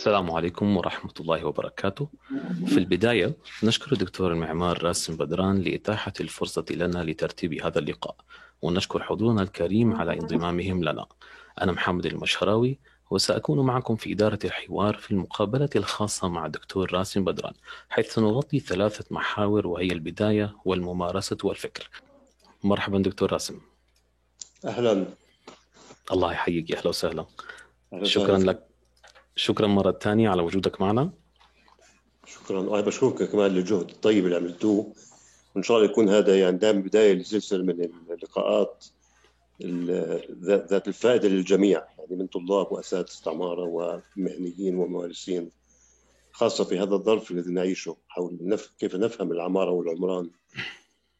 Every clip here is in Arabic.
السلام عليكم ورحمة الله وبركاته. في البداية نشكر الدكتور المعمار راسم بدران لإتاحة الفرصة لنا لترتيب هذا اللقاء ونشكر حضورنا الكريم على انضمامهم لنا. أنا محمد المشراوي وسأكون معكم في إدارة الحوار في المقابلة الخاصة مع الدكتور راسم بدران حيث سنغطي ثلاثة محاور وهي البداية والممارسة والفكر. مرحبا دكتور راسم. أهلا الله يحييك أهلا وسهلا. أهلا شكرا. لك شكرا مرة ثانية على وجودك معنا. شكرا وأنا بشكرك كمان للجهد الطيب اللي عملتوه وإن شاء الله يكون هذا يعني دائما بداية لسلسلة من اللقاءات ال- ذات الفائدة للجميع يعني من طلاب وأساتذة عماره ومهنيين وممارسين خاصة في هذا الظرف الذي نعيشه حول نف... كيف نفهم العمارة والعمران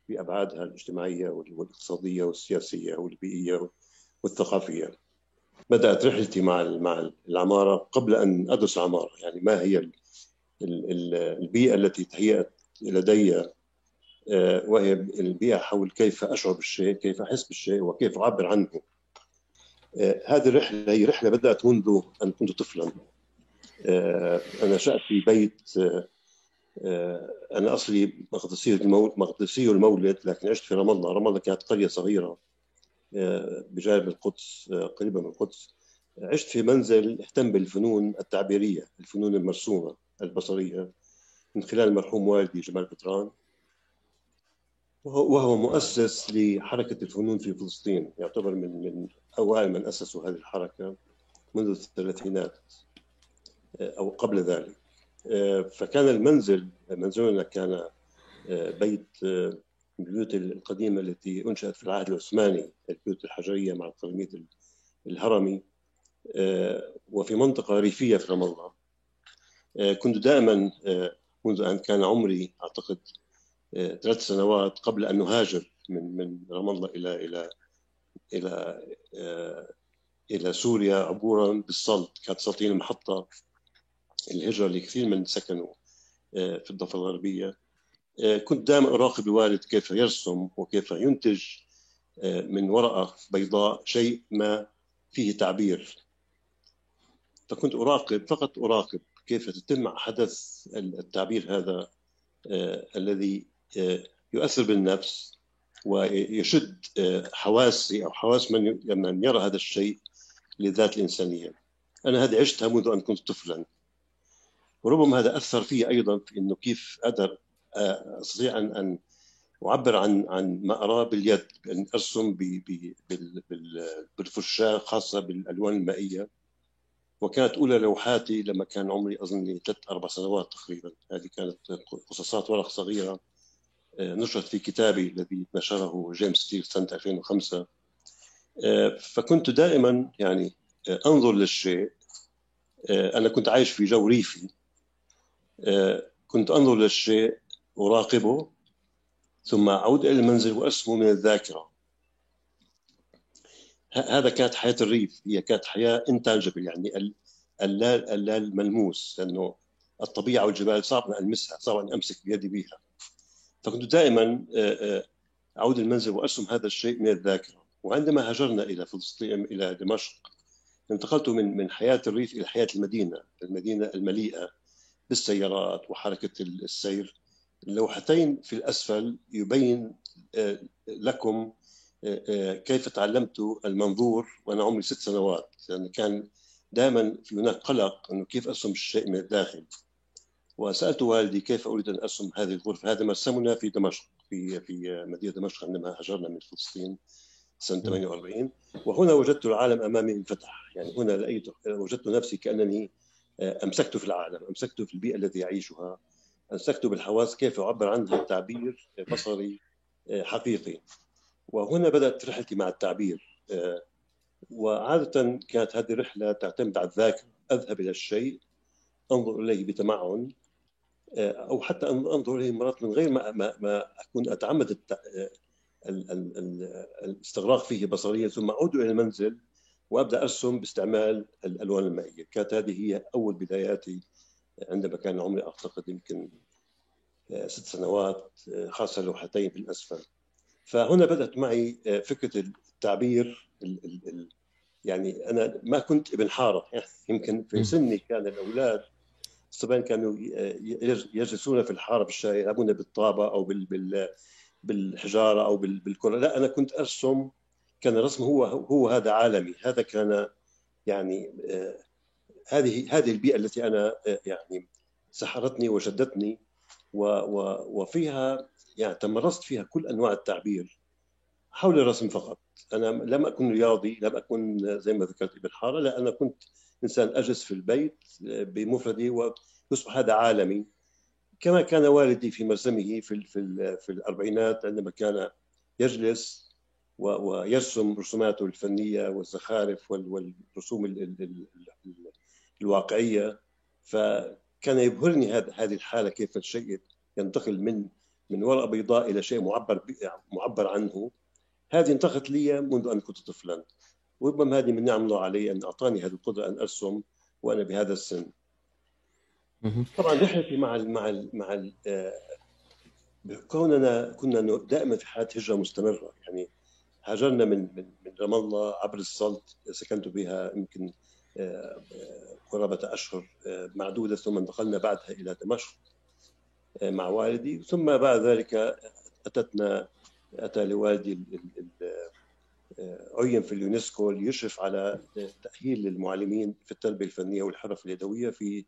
بابعادها الاجتماعية وال- والاقتصادية والسياسية والبيئية والثقافية. بدأت رحلتي مع مع العمارة قبل أن أدرس العمارة يعني ما هي ال- ال- ال- البيئة التي تهيأت لدي آه، وهي البيئة حول كيف أشعر بالشيء، كيف أحس بالشيء وكيف أعبر عنه. آه، هذه الرحلة هي رحلة بدأت منذ أن كنت طفلا. آه، أنا نشات في بيت أنا أصلي مقدسي المولد مقدسي المولد لكن عشت في رام الله، رام الله كانت قرية صغيرة بجانب القدس آه، قريبه من القدس. عشت في منزل اهتم بالفنون التعبيرية، الفنون المرسومة البصرية من خلال المرحوم والدي جمال بتران وهو مؤسس لحركة الفنون في فلسطين يعتبر من من أوائل من أسسوا هذه الحركة منذ الثلاثينات آه، أو قبل ذلك آه، فكان المنزل منزلنا كان بيت البيوت القديمة التي أنشأت في العهد العثماني البيوت الحجرية مع القرميط الهرمي آه، وفي منطقة ريفية في رام الله. آه، كنت دائما آه، منذ أن كان عمري أعتقد ثلاث سنوات قبل أن نهاجر من من رام الله إلى إلى إلى إلى سوريا عبورا بالسلط كانت سلطين المحطة الهجرة لكثير من سكنوا في الضفة الغربية. كنت دائما أراقب الوالد كيف يرسم وكيف ينتج آه، من ورقة بيضاء شيء ما فيه تعبير فكنت أراقب فقط أراقب كيف تتم حدث التعبير هذا آه، الذي آه، يؤثر بالنفس ويشد آه، حواسي أو حواس من من يرى هذا الشيء للذات الإنسانية. أنا هذه عشتها منذ أن كنت طفلا. وربما هذا أثر في أيضا في إنه كيف أقدر آه، أستطيع ان أن أعبر عن عن ما اراه باليد بأن أرسم بالفرشاة خاصة بالألوان المائية. وكانت أولى لوحاتي لما كان عمري أظن ثلاث أربع سنوات تقريبا، هذه كانت قصاصات ورق صغيرة آه، نشرت في كتابي الذي نشره جيمس ستيل سنة 2005 آه، فكنت دائما يعني آه، أنظر للشيء. أنا كنت عايش في جو ريفي. كنت أنظر للشيء أراقبه ثم أعود إلى المنزل وأرسمه من الذاكرة. هذا كانت حياة الريف هي كانت حياة intangible يعني ال- اللا اللا الملموس لأنه الطبيعة والجبال صعب أن ألمسها صعب أن أمسك بيدي بها فكنت دائما أعود المنزل وأرسم هذا الشيء من الذاكرة. وعندما هاجرنا إلى فلسطين إلى دمشق انتقلت من من حياة الريف إلى حياة المدينة المدينة المليئة بالسيارات وحركة السير. اللوحتين في الأسفل يبين آه، لكم آه، آه، كيف تعلمت المنظور وأنا عمري ست سنوات. لأن كان دائما في هناك قلق أنه كيف أرسم الشيء من الداخل. وسألت والدي كيف أريد أن أرسم هذه الغرفة. هذا مرسمنا في دمشق في في مدينة دمشق عندما هاجرنا من فلسطين سنة 48 وهنا وجدت العالم أمامي انفتح. يعني هنا لقيت وجدت نفسي كأنني آه، أمسكت في العالم أمسكت في البيئة التي أعيشها. امسكت بالحواس كيف اعبر عنها تعبير بصري آه، حقيقي. وهنا بدأت رحلتي مع التعبير آه، وعادة كانت هذه الرحلة تعتمد على الذاكرة. أذهب إلى الشيء أنظر إليه بتمعن أو حتى أن أنظر إليه مرات من غير ما ما, ما أكون أتعمد الت... ال... ال... ال... الاستغراق فيه بصريا ثم أعود إلى المنزل وأبدأ أرسم باستعمال الألوان المائية، كانت هذه هي أول بداياتي عندما كان عمري أعتقد يمكن ست سنوات خاصة لوحتين في الأسفل. فهنا بدأت معي فكرة التعبير يعني أنا ما كنت ابن حارة. يعني يمكن في سني كان الأولاد الصبيان كانوا يجلسون في الحارة بالشارع يلعبون بالطابة أو بال بال بالحجارة أو بالكرة. لا أنا كنت أرسم كان الرسم هو هو هذا عالمي. هذا كان يعني آه، هذه هذه البيئة التي أنا آه، يعني سحرتني وشدتني وفيها يعني تمرست فيها كل أنواع التعبير حول الرسم فقط. أنا لم أكن رياضي لم أكن زي ما ذكرت ابن حارة لا أنا كنت إنسان أجلس في البيت آه، بمفردي ويصبح هذا عالمي. كما كان والدي في مرسمه في في في الأربعينات عندما كان يجلس ويرسم رسوماته الفنية والزخارف والرسوم الواقعية فكان يبهرني هذه الحالة كيف الشيء ينتقل من من ورقه بيضاء إلى شيء معبر معبر عنه. هذه انتقلت لي منذ أن كنت طفلا. وربما هذه من نعم الله علي أن أعطاني هذه القدرة أن أرسم وأنا بهذا السن. طبعا رحلتي مع ال مع ال مع ال آه، كوننا كنا دائما في حالة هجرة مستمرة. يعني هاجرنا من من من رام الله عبر السلط سكنت بها يمكن آه، آه، قرابة أشهر معدودة ثم انتقلنا بعدها إلى دمشق مع والدي. ثم بعد ذلك أتتنا أتى لوالدي عين في اليونسكو ليشرف على تأهيل المعلمين في التربية الفنية والحرف اليدوية في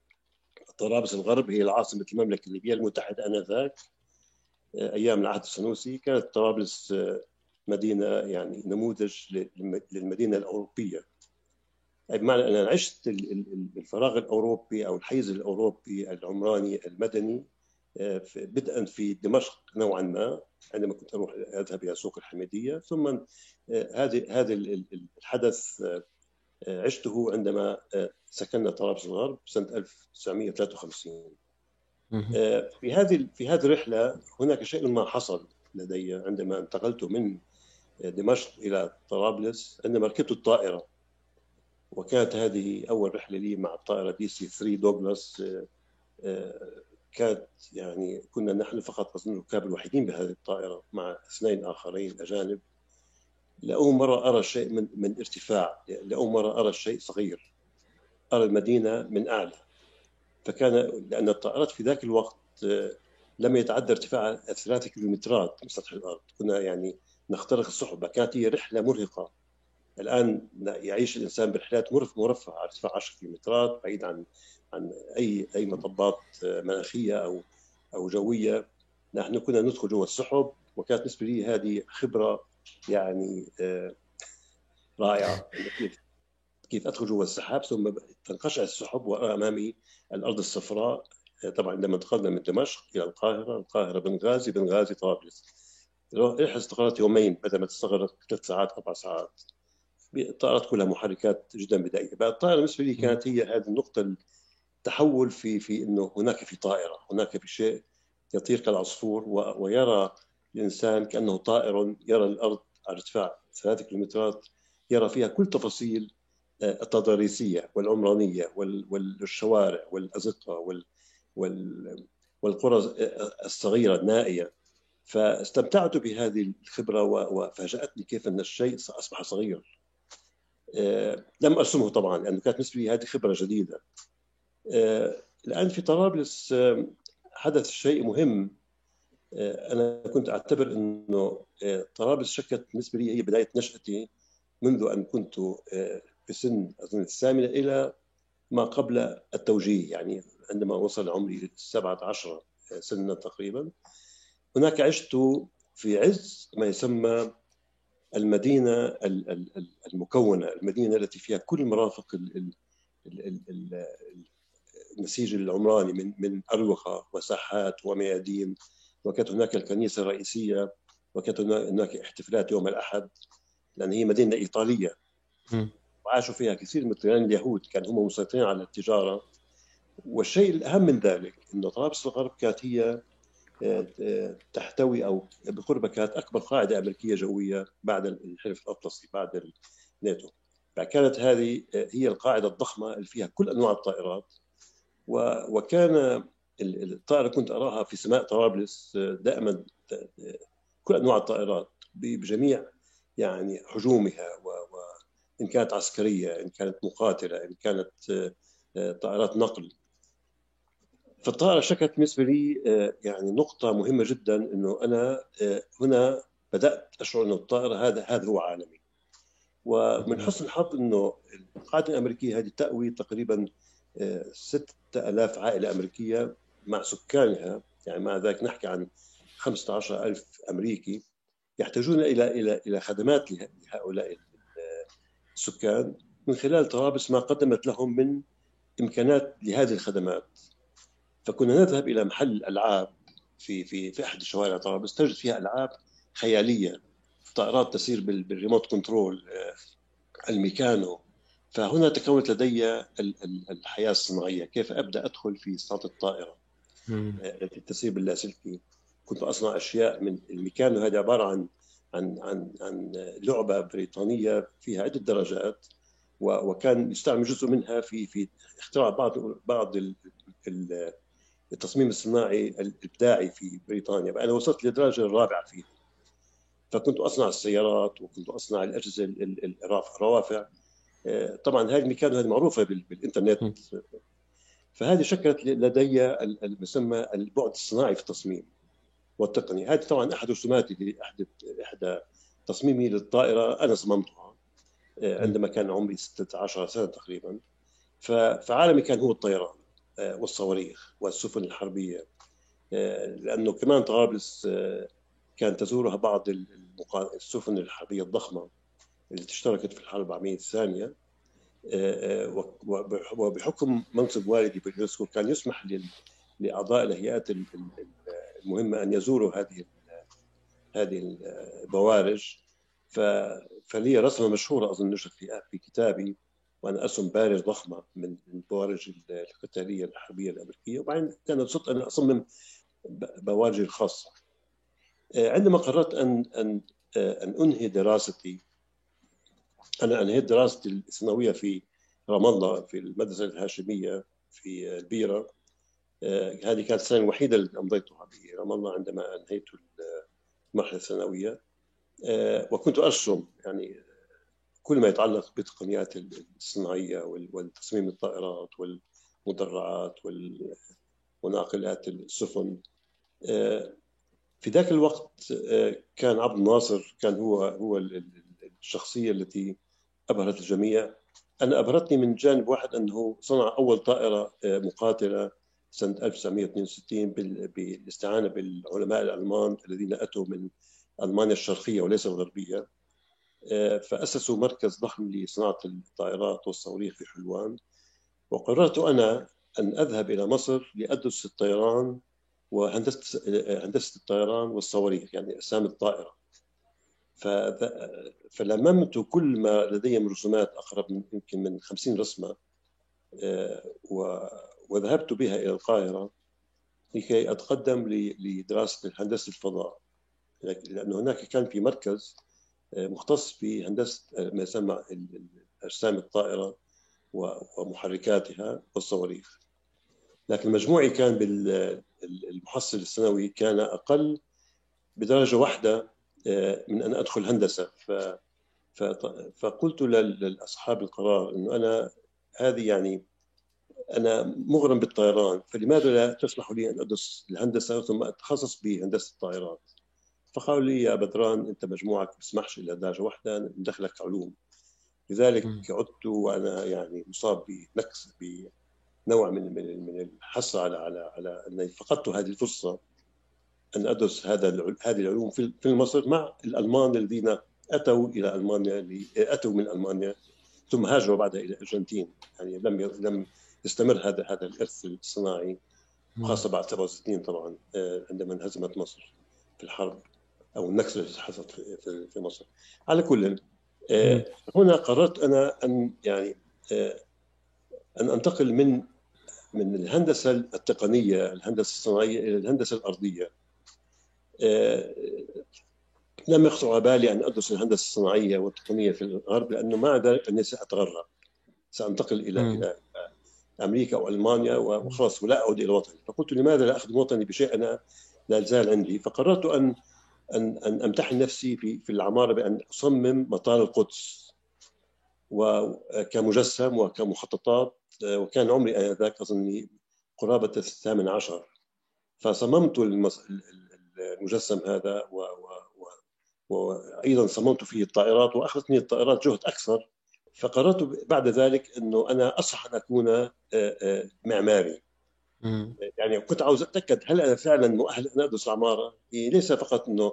طرابلس الغرب. هي العاصمة المملكة الليبيه المتحدة آنذاك أيام العهد السنوسي. كانت طرابلس مدينة يعني نموذج للمدينة الأوروبية. بمعنى أن أنا عشت الفراغ الأوروبي أو الحيز الأوروبي العمراني المدني بدءا في دمشق نوعا ما عندما كنت أروح أذهب إلى سوق الحميدية. ثم هذه هذا الحدث عشته عندما سكننا طرابلس الغرب سنة 1953 في هذه في هذه الرحلة هناك شيء ما حصل لدي عندما انتقلت من دمشق إلى طرابلس. عندما ركبت الطائرة وكانت هذه أول رحلة لي مع الطائرة DC 3 دوغلاس كانت يعني كنا نحن فقط أظن الركاب الوحيدين بهذه الطائرة مع اثنين آخرين أجانب. لأول مرة أرى شيء من من ارتفاع لأول مرة أرى شيء صغير أرى المدينة من أعلى. فكان لأن الطائرات في ذاك الوقت آه، لم يتعدى ارتفاعها ثلاثة كيلومترات من سطح الأرض. كنا يعني نخترق السحب كانت هي رحلة مرهقة. الآن يعيش الإنسان برحلات مرفهة على ارتفاع 10 كيلومترات بعيد عن عن أي أي مطبات مناخية أو أو جوية نحن كنا ندخل جوا السحب وكانت بالنسبة لي هذه خبرة يعني آه، رائعة كيف كيف أدخل جوا السحاب ثم تنقشع السحب وارى امامي الأرض الصفراء طبعا لما انتقلنا من دمشق إلى القاهرة، القاهرة بنغازي، بنغازي طرابلس. رحله استغرقت يومين بدل ما تستغرق ثلاث ساعات أربع ساعات. الطائرات كلها محركات جدا بدائية، الطائرة بالنسبة لي كانت هي هذه النقطة تحول في في إنه هناك في طائرة، هناك في شيء يطير كالعصفور ويرى الإنسان كأنه طائر يرى الأرض على ارتفاع ثلاثة كيلومترات يرى فيها كل تفاصيل آه، التضاريسية والعمرانية والشوارع والأزقة والقرى الصغيرة النائية. فاستمتعت بهذه الخبرة وفاجأتني كيف أن الشيء أصبح صغير. آه، لم أرسمه طبعا لأنه كانت بالنسبة لي هذه خبرة جديدة. آه، الآن في طرابلس آه، حدث شيء مهم. آه، أنا كنت أعتبر إنه طرابلس شكلت بالنسبة لي هي بداية نشأتي منذ أن كنت في سن أظن الثامنة إلى ما قبل التوجيه يعني عندما وصل عمري 17 سنة تقريبا. هناك عشت في عز ما يسمى المدينة المكونة المدينة التي فيها كل المرافق النسيج العمراني من من اروقه وساحات وميادين وكانت هناك الكنيسة الرئيسية وكانت هناك احتفالات يوم الأحد لأن هي مدينة إيطالية. وعاشوا فيها كثير من الطيران اليهود كانوا هم مسيطرين على التجارة. والشيء الأهم من ذلك انه طرابلس الغرب كانت هي تحتوي أو بقربها كانت أكبر قاعدة أمريكية جوية بعد الحلف الأطلسي بعد الناتو. فكانت هذه آه، هي القاعدة الضخمة اللي فيها كل أنواع الطائرات. وكان الطائرة كنت أراها في سماء طرابلس دائما كل أنواع الطائرات بجميع يعني حجومها إن كانت عسكرية إن كانت مقاتلة إن كانت طائرات نقل. فالطائره شكلت بالنسبة لي يعني نقطة مهمة جدا إنه أنا هنا بدأت أشعر إنه الطائرة هذا هذا هو عالمي. ومن حسن الحظ إنه القاعدة الأمريكية هذه تأوي تقريبا 6000 عائلة أمريكية مع سكانها يعني مع ذلك نحكي عن 15000 أمريكي يحتاجون إلى إلى إلى خدمات لهؤلاء السكان من خلال طرابلس ما قدمت لهم من إمكانات لهذه الخدمات. فكنا نذهب إلى محل الالعاب في في في أحد شوارع طرابلس تجد فيها ألعاب خيالية. طائرات تسير بال remote control آه، الميكانو. فهنا تكونت لدي الحياة الصناعية. كيف أبدأ أدخل في صناعة الطائرة؟ آه، التي تسير باللاسلكي. كنت أصنع أشياء من الميكانو. هذه عبارة عن عن عن عن لعبة بريطانية فيها عدة درجات وكان يستعمل جزء منها في في اختراع بعض بعض التصميم الصناعي الإبداعي في بريطانيا. أنا وصلت للدرجة الرابعة فيه فكنت أصنع السيارات وكنت أصنع الأجهزة الروافع. آه، طبعا هذه الميكانو هذه معروفة بالإنترنت. فهذه شكلت لدي المسمى البعد الصناعي في التصميم والتقني. هذه طبعا أحد رسوماتي لاحدى احدى تصميمي للطائرة أنا صممتها آه، عندما كان عمري 16 سنة تقريبا. فعالمي كان هو الطيران. والصواريخ والسفن الحربية. لأنه كمان طرابلس كانت تزورها بعض السفن الحربية الضخمة اللي اشتركت في الحرب العالمية الثانية. آه، آه، وبحكم منصب والدي باليونسكو كان يسمح لأعضاء الهيئات المهمة أن يزوروا هذه هذه البوارج فلي رسمة مشهورة أظن نشرت في في كتابي. وأنا أرسم بارج ضخمة من البوارج القتالية الحربية الأمريكية وبعدين كان صرت أنا أصمم بوارجي الخاصة. آه، عندما قررت ان أن آه، أن أنهي دراستي أنا أنهيت دراستي الثانويه في رام الله في المدرسة الهاشمية في البيرة. آه، هذه كانت السنة الوحيدة اللي أمضيتها في رام الله عندما أنهيت المرحلة الثانويه وكنت أرسم يعني كل ما يتعلق بالتقنيات الصناعية والتصميم الطائرات والمدرعات وناقلات السفن. في ذاك الوقت آه، كان عبد الناصر كان هو هو الشخصية التي أبهرت الجميع. أنا أبهرتني من جانب واحد أنه صنع أول طائرة آه، مقاتلة سنة 1962 بالاستعانة بالعلماء الألمان الذين أتوا من ألمانيا الشرقية وليس الغربية. فأسسوا مركز ضخم لصناعة الطائرات والصواريخ في حلوان وقررت أنا أن أذهب إلى مصر لأدرس الطيران وهندسة هندسة الطيران والصواريخ يعني اسامي الطائرة. فلممت كل ما لدي من رسومات أقرب من يمكن من 50 رسمة آه، وذهبت بها إلى القاهرة لكي أتقدم لدراسة هندسه الفضاء لأنه هناك كان في مركز مختص بهندسه آه، ما يسمى اجسام الطائرة ومحركاتها والصواريخ. لكن مجموعي كان بالمحصل السنوي كان أقل بدرجة واحدة آه، من أن أدخل هندسة. فقلت لاصحاب القرار إنه أنا هذه يعني أنا مغرم بالطيران فلماذا لا تسمح لي أن أدرس الهندسة ثم أتخصص بهندسة الطائرات فقالوا لي يا بدران أنت مجموعك ما بيسمحش الا درجة واحدة ندخلك علوم. لذلك عدت وأنا يعني مصاب بنقص نوع من من من الحصر على على على أني فقدت هذه الفرصة أن أدرس هذا هذه العلوم في في مصر مع الألمان الذين أتوا إلى ألمانيا أتوا من ألمانيا ثم هاجروا بعدها إلى الارجنتين يعني لم لم يستمر هذا هذا الإرث الصناعي خاصة بعد 67 طبعا آه، عندما انهزمت مصر في الحرب. أو النكسة التي حصلت في في مصر. على كل آه، هنا قررت أنا أن يعني آه، أن أنتقل من من الهندسة التقنية الهندسة الصناعية إلى الهندسة الأرضية. آه، لم يخطر على بالي أن أدرس الهندسة الصناعية والتقنية في الغرب لأنه مع ذلك أني سأتغرب. سأنتقل إلى. إلى أمريكا أو المانيا وخلاص ولا أعود إلى وطني. فقلت لماذا لا اخدم وطني بشيء أنا لا زال عندي؟ فقررت أن ان أن أمتحن نفسي في في العمارة بأن أصمم مطار القدس. وكمجسم وكمخططات وكان عمري آنذاك أظني قرابة الثامن عشر. فصممت المجسم هذا و... وأيضا صممت فيه الطائرات وأخذتني الطائرات جهد أكثر. فقررت بعد ذلك إنه أنا اصح أن أكون آه، آه، يعني كنت عاوز أتأكد هل أنا فعلا مؤهل أن أدرس عمارة؟ يعني ليس فقط إنه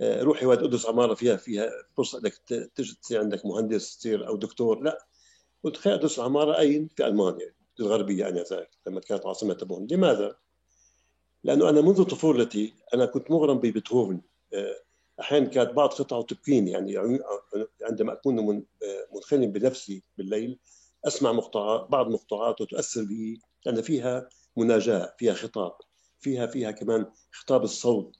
آه، روحي واد أدرس عمارة فيها فيها فرصة إنك تصير عندك مهندس تصير أو دكتور لا قلت خير أدرس عمارة اين؟ في ألمانيا الغربية انذاك لما كانت عاصمة بون لماذا؟ لأنه أنا منذ طفولتي أنا كنت مغرم ببيتهوفن أحيانا كانت بعض قطعة تبكيني يعني عندما أكون مختلي بنفسي بالليل أسمع مقطوعات بعض مقطوعات وتؤثر بي لأن فيها مناجاة فيها خطاب فيها فيها كمان خطاب الصوت.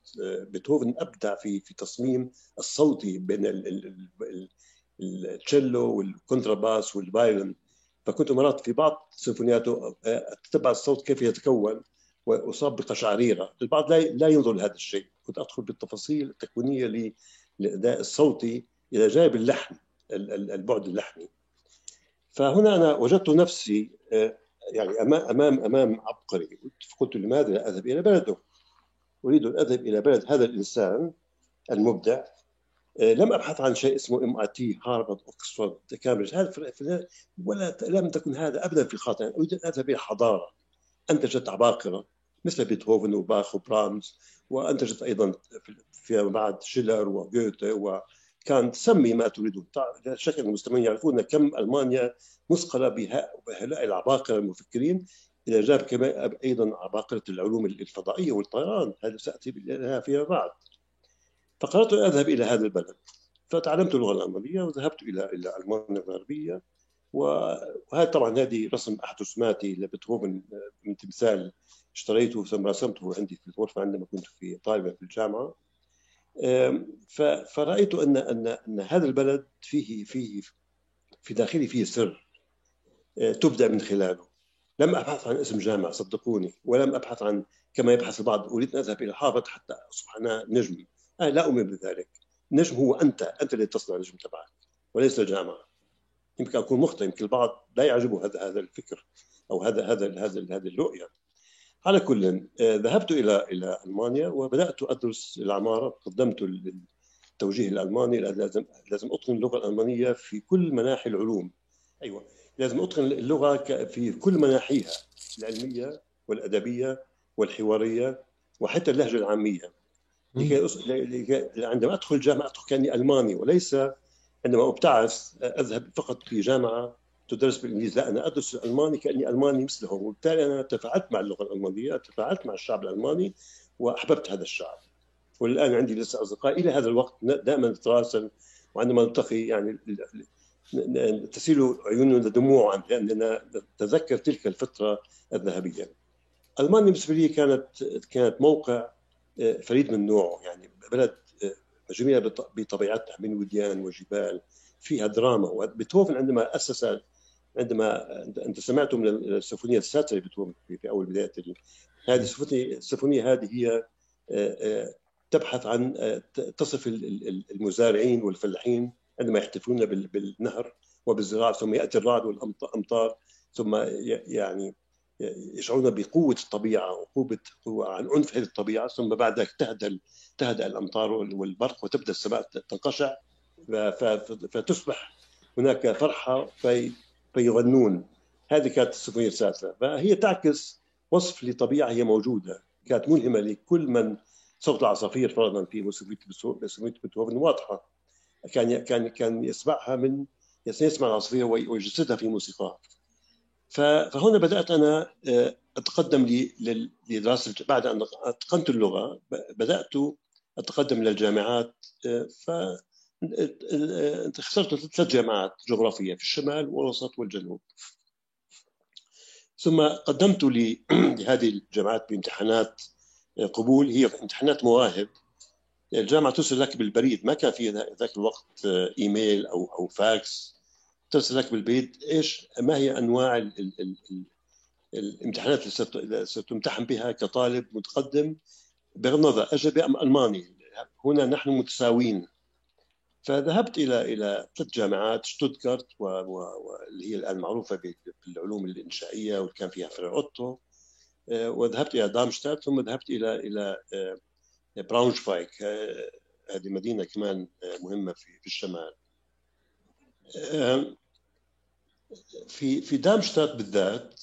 بيتهوفن أبدع في في تصميم الصوتي بين التشيلو والكونتراباس وال violin فكنت مرات في بعض سيمفونياته اتتبع الصوت كيف يتكون واصاب بقشعريره، البعض لا لا ينظر لهذا الشيء، كنت أدخل بالتفاصيل التكوينية للاداء الصوتي إلى جانب اللحن البعد اللحني. فهنا أنا وجدت نفسي آه، يعني أمام أمام عبقري. قلت لماذا لا أذهب إلى بلده؟ أريد أن أذهب إلى بلد هذا الإنسان المبدع. آه، لم أبحث عن شيء اسمه MIT هارفارد اوكسفورد كامبريدج. هذا ولا لم تكن هذا ابدا في خاطري. أريد أن أذهب إلى حضارة. انتجت عباقرة مثل بيتهوفن وباخ وبرامز وانتجت أيضا فيما بعد شيلر وغوته وكانت سمي ما تريده لا شك أن المستمعين يعرفون كم ألمانيا مثقله بهؤلاء العباقرة المفكرين إلى جانب كمان أيضا عباقرة العلوم الفضائية والطيران. هذا ساتي لها فيما بعد. فقررت أن أذهب إلى هذا البلد. فتعلمت اللغة الالمانيه وذهبت إلى إلى ألمانيا الغربية. وهذا طبعا هذه رسم أحد رسوماتي لبيتهوفن من تمثال اشتريته ثم رسمته عندي في الغرفة عندما كنت في طالبا في الجامعة. فرأيت ان ان أن هذا البلد فيه فيه في داخلي فيه سر أه، تبدأ من خلاله. لم أبحث عن اسم جامع صدقوني ولم أبحث عن كما يبحث البعض. أريد أن أذهب إلى حافظ حتى أصبح أنا نجم. أنا لا أؤمن بذلك. النجم هو أنت. أنت اللي تصنع النجم تبعك وليس الجامعة يمكن أكون مخطئ يمكن البعض لا يعجبه هذا هذا الفكر أو هذا هذا هذا هذه الرؤية. على كل آه، ذهبت إلى إلى ألمانيا وبدأت أدرس العمارة قدمت التوجيه الألماني. لازم لازم أتقن اللغة الألمانية في كل مناحي العلوم. أيوه لازم أتقن اللغة في كل مناحيها العلمية والأدبية والحوارية وحتى اللهجة العامية. لكي عندما أدخل الجامعة ادخل كاني ألماني وليس عندما أبتعث أذهب فقط في جامعة تدرس بالإنجليزي. لا أنا أدرس الألماني كأني ألماني مثلهم وبالتالي أنا تفاعلت مع اللغة الألمانية تفاعلت مع الشعب الألماني وأحببت هذا الشعب. والآن عندي لسه أصدقاء إلى هذا الوقت دائما نتراسل وعندما نلتقي يعني تسيل عيوننا دموعا لأننا نتذكر تلك الفترة الذهبية. ألمانيا بالنسبة لي كانت كانت موقع آه، فريد من نوعه. يعني بلد جميلة بطبيعتها من وديان وجبال فيها دراما وبيتهوفن عندما أسس عندما أنت سمعت من السيمفونية السادسة لبيتهوفن في أول بداية هذه السيمفونية هذه هي آه، آه، تبحث عن آه، تصف المزارعين والفلاحين عندما يحتفلون بالنهر وبالزراعة ثم يأتي الرعد والأمطار ثم يعني يشعرون بقوة الطبيعة وقوة عن عنف هذه الطبيعة ثم بعد ذلك تهدأ تهدأ الأمطار والبرق وتبدأ السماء تنقشع فتصبح هناك فرحة في فيغنون. هذه كانت السيمفونية السادسة فهي تعكس وصف لطبيعة هي موجودة. كانت ملهمة لكل من صوت العصافير فرضا في موسيقى بيتهوفن واضحة. كان كان كان يسمعها من يسمع العصافير ويجسدها في موسيقاه فهنا بدأت أنا آه، أتقدم لدراسة بعد أن أتقنت اللغة بدأت أتقدم للجامعات آه، ف آه، اخترت ثلاث جامعات جغرافية في الشمال والوسط والجنوب. ثم قدمت لهذه الجامعات بامتحانات قبول. هي امتحانات مواهب. الجامعة ترسل لك بالبريد. ما كان في ذاك الوقت إيميل أو أو فاكس. ترسل لك بالبيت إيش؟ ما هي أنواع ال ال ال ال الامتحانات اللي ستمتحن بها كطالب متقدم؟ بغض النظر أجنبي أم ألماني؟ هنا نحن متساويين. فذهبت إلى إلى ثلاث جامعات شتوتغارت واللي هي الآن معروفة بالعلوم الإنشائية واللي كان فيها فرع أوتو. آه، وذهبت إلى دامشتات ثم ذهبت إلى إلى آه، براونشفايك. آه، هذه مدينة كمان مهمة في في الشمال. في في دامشتات بالذات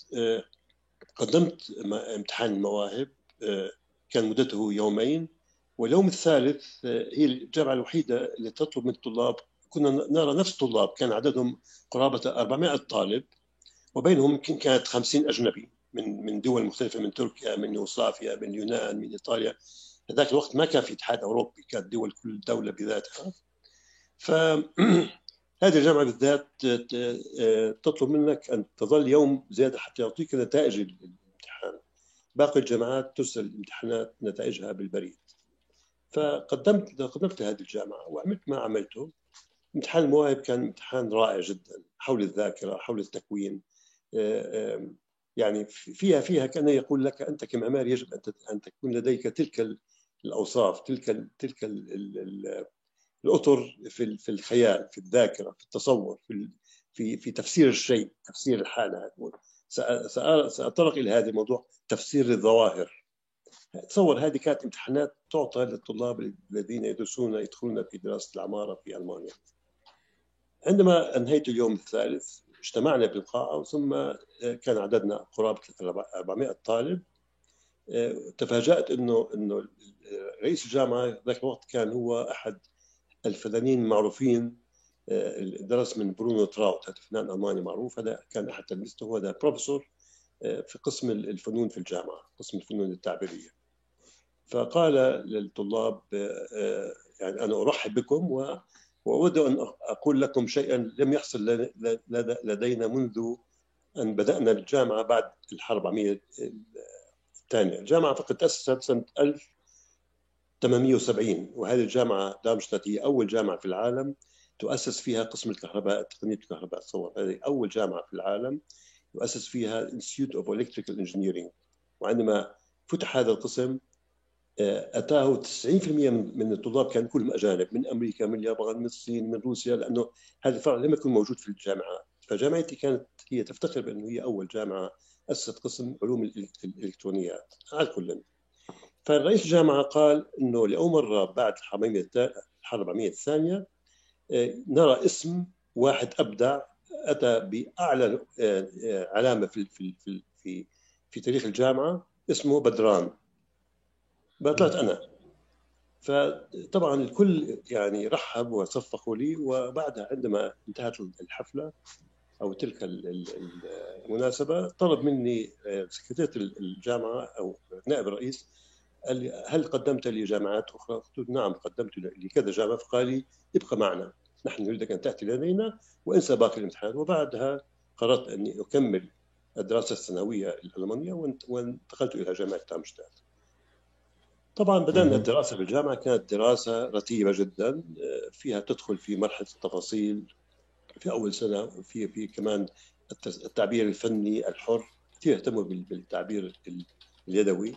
قدمت امتحان المواهب كان مدته يومين. واليوم الثالث هي الجامعة الوحيدة اللي تطلب من الطلاب كنا نرى نفس الطلاب كان عددهم قرابة 400 طالب وبينهم يمكن كانت 50 أجنبي من من دول مختلفة من تركيا من يوغوسلافيا من اليونان من إيطاليا. ذاك الوقت ما كان في اتحاد أوروبي كانت دول كل دولة بذاتها. ف هذه الجامعة بالذات تطلب منك أن تظل يوم زيادة حتى يعطيك نتائج الامتحان. باقي الجامعات ترسل الامتحانات نتائجها بالبريد. فقدمت قدمت لهذه الجامعة وعملت ما عملته امتحان المواهب كان امتحان رائع جدا حول الذاكرة حول التكوين يعني فيها فيها كان يقول لك أنت كمعماري يجب أن تكون لديك تلك الأوصاف تلك تلك الأطر في في الخيال في الذاكرة في التصور في في في تفسير الشيء تفسير الحالة ساتطرق إلى هذا الموضوع تفسير الظواهر. تصور هذه كانت امتحانات تعطى للطلاب الذين يدرسون يدخلون في دراسة العمارة في ألمانيا. عندما انهيت اليوم الثالث اجتمعنا بالقاعة ثم آه، كان عددنا قرابة 400 طالب. آه، تفاجأت إنه إنه رئيس الجامعة ذاك الوقت كان هو أحد الفنانين المعروفين آه، درس من برونو تاوت هذا فنان ألماني معروف. هذا كان أحد تلاميذته هو هذا بروفيسور في قسم الفنون في الجامعة قسم الفنون التعبيرية. فقال للطلاب يعني أنا أرحب بكم و وأود أن أقول لكم شيئا لم يحصل لدينا منذ أن بدأنا الجامعة بعد الحرب العالمية الثانية. الجامعة فقد تأسست سنة 1870 وهذه الجامعة دامشتات هي أول جامعة في العالم تؤسس فيها قسم الكهرباء تقنية الكهرباء تصور هذه أول جامعة في العالم يؤسس فيها Institute of Electrical Engineering. وعندما فتح هذا القسم أتاه 90% من الطلاب كانوا كلهم أجانب من أمريكا من اليابان من الصين من روسيا لأنه هذا الفرع لم يكن موجود في الجامعات فجامعتي كانت هي تفتخر بأنه هي أول جامعة أسست قسم علوم الإلكترونيات على كل فرئيس الجامعة قال إنه لأول مرة بعد الحرب العالميه الثانية آه، نرى اسم واحد أبدع أتى بأعلى آه، آه، علامة في في في في تاريخ الجامعة اسمه بدران. طلعت أنا فطبعا الكل يعني رحب وصفقوا لي وبعدها عندما انتهت الحفلة أو تلك المناسبة طلب مني آه، سكرتيرة الجامعة أو نائب الرئيس قال لي هل قدمت لي جامعات أخرى؟ قلت نعم قدمت لكذا جامعة فقال لي ابقى معنا نحن نريدك أن تأتي لدينا وانسى باقي الامتحان وبعدها قررت أني أكمل الدراسة الثانوية الألمانية وانتقلت إلى جامعة تامشتات. طبعا بدأنا الدراسة في الجامعة كانت دراسة رتيبة جدا فيها تدخل في مرحلة التفاصيل في أول سنة وفي في كمان التعبير الفني الحر كثير اهتموا بالتعبير اليدوي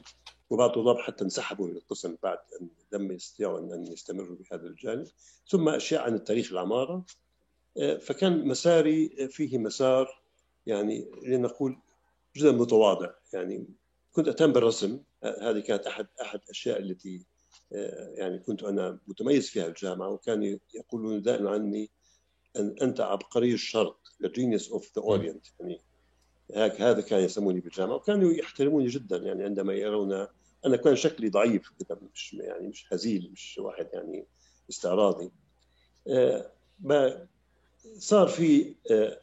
وبعض الطلاب حتى انسحبوا من القسم بعد أن لم يستطيعوا أن يستمروا بهذا الجانب. ثم أشياء عن التاريخ العمارة فكان مساري فيه مسار يعني لنقول جدا متواضع يعني كنت أهتم بالرسم. هذه كانت احد أحد الأشياء التي آه، يعني كنت أنا متميز فيها الجامعة وكانوا يقولون دائما عني أن أنت عبقري الشرق the genius of the orient. يعني هذا كان يسموني بالجامعة وكانوا يحترموني جدا يعني عندما يرون أنا كان شكلي ضعيف كده مش يعني مش هزيل مش واحد يعني استعراضي. آه، ما صار في آه،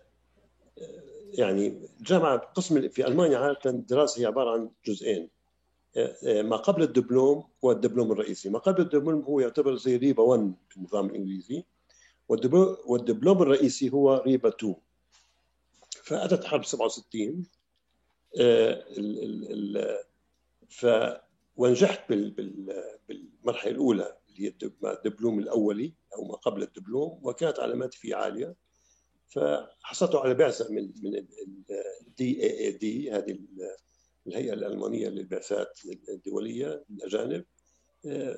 يعني الجامعة قسم في ألمانيا عادة الدراسة هي عبارة عن جزئين. ما قبل الدبلوم هو الدبلوم الرئيسي. ما قبل الدبلوم هو يعتبر زي ريبا 1 في النظام الإنجليزي. والدبلوم الرئيسي هو ريبا 2 فأتت حرب 67 ف ونجحت بالمرحلة الأولى اللي هي الدبلوم الأولي أو ما قبل الدبلوم وكانت علاماتي فيه عالية. فحصلت على بعثة من من ال DAAD هذه الهيئة الألمانية للبعثات الدولية للاجانب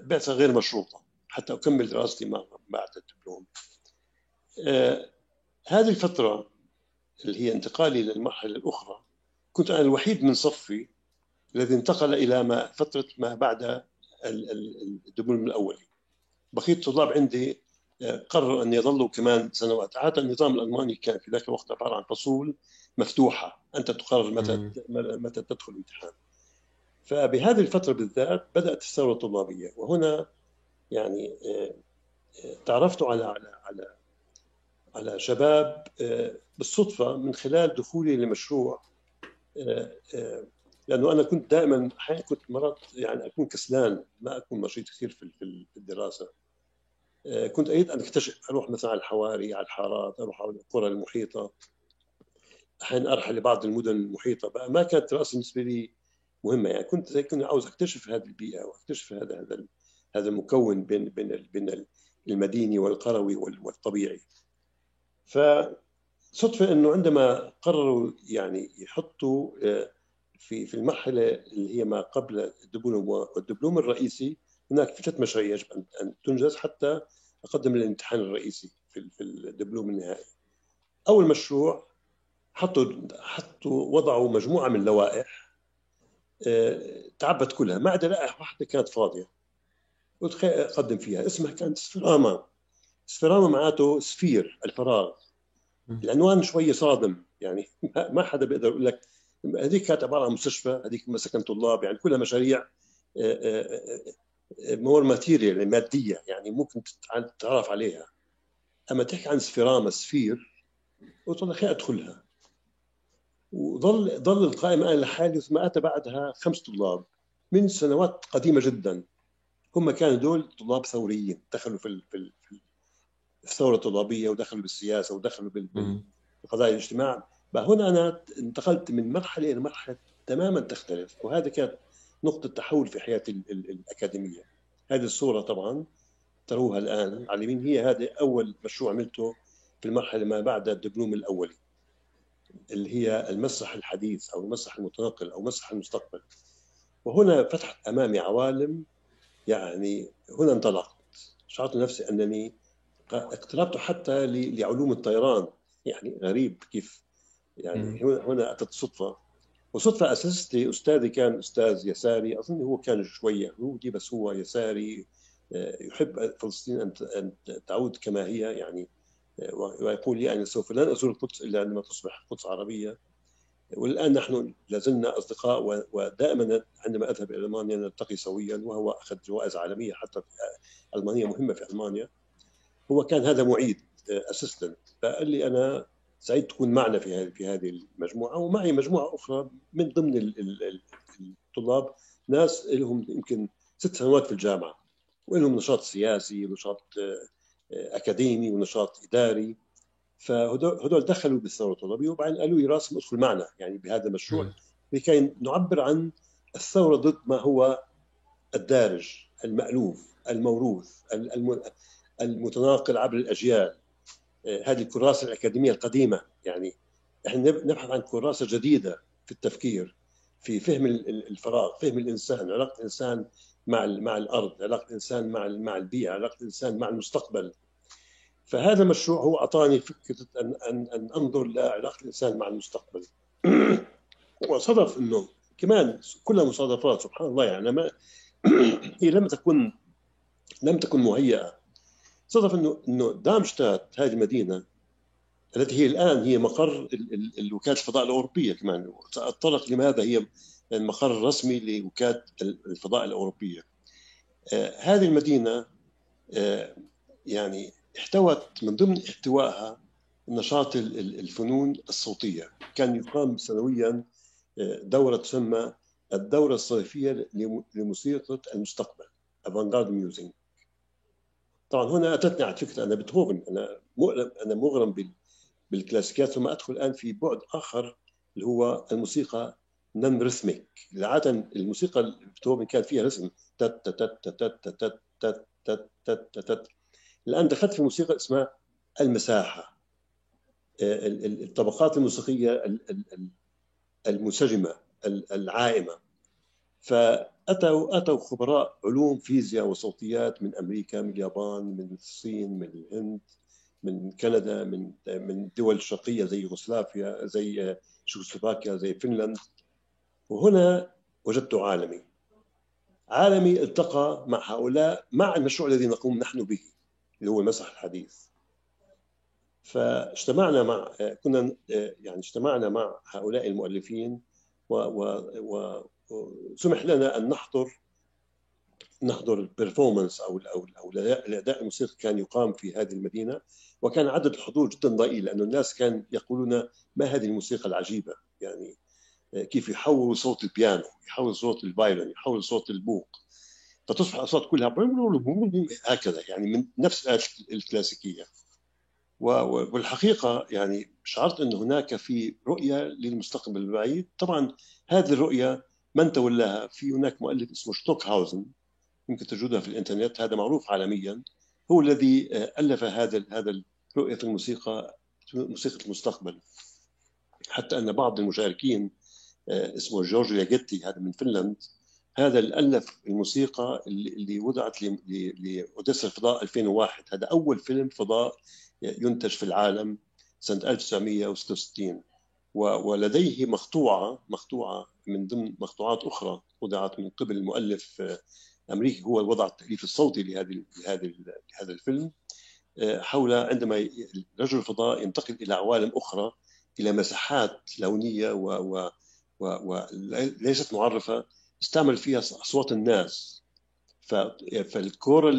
بعثة غير مشروطة حتى أكمل دراستي بعد الدبلوم. آه هذه الفترة اللي هي انتقالي للمرحله الأخرى كنت أنا الوحيد من صفي الذي انتقل إلى ما فترة ما بعد الدبلوم الأولي. بقيه الطلاب عندي آه، قرروا أن يظلوا كمان سنوات. عادة النظام الألماني كان في ذاك الوقت عبارة عن فصول مفتوحة. أنت تقرر متى متى تدخل الامتحان. فبهذه الفترة بالذات بدأت الثورة الطلابية. وهنا يعني آه، آه، تعرفت على على على على شباب بالصدفة من خلال دخولي لمشروع لأنه أنا كنت دائما أحيانا كنت مرات يعني أكون كسلان ما أكون نشيط كثير في الدراسة. آه، كنت أريد أن أكتشف أروح مثلا على الحواري على الحارات أروح على القرى المحيطة. أحيانا أرحل لبعض المدن المحيطة بقى. ما كانت الدراسة بالنسبة لي مهمة. يعني كنت زي كنت عاوز أكتشف هذه البيئة وأكتشف هذا هذا هذا المكون بين بين بين المديني والقروي والطبيعي. فصدفة إنه عندما قرروا يعني يحطوا آه، في في المرحلة اللي هي ما قبل الدبلوم والدبلوم الرئيسي هناك ثلاث مشاريع يجب ان تنجز حتى أقدم الامتحان الرئيسي في في الدبلوم النهائي. أول مشروع حطوا حطوا وضعوا مجموعة من اللوائح آه، تعبت كلها ما عدا لائحة واحدة كانت فاضية. قلت أقدم فيها اسمها كانت Spherama Spherama معناته sphere الفراغ. العنوان شوية صادم يعني ما حدا بيقدر يقول لك هذيك كانت عبارة عن مستشفى هذيك مسكن طلاب يعني كلها مشاريع آه، آه، more material مادية يعني ممكن تتعرف عليها. أما تحكي عن سفيرامة سفير قلت خليني أدخلها. وظل ظل القائمه أنا لحالي ثم أتى بعدها خمس طلاب من سنوات قديمة جدا. هم كانوا دول طلاب ثوريين دخلوا في في الثوره الطلابيه ودخلوا بالسياسة ودخلوا بالقضايا الاجتماع هنا أنا انتقلت من مرحلة إلى مرحلة تماما تختلف وهذا كانت نقطة تحول في حياتي الأكاديمية. هذه الصورة طبعا تروها الآن على اليمين. هي هذا أول مشروع عملته في المرحلة ما بعد الدبلوم الأولي اللي هي المسرح الحديث أو المسرح المتنقل أو مسرح المستقبل. وهنا فتحت أمامي عوالم يعني هنا انطلقت. شعرت نفسي أنني اقتربت حتى لعلوم الطيران. يعني غريب كيف يعني هنا أتت صدفة. وصدفة أسست لي أستاذي كان أستاذ يساري أظن هو كان شوي يهودي بس هو يساري آه، يحب فلسطين أن تعود كما هي يعني آه، ويقول لي أنا سوف لن أزور القدس إلا عندما تصبح قدس عربية. والآن نحن لازلنا أصدقاء ودائما عندما أذهب إلى ألمانيا نلتقي سويا وهو أخذ جوائز عالمية حتى آه، ألمانية مهمة في ألمانيا. هو كان هذا معيد أسستنت فقال لي أنا سعيد تكون معنا في هذه في هذه المجموعة ومعي مجموعة أخرى من ضمن الطلاب ناس لهم يمكن ست سنوات في الجامعة ولهم نشاط سياسي ونشاط آه، أكاديمي ونشاط إداري. فهدول دخلوا بالثورة الطلابية وبعدين قالوا لي راسم ادخل معنا يعني بهذا المشروع لكي نعبر عن الثورة ضد ما هو الدارج المألوف الموروث المتناقل عبر الأجيال. هذه الكراسة الأكاديمية القديمة. يعني إحنا نبحث عن كراسة جديدة في التفكير في فهم الفراغ فهم الإنسان علاقة الإنسان مع مع الأرض علاقة الإنسان مع مع البيئة علاقة الإنسان مع المستقبل. فهذا المشروع هو أعطاني فكرة ان ان أن أنظر لعلاقه الإنسان مع المستقبل. وصدف إنه كمان كلها مصادفات سبحان الله يعني ما هي لم تكن لم تكن مهيئة. صدف انه إنه دامشتات هذه المدينة التي هي الآن هي مقر وكاله الفضاء الأوروبية كمان. ساتطرق لماذا هي المقر الرسمي لوكالة الفضاء الأوروبية. آه هذه المدينة آه يعني احتوت من ضمن احتوائها نشاط الفنون الصوتية، كان يقام سنويا آه، دورة تسمى الدورة الصيفية لموسيقى المستقبل avant-garde music طبعا هنا اتتني على فكره أنا بيتهوفن أنا مولع أنا مغرم بالكلاسيكيات ثم ادخل الان في بعد اخر اللي هو الموسيقى non rhythmic عاده الموسيقى بيتهوفن كان فيها رسم تت تت تت تت تت تت تت تت الان دخلت في موسيقى اسمها المساحه الطبقات الموسيقيه المنسجمه العائمه ف أتوا أتوا خبراء علوم فيزياء وصوتيات من أمريكا من اليابان من الصين من الهند من كندا من من الدول الشرقية زي يوغوسلافيا زي تشيكوسلوفاكيا زي فنلند. وهنا وجدت عالمي. عالمي التقى مع هؤلاء مع المشروع الذي نقوم نحن به اللي هو المسرح الحديث. فاجتمعنا مع كنا يعني اجتمعنا مع هؤلاء المؤلفين وسمح لنا أن نحضر نحضر ال performance أو أو أو الاداء الموسيقي كان يقام في هذه المدينة وكان عدد الحضور جدا ضئيل لأنه الناس كان يقولون ما هذه الموسيقى العجيبة؟ يعني كيف يحولوا صوت البيانو يحول صوت ال violin يحول صوت البوق. فتصبح الأصوات كلها هكذا يعني من نفس الكلاسيكية. والحقيقة يعني شعرت أن هناك في رؤية للمستقبل البعيد. طبعا هذه الرؤية من تولاها في هناك مؤلف اسمه شتوكهاوزن يمكن تجدها في الإنترنت هذا معروف عالميا. هو الذي ألف هذا هذا الرؤيه في الموسيقى موسيقى المستقبل. حتى أن بعض المشاركين اسمه جورج ياجيتي هذا من فنلند هذا اللي ألف الموسيقى اللي وضعت لأوديسا الفضاء 2001 هذا أول فيلم فضاء ينتج في العالم سنة 1966 ولديه مقطوعة مقطوعة من ضمن مقطوعات أخرى وضعت من قبل المؤلف أمريكي هو وضع التأليف الصوتي لهذه لهذه لهذا الفيلم حول عندما رجل الفضاء ينتقل إلى عوالم أخرى إلى مساحات لونية و وليست معرفة استعمل فيها اصوات الناس. فالكور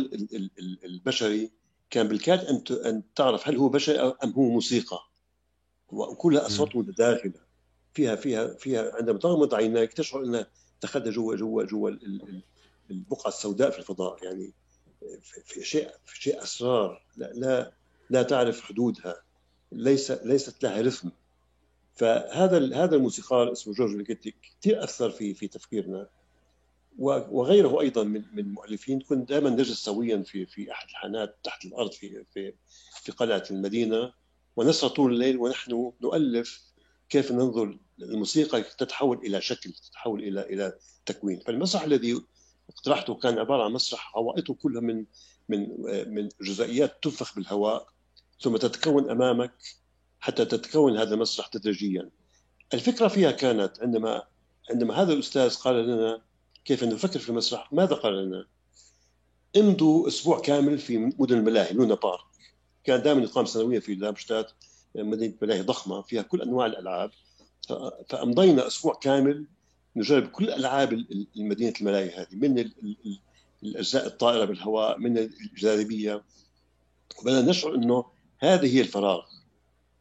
البشري كان بالكاد أن تعرف هل هو بشري أم هو موسيقى. وكلها أصوات متداخلة. فيها فيها فيها عندما تغمض عينيك تشعر أنها دخلت جوا جوا جوا البقعة السوداء في الفضاء. يعني في شيء في شيء أسرار. لا لا لا تعرف حدودها. ليس ليست لها رسم. فهذا هذا الموسيقار اسمه جورج ليكيتي كثير أثر في في تفكيرنا. وغيره أيضا من من المؤلفين. كنا دائما نجلس سويا في في أحد الحانات تحت الأرض في في في قلعة المدينة. ونسهر طول الليل ونحن نؤلف كيف ننظر الموسيقى تتحول إلى شكل تتحول إلى إلى تكوين. فالمسرح الذي اقترحته كان عبارة عن مسرح عوائته كلها من من من جزئيات تنفخ بالهواء ثم تتكون أمامك حتى تتكون هذا المسرح تدريجيا. الفكرة فيها كانت عندما عندما هذا الأستاذ قال لنا كيف نفكر في المسرح ماذا قال لنا؟ امضوا أسبوع كامل في مدن الملاهي لونا بارك. كان دائما يقام سنويا في دامشتات مدينة ملاهي ضخمة فيها كل أنواع الألعاب. فأمضينا أسبوع كامل نجرب كل ألعاب المدينة الملاهي هذه من الأجزاء الطائرة بالهواء من الجاذبية. وبدأنا نشعر إنه هذه هي الفراغ.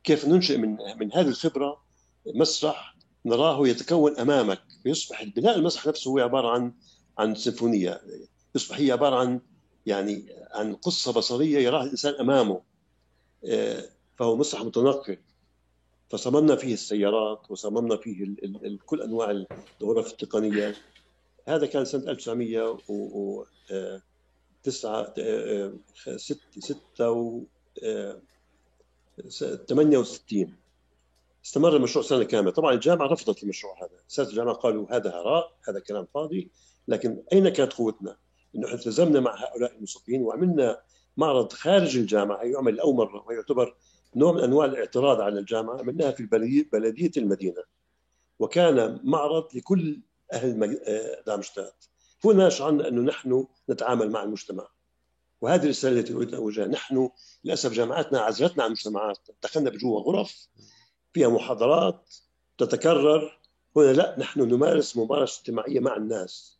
كيف ننشئ من من هذه الخبرة؟ مسرح نراه يتكون أمامك. فيصبح البناء المسرح نفسه هو عبارة عن عن سيمفونية. يصبح هي عبارة عن يعني عن قصة بصرية يراها الإنسان أمامه. فهو مسرح متنقل. فصممنا فيه السيارات وصممنا فيه ال ال ال كل أنواع الغرف التقنية. هذا كان سنة 1909 6 6 68 استمر المشروع سنة كاملة. طبعا الجامعة رفضت المشروع هذا. اساتذه الجامعة قالوا هذا هراء هذا كلام فاضي لكن أين كانت قوتنا؟ إنه التزمنا مع هؤلاء الموسيقيين وعملنا معرض خارج الجامعة يعمل لاول مرة ويعتبر نوع من أنواع الاعتراض على الجامعة عملناها في بلدية المدينة. وكان معرض لكل أهل دامشتات هنا شعرنا أنه نحن نتعامل مع المجتمع. وهذه الرسالة التي أريد أن أوجهها. نحن للأسف جامعاتنا عزلتنا عن المجتمعات دخلنا بجوا غرف فيها محاضرات تتكرر. هنا لا نحن نمارس ممارسة اجتماعية مع الناس.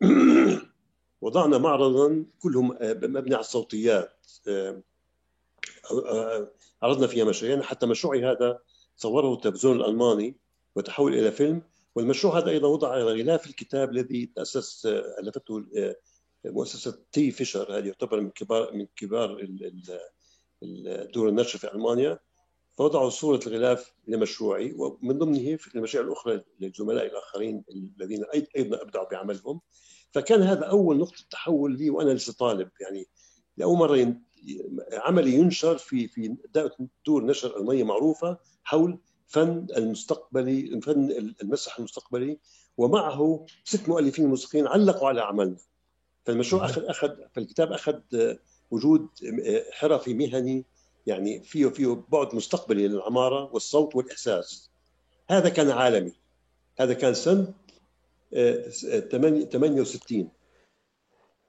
وضعنا معرضا كلهم مبني على الصوتيات. عرضنا فيها مشاريعنا حتى مشروعي هذا صوره التلفزيون الألماني وتحول إلى فيلم. والمشروع هذا أيضا وضع على غلاف الكتاب الذي تأسس ألفته مؤسسة تي فيشر هذه يعتبر من كبار من كبار دور النشر في ألمانيا. فوضعوا صورة الغلاف لمشروعي ومن ضمنه في المشاريع الأخرى للزملاء الآخرين الذين أيضا أبدعوا بعملهم. فكان هذا أول نقطة تحول لي وأنا لسه طالب. يعني لأول مرة عملي ينشر في في دور نشر ألمانية معروفة حول فن المستقبلي الفن المسرح المستقبلي ومعه ست مؤلفين موسيقيين علقوا على أعمالنا. فالمشروع اخذ اخذ فالكتاب أخذ وجود حرفي مهني يعني فيه فيه بعد مستقبلي للعمارة والصوت والإحساس. هذا كان عالمي. هذا كان سنه 68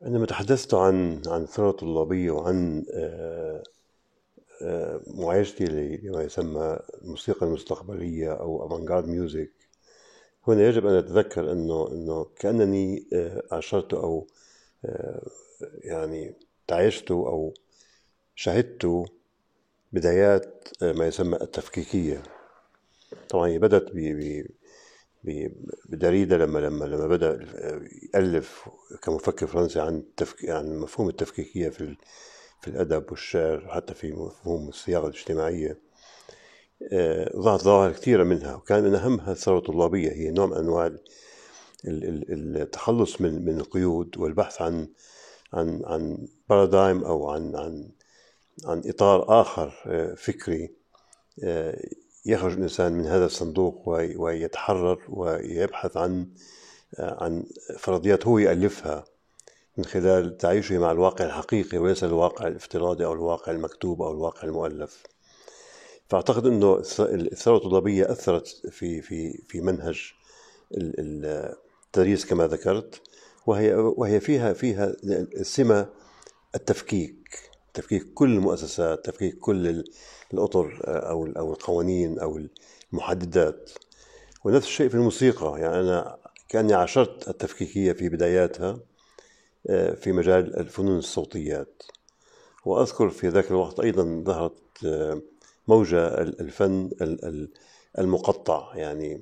عندما تحدثت عن عن الثورة الطلابية وعن معايشتي لما يسمى الموسيقى المستقبلية أو أفانجارد ميوزك. هنا يجب أن أتذكر أنه أنه كأنني عاشرت أو يعني تعيشت أو شهدت بدايات ما يسمى التفكيكية. طبعا هي بدأت بدريدة لما لما لما بدأ يألف كمفكر فرنسي عن تفك... عن مفهوم التفكيكية في في الأدب والشعر حتى في مفهوم الصياغة الاجتماعية آه، ظهرت ظواهر كثيرة منها وكان من أهمها الثورة الطلابية هي نوع من أنواع التخلص من من القيود والبحث عن عن عن بارادايم أو عن عن عن إطار آخر آه، فكري آه، يخرج الإنسان من هذا الصندوق ويتحرر ويبحث عن عن فرضيات هو يالفها من خلال تعيشه مع الواقع الحقيقي وليس الواقع الافتراضي أو الواقع المكتوب أو الواقع المؤلف. فأعتقد إنه الثوره الطلابية أثرت في في في منهج التدريس كما ذكرت وهي وهي فيها فيها سمة التفكيك تفكيك كل المؤسسات تفكيك كل الأطر أو أو القوانين أو المحددات. ونفس الشيء في الموسيقى. يعني أنا كأني عاشرت التفكيكية في بداياتها آه، في مجال الفنون الصوتيات. وأذكر في ذاك الوقت أيضا ظهرت آه، موجة الفن المقطع. يعني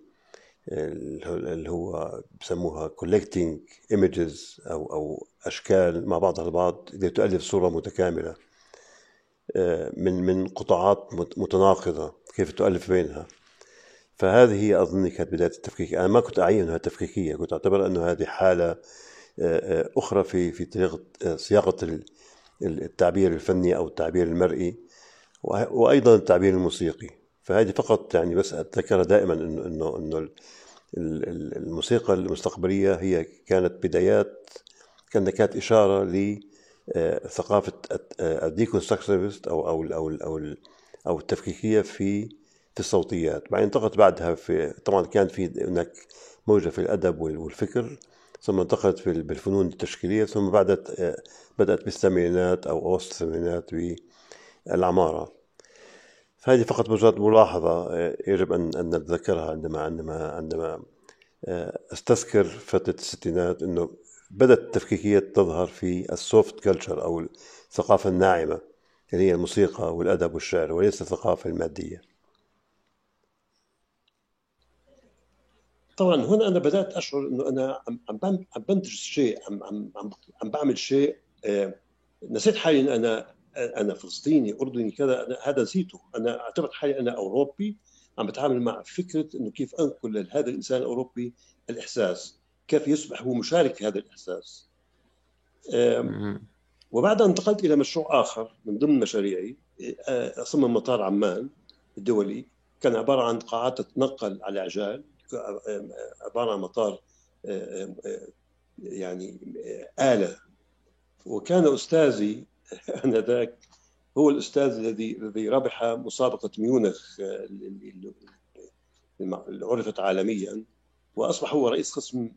اللي هو بسموها collecting images أو أو أشكال مع بعضها البعض لتؤلف صورة متكاملة. آه، من من قطاعات متناقضة كيف تؤلف بينها. فهذه أظن كانت بداية التفكيك. أنا ما كنت أعين أنها تفكيكية كنت أعتبر أنه هذه حالة أخرى في في طريقة صياغة التعبير الفني أو التعبير المرئي وأيضا التعبير الموسيقي. فهذه فقط يعني بس أتذكر دائما إنه إنه إنه الموسيقى المستقبلية هي كانت بدايات كانت إشارة لثقافة الديكونستراكشنست أو أو أو أو أو التفكيكية في في الصوتيات. بعدين انتقلت بعدها في طبعا كان في هناك موجة في الأدب والفكر ثم انتقلت في بالفنون التشكيلية ثم بدأت بدأت بالثمانينات أو أوسط الثمانينات بالعمارة. فهذه فقط مجرد ملاحظة يجب أن أن نتذكرها عندما عندما عندما أستذكر فترة الستينات أنه بدأت التفكيكية تظهر في السوفت كلتشر أو الثقافة الناعمة اللي هي الموسيقى والأدب والشعر وليس الثقافة المادية. طبعا هنا أنا بدأت أشعر إنه أنا عم عم بنتج شيء عم عم عم بعمل شيء آه، نسيت حالي إن أنا أنا فلسطيني أردني كذا أنا هذا نسيته. أنا اعتبرت حالي أنا أوروبي عم بتعامل مع فكرة إنه كيف أنقل لهذا الإنسان الأوروبي الإحساس. كيف يصبح هو مشارك في هذا الإحساس. وبعدها انتقلت إلى مشروع آخر من ضمن مشاريعي آه، أصمم مطار عمان الدولي. كان عبارة عن قاعات تتنقل على عجال عبارة عن مطار يعني آلة. وكان أستاذي آنذاك هو الأستاذ الذي الذي ربح مسابقة ميونخ اللي عرفت عالميا. وأصبح هو رئيس قسم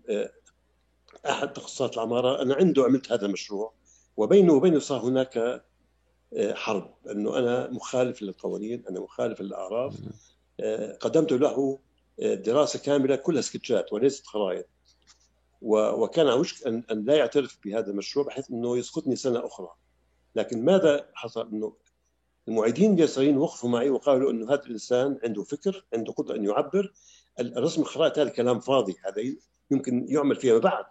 أحد تخصصات العمارة. أنا عنده عملت هذا المشروع وبينه وبينه صار هناك حرب أنه أنا مخالف للقوانين أنا مخالف للأعراف. قدمت له دراسة كاملة كلها سكتشات وليست خرائط. وكان على وشك أن لا يعترف بهذا المشروع بحيث أنه يسقطني سنة أخرى. لكن ماذا حصل؟ أنه المعيدين اليساريين وقفوا معي وقالوا إنه هذا الإنسان عنده فكر عنده قدرة أن يعبر. الرسم الخرائط هذا كلام فاضي هذا يمكن يعمل فيما بعد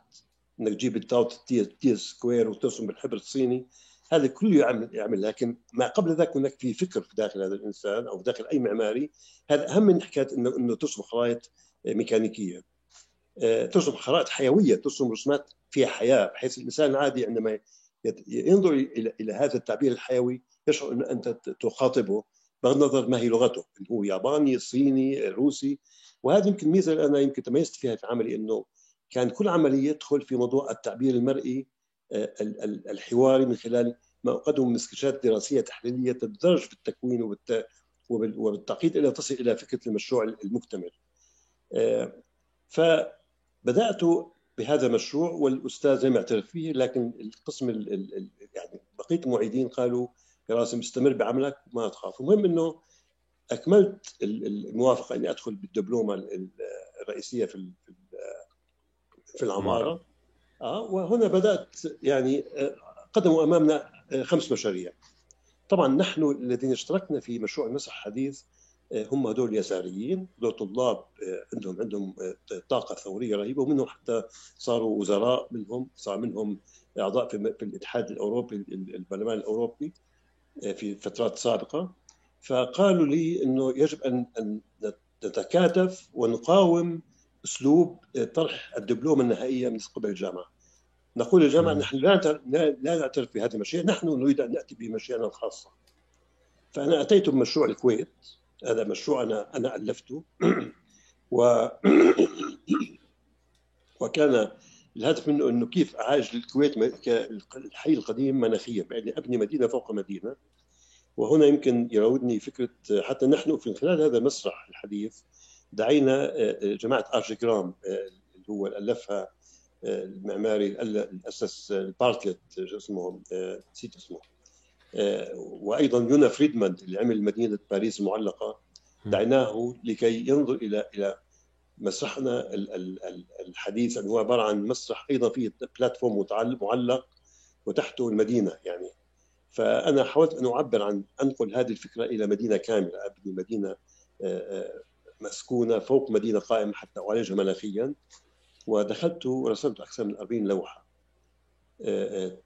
إنك تجيب ال T square وترسم بالحبر الصيني هذا كله يعمل يعمل. لكن ما قبل ذلك هناك في فكر في داخل هذا الإنسان أو داخل أي معماري هذا أهم من حكاية إنه إنه ترسم خرائط ميكانيكية. آه، ترسم خرائط حيوية ترسم رسومات فيها حياة بحيث الإنسان العادي عندما ينظر إلى إلى هذا التعبير الحيوي يشعر أن أنت تخاطبه بغض النظر ما هي لغته هو ياباني صيني روسي. وهذه يمكن ميزة أنا يمكن تميزت فيها في عملي إنه كان كل عملية يدخل في موضوع التعبير المرئي آه، الحواري من خلال ما أقدمه من سكتشات دراسية تحليلية تدرج في التكوين وبالتعقيد إلى تصل إلى فكرة المشروع المكتمل. آه، فبدأت بهذا المشروع والأستاذ لم يعترف فيه لكن القسم يعني بقية المعيدين قالوا يا راسم استمر بعملك ما تخاف المهم إنه أكملت الموافقة إني أدخل بالدبلومة الرئيسية في في العمارة. آه وهنا بدأت يعني آه، قدموا أمامنا آه، خمس مشاريع. طبعا نحن الذين اشتركنا في مشروع المسح الحديث آه، هم هدول يساريين. هدول طلاب عندهم عندهم طاقة ثورية رهيبة ومنهم حتى صاروا وزراء منهم صار منهم أعضاء في, في الاتحاد الأوروبي البرلمان الأوروبي في فترات سابقة. فقالوا لي إنه يجب ان أن نتكاتف ونقاوم أسلوب طرح الدبلومة النهائية من قبل الجامعة. نقول للجامعه نحن لا لا نعترف بهذه المشاريع، نحن نريد أن نأتي بمشاريعنا الخاصه. فأنا أتيت بمشروع الكويت، هذا مشروع أنا أنا ألفته. و وكان الهدف منه إنه كيف أعالج الكويت كالحي القديم مناخيا. يعني أبني مدينة فوق مدينة. وهنا يمكن يراودني فكرة حتى نحن في خلال هذا المسرح الحديث دعينا آه، آه، جماعة Archigram آه، اللي هو ألفها المعماري اللي اسس ال Bartlett اسمه نسيت اسمه وأيضا يونا فريدمان اللي عمل مدينة باريس المعلقة دعيناه لكي ينظر إلى إلى مسرحنا الحديث اللي هو عبارة عن مسرح أيضا فيه platform معلق وتحته المدينة يعني. فأنا حاولت أن أعبر عن أنقل هذه الفكرة إلى مدينة كاملة أبني مدينة مسكونة فوق مدينة قائمة حتى أعالجها مناخيا ودخلت ورسمت أكثر من 40 لوحه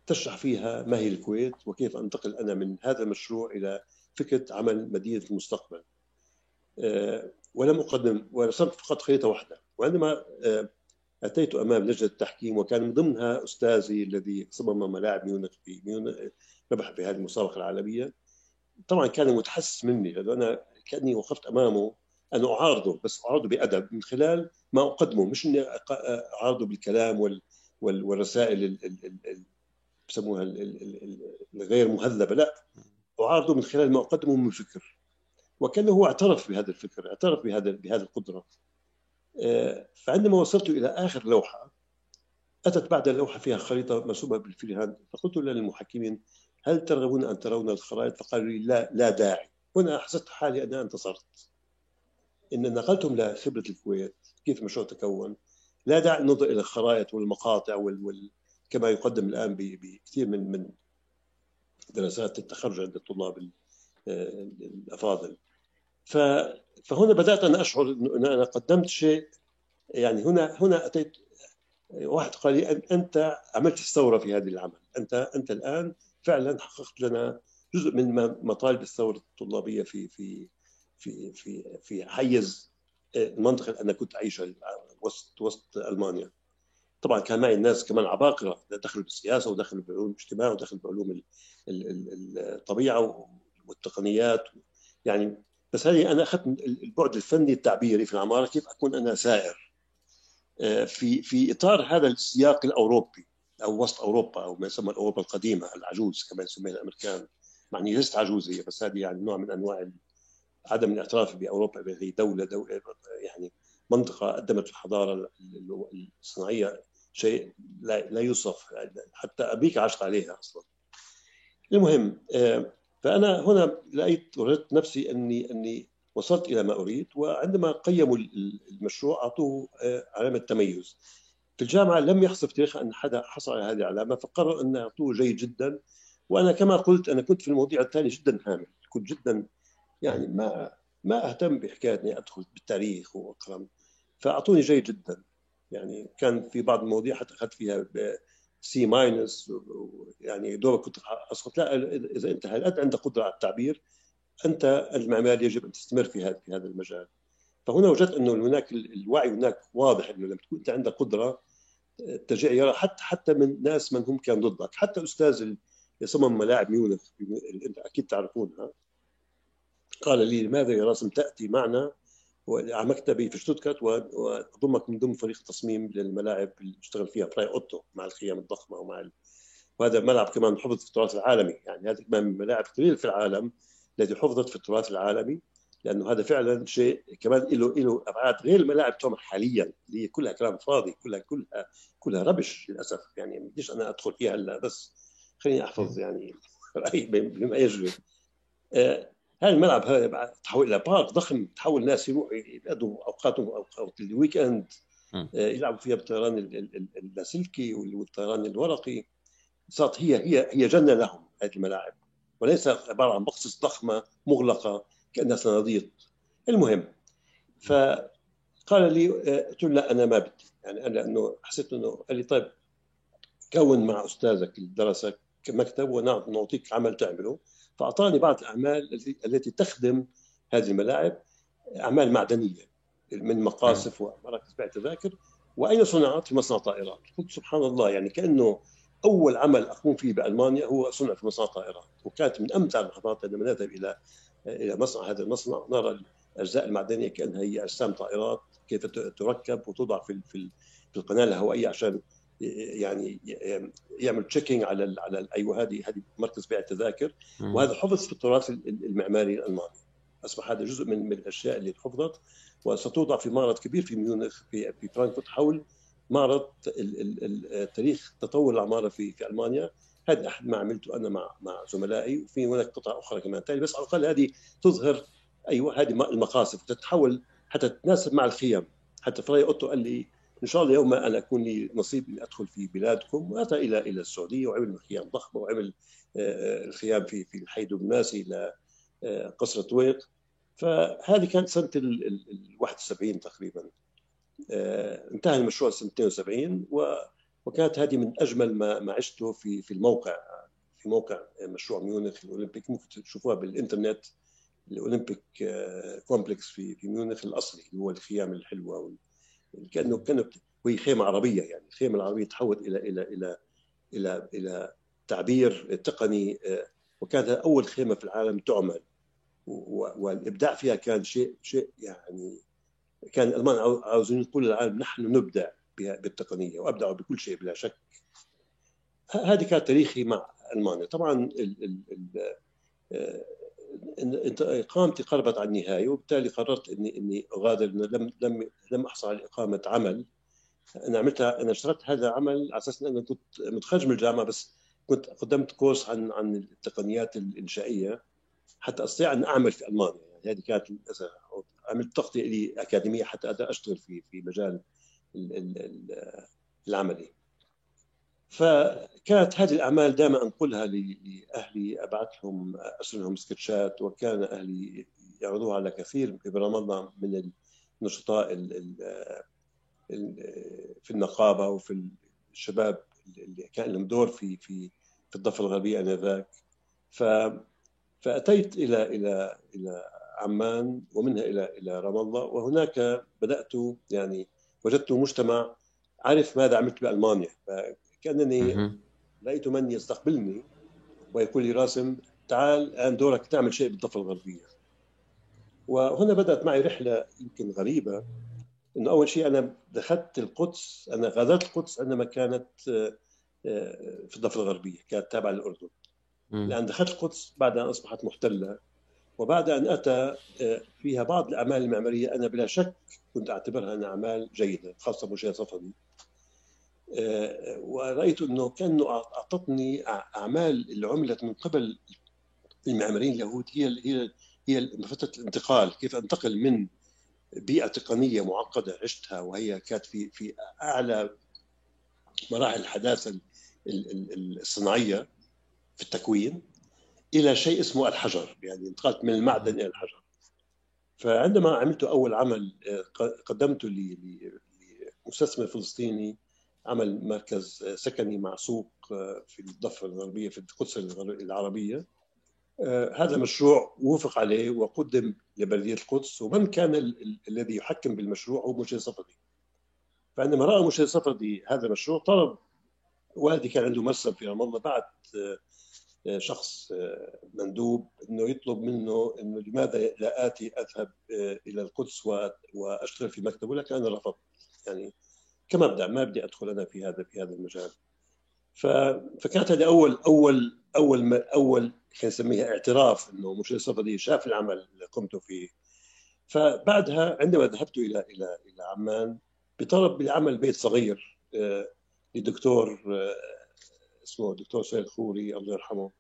تشرح فيها ما هي الكويت وكيف أنتقل أنا من هذا المشروع إلى فكرة عمل مدينة المستقبل. ولم أقدم ورسمت فقط خريطة واحدة. وعندما أتيت أمام لجنة التحكيم وكان من ضمنها أستاذي الذي صمم ملاعب ميونخ في ميونخ ربح في هذه المسابقه العالمية. طبعا كان متحسس مني لأنه أنا كأني وقفت أمامه أن أعارضه بس أعارضه بأدب من خلال ما أقدمه مش أني أعارضه بالكلام وال والرسائل بسموها الغير مهذبة لا. أعارضه من خلال ما أقدمه من فكر. وكأنه هو اعترف بهذا الفكر اعترف بهذا بهذه القدرة. آه، فعندما وصلت إلى آخر لوحة أتت بعد اللوحة فيها خريطة مرسومة بالفريهاند فقلت للمحكمين هل ترغبون أن ترون الخرائط؟ فقالوا لي لا لا داعي. هنا حسيت حالي أنا انتصرت. إن نقلتهم لخبرة الكويت كيف المشروع تكون. لا داعي ننظر إلى الخرائط والمقاطع وال... وال... كما يقدم الآن بكثير من من دراسات التخرج عند الطلاب الأفاضل. ف... فهنا بدأت أنا أشعر إن أنا قدمت شيء. يعني هنا هنا اتيت واحد قال لي أنت عملت الثوره في هذا العمل. أنت أنت الآن فعلا حققت لنا جزء من مطالب الثورة الطلابية في في في في في حيز آه، المنطقة اللي أنا كنت عايشها وسط وسط ألمانيا. طبعا كان معي الناس كمان عباقرة دخلوا بالسياسة ودخلوا بعلوم الاجتماع ودخلوا بعلوم الطبيعة والتقنيات. يعني بس هذه أنا أخذت البعد الفني التعبيري في العمارة كيف أكون أنا سائر. آه، في في إطار هذا السياق الأوروبي. أو وسط أوروبا أو ما يسمى اوروبا القديمة العجوز كما يسميها الأمريكان معني ليست عجوز هي بس هذه يعني نوع من أنواع عدم الاعتراف بأوروبا بهذه دولة, دولة يعني منطقة قدمت الحضارة الصناعية شيء لا, يوصف حتى أمريكا عاشت عليها أصلا. المهم آه، فأنا هنا لقيت وجدت نفسي أني أني وصلت إلى ما أريد وعندما قيموا المشروع أعطوه آه، علامة تميز. الجامعة لم يحصل في تاريخها أن حدا حصل على هذه العلامة فقرروا أن يعطوه جيد جدا. وأنا كما قلت أنا كنت في المواضيع الثانية جدا هامل كنت جدا يعني ما ما أهتم بحكاية إني أدخل بالتاريخ وأقرأ. فأعطوني جيد جدا. يعني كان في بعض المواضيع حتى أخذت فيها C minus يعني دوبك كنت أسقط. لا إذا أنت هل عندك قدرة على التعبير أنت المعماري يجب أن تستمر في هذا في هذا المجال. فهنا وجدت أنه هناك الوعي هناك واضح إنه لما تكون أنت عندك قدرة يرى حتى حتى من ناس من هم كانوا ضدك. حتى أستاذ اللي صمم ملاعب ميونخ اللي أكيد تعرفونها قال لي لماذا يا راسم تأتي معنا على مكتبي في شتوتغارت وأضمك من ضمن فريق التصميم للملاعب اللي اشتغل فيها براي أوتو مع الخيام الضخمة ومع ال... وهذا ملعب كمان حفظ في التراث العالمي. يعني هذا كمان من الملاعب القليله في العالم التي حفظت في التراث العالمي. لأنه هذا فعلا شيء كمان له له أبعاد غير الملاعب تعمل حاليا اللي هي كلها كلام فاضي كلها كلها كلها rubbish للأسف. يعني بديش أنا أدخل فيها هلا بس. خليني أحفظ يعني رأيي بما يجري. آه هذا الملعب هذا تحول إلى park ضخم تحول الناس يروحوا يقضوا أوقاتهم اوقات ال weekend آه يلعبوا فيها بالطيران اللاسلكي والطيران الورقي. صارت هي هي هي جنة لهم هذه الملاعب. وليس عبارة عن بقصص ضخمة مغلقة. كانها صناديق المهم فقال لي قلت له لا أنا ما بدي. يعني أنا لأنه حسيت أنه قال لي طيب كون مع أستاذك اللي درسك مكتب ونعطيك عمل تعمله. فأعطاني بعض الأعمال التي تخدم هذه الملاعب أعمال معدنية من مقاصف ومراكز بيع تذاكر وأين صنعت؟ في مصنع طائرات. قلت سبحان الله يعني كأنه أول عمل أقوم فيه بألمانيا هو صنع في مصنع طائرات. وكانت من أمتع اللحظات عندما نذهب إلى إلى مصنع هذا المصنع نرى الأجزاء المعدنية كأنها هي أجسام طائرات كيف تركب وتوضع في في في القناة الهوائية عشان يعني يعمل تشيكينج على على أيوه هذه هذه مركز بيع التذاكر. وهذا حفظ في التراث المعماري الألماني. أصبح هذا جزء من من الأشياء اللي حفظت. وستوضع في معرض كبير في ميونخ في في فرانكفورت حول معرض تاريخ تطور العماره في في ألمانيا. هذا أحد ما عملته أنا مع مع زملائي وفي هناك قطع أخرى كمان تالي بس على الأقل هذه تظهر أيوه هذه المقاصف تتحول حتى تتناسب مع الخيام. حتى فراي أوتو قال لي إن شاء الله يوم ما أنا أكون لي نصيب إني أدخل في بلادكم وأتى إلى إلى السعودية وعمل خيام ضخمة وعمل الخيام في في الحي دبناسي إلى قصر طويق. فهذه كانت سنة ال 71 تقريبا. انتهى المشروع سنة 72 وكانت هذه من أجمل ما ما عشته في في الموقع في موقع مشروع ميونخ الأولمبيك. ممكن تشوفوها بالإنترنت الأولمبيك كومبلكس في في ميونخ الأصلي اللي هو الخيام الحلوة كأنه كانت وهي خيمة عربية يعني. الخيمة العربية تحولت إلى إلى إلى إلى إلى تعبير تقني وكانت أول خيمة في العالم تعمل. والإبداع فيها كان شيء شيء يعني كان الألمان عاوزين يقولوا للعالم نحن نبدع. بالتقنية وابدعوا بكل شيء بلا شك. هذه كانت تاريخي مع ألمانيا. طبعا اقامتي قربت على النهاية وبالتالي قررت اني إني أغادر لم لم لم أحصل على إقامة عمل. أنا عملتها أنا اشتركت هذا العمل على أساس اني كنت متخرج من الجامعة بس كنت قدمت كورس عن عن التقنيات الإنشائية حتى أستطيع أن أعمل في ألمانيا. يعني هذه كانت عملت تغطيه لي أكاديمية حتى أقدر أشتغل في في مجال العملي فكانت هذه الأعمال دائما أنقلها لأهلي ابعث لهم أرسل لهم سكتشات وكان أهلي يعرضوها على كثير الله من النشطاء في النقابة وفي الشباب اللي كان لهم دور في في في الضفة الغربية آنذاك. ف فأتيت إلى إلى إلى عمان ومنها إلى إلى رام الله وهناك بدأت يعني وجدت مجتمع عرف ماذا عملت بألمانيا فكأنني لقيت من يستقبلني ويقول لي راسم تعال الآن دورك تعمل شيء بالضفة الغربية. وهنا بدأت معي رحلة يمكن غريبة إنه أول شيء أنا دخلت القدس أنا غادرت القدس عندما كانت في الضفة الغربية كانت تابعة للأردن. لأن دخلت القدس بعد أن أصبحت محتلة. وبعد أن أتى فيها بعض الأعمال المعمارية أنا بلا شك كنت أعتبرها أنها أعمال جيدة خاصة مشيه صفدي ورأيت أنه كانه أعطتني أعمال اللي عملت من قبل المعماريين اليهود هي هي هي فتره الانتقال كيف أنتقل من بيئة تقنية معقدة عشتها وهي كانت في في أعلى مراحل الحداثه الصناعية في التكوين إلى شيء اسمه الحجر يعني انتقلت من المعدن إلى الحجر. فعندما عملت أول عمل قدمته لمستثمر فلسطيني عمل مركز سكني مع سوق في الضفة الغربية في القدس العربية. هذا مشروع وافق عليه وقدم لبلدية القدس ومن كان ال الذي يحكم بالمشروع هو مشير صفدي. فعندما رأى مشير صفدي هذا المشروع طلب والدي كان عنده مرسم في رام الله بعت شخص مندوب إنه يطلب منه إنه لماذا لا آتي أذهب إلى القدس وأشتغل في مكتبه لكن أنا رفضت. يعني كمبدا ما بدي أدخل أنا في هذا في هذا المجال. فكانت هذه أول أول أول أول خلينا نسميها اعتراف إنه مشير الصفدي شاف العمل اللي قمت فيه. فبعدها عندما ذهبت إلى إلى إلى عمان بطلب بعمل بيت صغير آه، لدكتور آه، اسمه الدكتور سيد خوري الله يرحمه.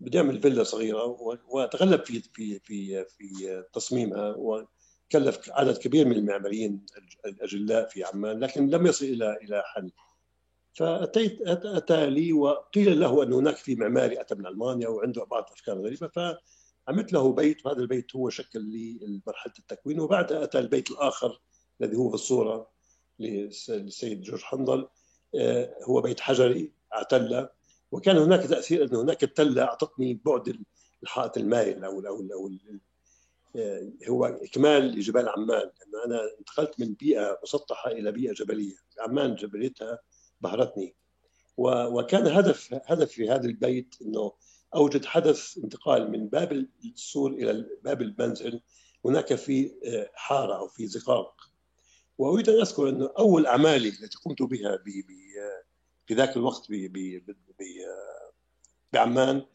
بدي أعمل فيلا صغيرة وتغلب في في في في تصميمها وكلف عدد كبير من المعماريين الأجلاء في عمان لكن لم يصل إلى إلى حل. فأتيت أتى لي وقيل له أن هناك في معماري أتى من ألمانيا وعنده بعض الافكار غريبة فعملت له بيت وهذا البيت هو شكل لي مرحله التكوين وبعدها أتى البيت الآخر الذي هو في الصورة للسيد جورج حنظل آه، هو بيت حجري. اعتلة وكان هناك تأثير أن هناك التله أعطتني بعد الحائط المائل أو أو أو آه، هو إكمال لجبال عمان. لأنه أنا انتقلت من بيئة مسطحة إلى بيئة جبلية. عمان جبليتها بهرتني. وكان هدف هدف في هذا البيت إنه أوجد حدث انتقال من باب السور إلى باب المنزل. هناك في آه، حارة أو في زقاق. وأريد أن أذكر انه أول أعمالي التي قمت بها في ذاك الوقت بعمان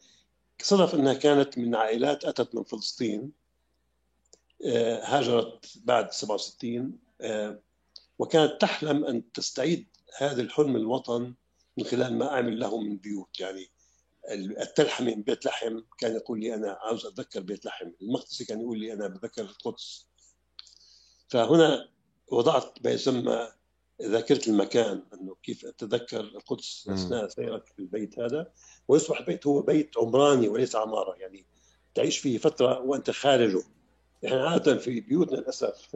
صدف أنها كانت من عائلات أتت من فلسطين آه، هاجرت بعد 67 آه، وكانت تحلم أن تستعيد هذا الحلم الوطن من خلال ما أعمل له من بيوت. يعني التلحمي من بيت لحم كان يقول لي أنا عاوز أتذكر بيت لحم. المقدسي كان يقول لي أنا بتذكر القدس. فهنا وضعت ما يسمى ذاكره المكان إنه كيف أتذكر القدس أثناء سيرك في البيت هذا. ويصبح البيت هو بيت عمراني وليس عمارة يعني تعيش فيه فترة وأنت خارجه. يعني عادة في بيوتنا للأسف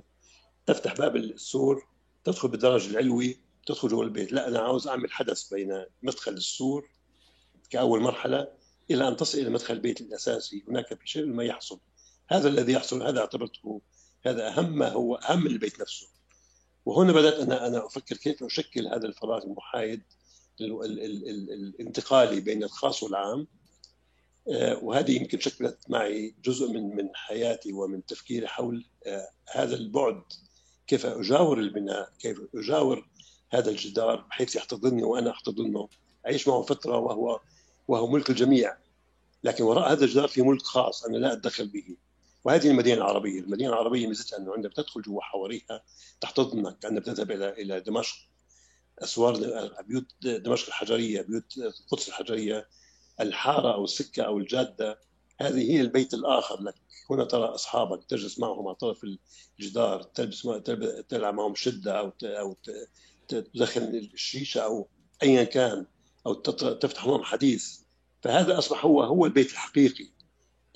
تفتح باب السور تدخل بالدرج العلوي تدخل جوا البيت. لا أنا عاوز أعمل حدث بين مدخل السور كأول مرحلة إلى أن تصل إلى مدخل البيت الأساسي. هناك في شيء ما يحصل. هذا الذي يحصل هذا أعتبرته هذا أهم ما هو أهم البيت نفسه. وهنا بدأت أنا أنا أفكر كيف اشكل هذا الفراغ المحايد الانتقالي بين الخاص والعام. آه، وهذه يمكن شكلت معي جزء من من حياتي ومن تفكيري حول آه، هذا البعد. كيف أجاور البناء؟ كيف أجاور هذا الجدار بحيث يحتضنني وأنا أحتضنه؟ أعيش معه فترة وهو وهو ملك الجميع. لكن وراء هذا الجدار في ملك خاص أنا لا أتدخل به. وهذه المدينة العربية، المدينة العربية ميزتها أنه عندما تدخل جوا حواريها تحتضنك عندما تذهب إلى إلى دمشق. أسوار بيوت دمشق الحجرية، بيوت القدس الحجرية الحارة أو السكة أو الجادة. هذه هي البيت الآخر لك، هنا ترى أصحابك تجلس معهم على طرف الجدار، تلبس تلعب معهم شدة أو أو تدخن الشيشة أو ايا كان أو تفتح معهم حديث. فهذا أصبح هو هو البيت الحقيقي.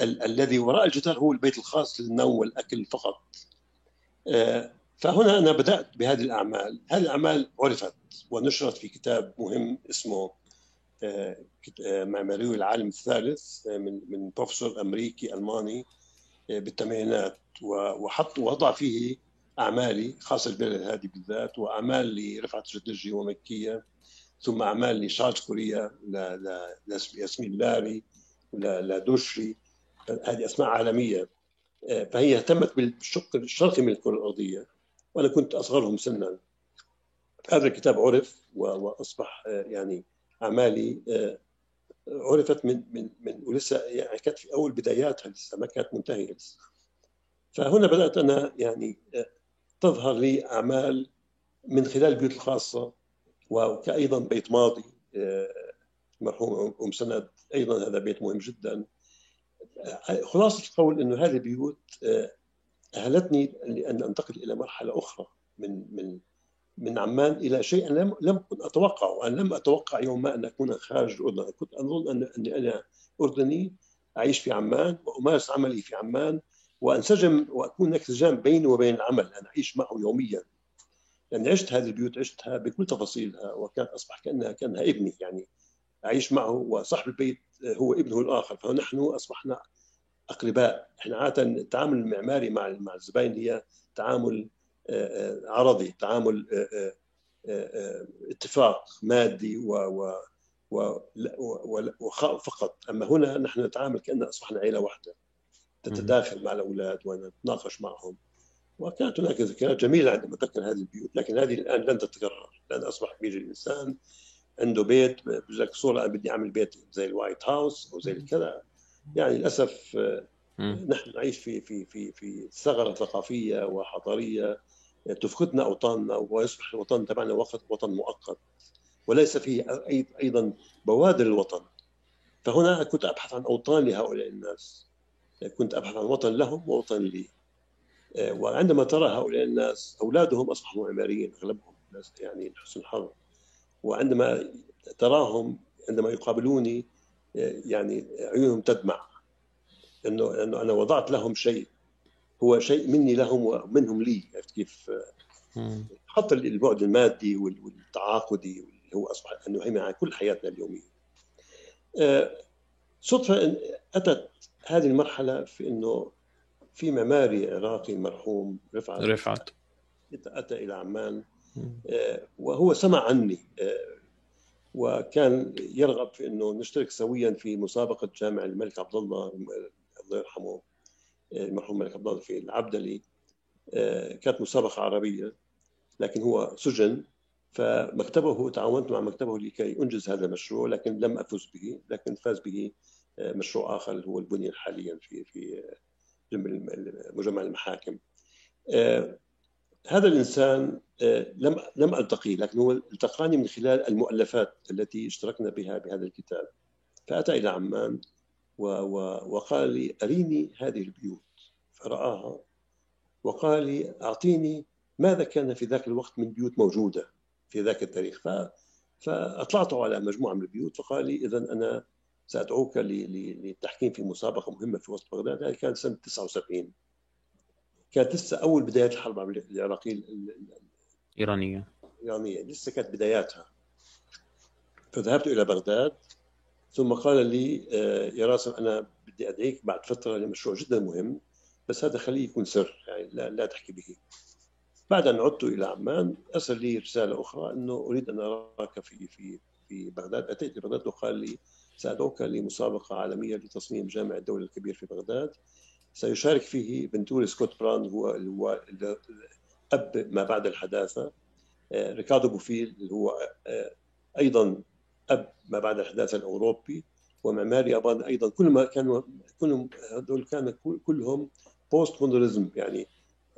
ال- الذي وراء الجدار هو البيت الخاص للنوم والاكل فقط. آه، فهنا أنا بدأت بهذه الأعمال، هذه الأعمال عرفت ونشرت في كتاب مهم اسمه آه، آه، معماري العالم الثالث من من بروفيسور أمريكي ألماني بالثمانينات وحط وضع فيه أعمالي خاصة البلد هذه بالذات وأعمال لرفعت الجدجي ومكيه ثم أعمال لشارلز كوريا لياسمين لاري لدوشري هذه أسماء عالمية آه، فهي اهتمت بالشق الشرقي من الكرة الأرضية وأنا كنت أصغرهم سنا. هذا الكتاب عرف وأصبح آه، يعني أعمالي آه، عرفت من من من ولسه يعني كانت في أول بداياتها لسه ما كانت منتهية لسه. فهنا بدأت أنا يعني تظهر لي أعمال من خلال البيوت الخاصة وكايضا بيت ماضي المرحوم أم سند أيضا هذا بيت مهم جدا. خلاصة القول إنه هذه البيوت آه، أهلتني لأن أنتقل إلى مرحلة أخرى من من من عمان إلى شيء لم لم كنت أتوقعه، أنا لم أتوقع يوم ما أن أكون خارج الأردن، كنت اظن ان أني أنا أردني أعيش في عمان وأمارس عملي في عمان وأنسجم وأكون هناك انسجام بيني وبين العمل، أنا أعيش معه يوميا. يعني عشت هذه البيوت عشتها بكل تفاصيلها وكان أصبح كانها كأنها ابني يعني. اعيش معه وصاحب البيت هو ابنه الآخر. فنحن أصبحنا أقرباء. إحنا عادة التعامل المعماري مع مع الزباين هي تعامل آه، آه، عرضي تعامل آه، اتفاق مادي و فقط. أما هنا نحن نتعامل كأن أصبحنا عائله واحدة. تتداخل مع الأولاد ونتناقش معهم. وكانت هناك ذكريات جميلة عندما تذكر هذه البيوت لكن هذه الآن لن تتكرر لأن اصبح بيجي الإنسان عنده بيت لك صوره أنا بدي أعمل بيت زي الوايت هاوس أو زي الكذا يعني للأسف نحن نعيش في في في في ثغرة ثقافية وحضارية تفقدنا أوطاننا ويصبح الوطن تبعنا وقت وطن مؤقت وليس فيه أيضا بوادر الوطن. فهنا كنت أبحث عن أوطان لهؤلاء الناس. كنت أبحث عن وطن لهم ووطن لي. وعندما ترى هؤلاء الناس أولادهم أصبحوا معماريين أغلبهم يعني حسن الحظ وعندما تراهم عندما يقابلوني يعني عيونهم تدمع. انه انه أنا وضعت لهم شيء. هو شيء مني لهم ومنهم لي. عرفت كيف؟ حتى البعد المادي والتعاقدي اللي هو أصبح انه يهيمن على كل حياتنا اليومية. آه، صدفة أتت هذه المرحلة في إنه في معماري عراقي مرحوم رفعت. رفعت. أتى إلى عمان. وهو سمع عني وكان يرغب في إنه نشترك سويا في مسابقة جامع الملك عبد الله الله يرحمه المرحوم الملك عبد الله في العبدلي. كانت مسابقة عربية لكن هو سجن فمكتبه تعاونت مع مكتبه لكي أنجز هذا المشروع لكن لم أفز به لكن فاز به مشروع آخر هو البنية حاليا في في مجمع المحاكم. هذا الإنسان آه، لم لم ألتقيه لكن هو التقاني من خلال المؤلفات التي اشتركنا بها بهذا الكتاب. فأتى إلى عمان وقال لي أريني هذه البيوت. فرآها وقال لي أعطيني ماذا كان في ذاك الوقت من بيوت موجودة في ذاك التاريخ. فأطلعت على مجموعة من البيوت فقال لي اذا أنا سأدعوك للتحكيم في مسابقة مهمة في وسط بغداد هذه كانت سنة 79 كانت لسه أول بدايات الحرب العراقية الإيرانية الإيرانية لسه كانت بداياتها. فذهبت إلى بغداد ثم قال لي آه، يا راسم أنا بدي أدعيك بعد فترة لمشروع جدا مهم بس هذا خليه يكون سر يعني لا, لا تحكي به. بعد أن عدت إلى عمان أرسل لي رسالة أخرى أنه أريد أن أراك في في في بغداد. أتيت لبغداد وقال لي سأدعوك لمسابقة عالمية لتصميم جامع الدولة الكبير في بغداد. سيشارك فيه فنتوري سكوت براون هو هو أب ما بعد الحداثة. آه، ريكاردو بوفيل اللي هو آه، أيضا أب ما بعد الحداثة الأوروبي ومعماري ياباني أيضا. كل ما كانوا كلهم هذول كانوا كلهم postmodernism يعني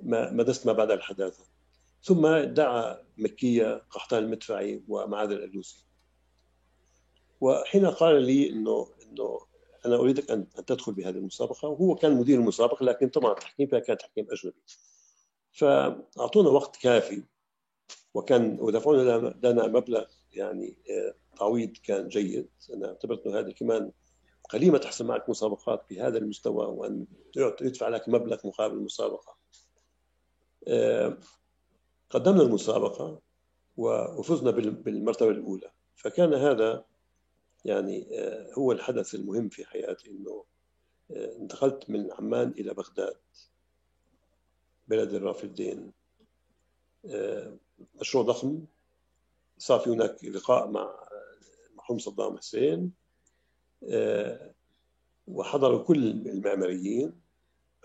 ما مدرسة ما بعد الحداثة. ثم دعا مكية قحطان المدفعي ومعاذ الألوسي. وحين قال لي انه إنه أنا أريدك أن تدخل بهذه المسابقة. وهو كان مدير المسابقة لكن طبعا التحكيم فيها كان تحكيم أجنبي. فأعطونا وقت كافي وكان ودفعوا لنا مبلغ يعني آه، تعويض كان جيد. أنا اعتبرت أنه هذه كمان قليلة تحصل معك مسابقات بهذا المستوى وأن يدفع لك مبلغ مقابل المسابقة. آه، قدمنا المسابقة وفزنا بالمرتبة الأولى. فكان هذا يعني آه، هو الحدث المهم في حياتي إنه آه، انتقلت من عمان إلى بغداد بلد الرافدين. آه، مشروع ضخم. صار في هناك لقاء مع المرحوم صدام حسين. وحضروا كل المعماريين.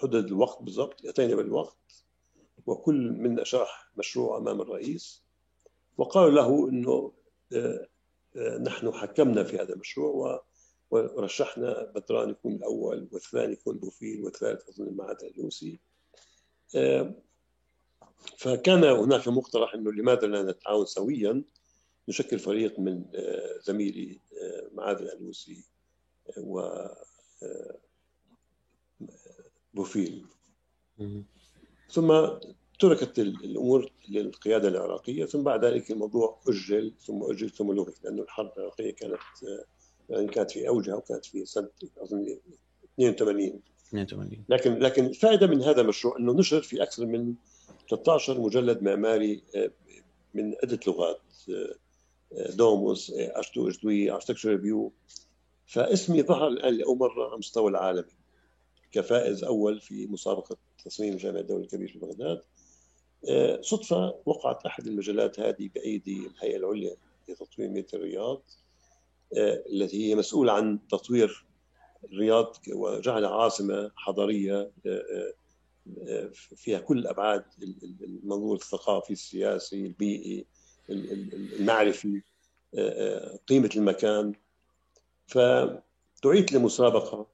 حدد الوقت بالضبط اتينا بالوقت. وكل منا شرح مشروع أمام الرئيس. وقالوا له إنه نحن حكمنا في هذا المشروع ورشحنا بدران يكون الأول والثاني يكون بوفيل والثالث أظن معاذ الألوسي آه، فكان هناك مقترح إنه لماذا لا نتعاون سويا؟ نشكل فريق من آه، زميلي آه، معاذ الألوسي و بوفيل ثم تركت الأمور للقيادة العراقية ثم بعد ذلك الموضوع أجل ثم أجل ثم لغي لأنه الحرب العراقية كانت يعني كانت في أوجها وكانت في سنة أظن 82 82 لكن لكن الفائده من هذا المشروع أنه نشر في أكثر من 13 مجلة معماري آه، من عدة لغات آه، Domus Architecture d'Aujourd'hui Architectural Review. فاسمي ظهر الآن لأول مرة على المستوى العالمي كفائز أول في مسابقة تصميم جامع الدولة الكبير في بغداد. آه، صدفة وقعت أحد المجلات هذه بأيدي الهيئة العليا لتطوير ميت الرياض التي هي مسؤولة عن تطوير الرياض وجعلها عاصمة حضارية فيها كل الأبعاد المنظور الثقافي السياسي البيئي المعرفي قيمة المكان. فدعيت لمسابقة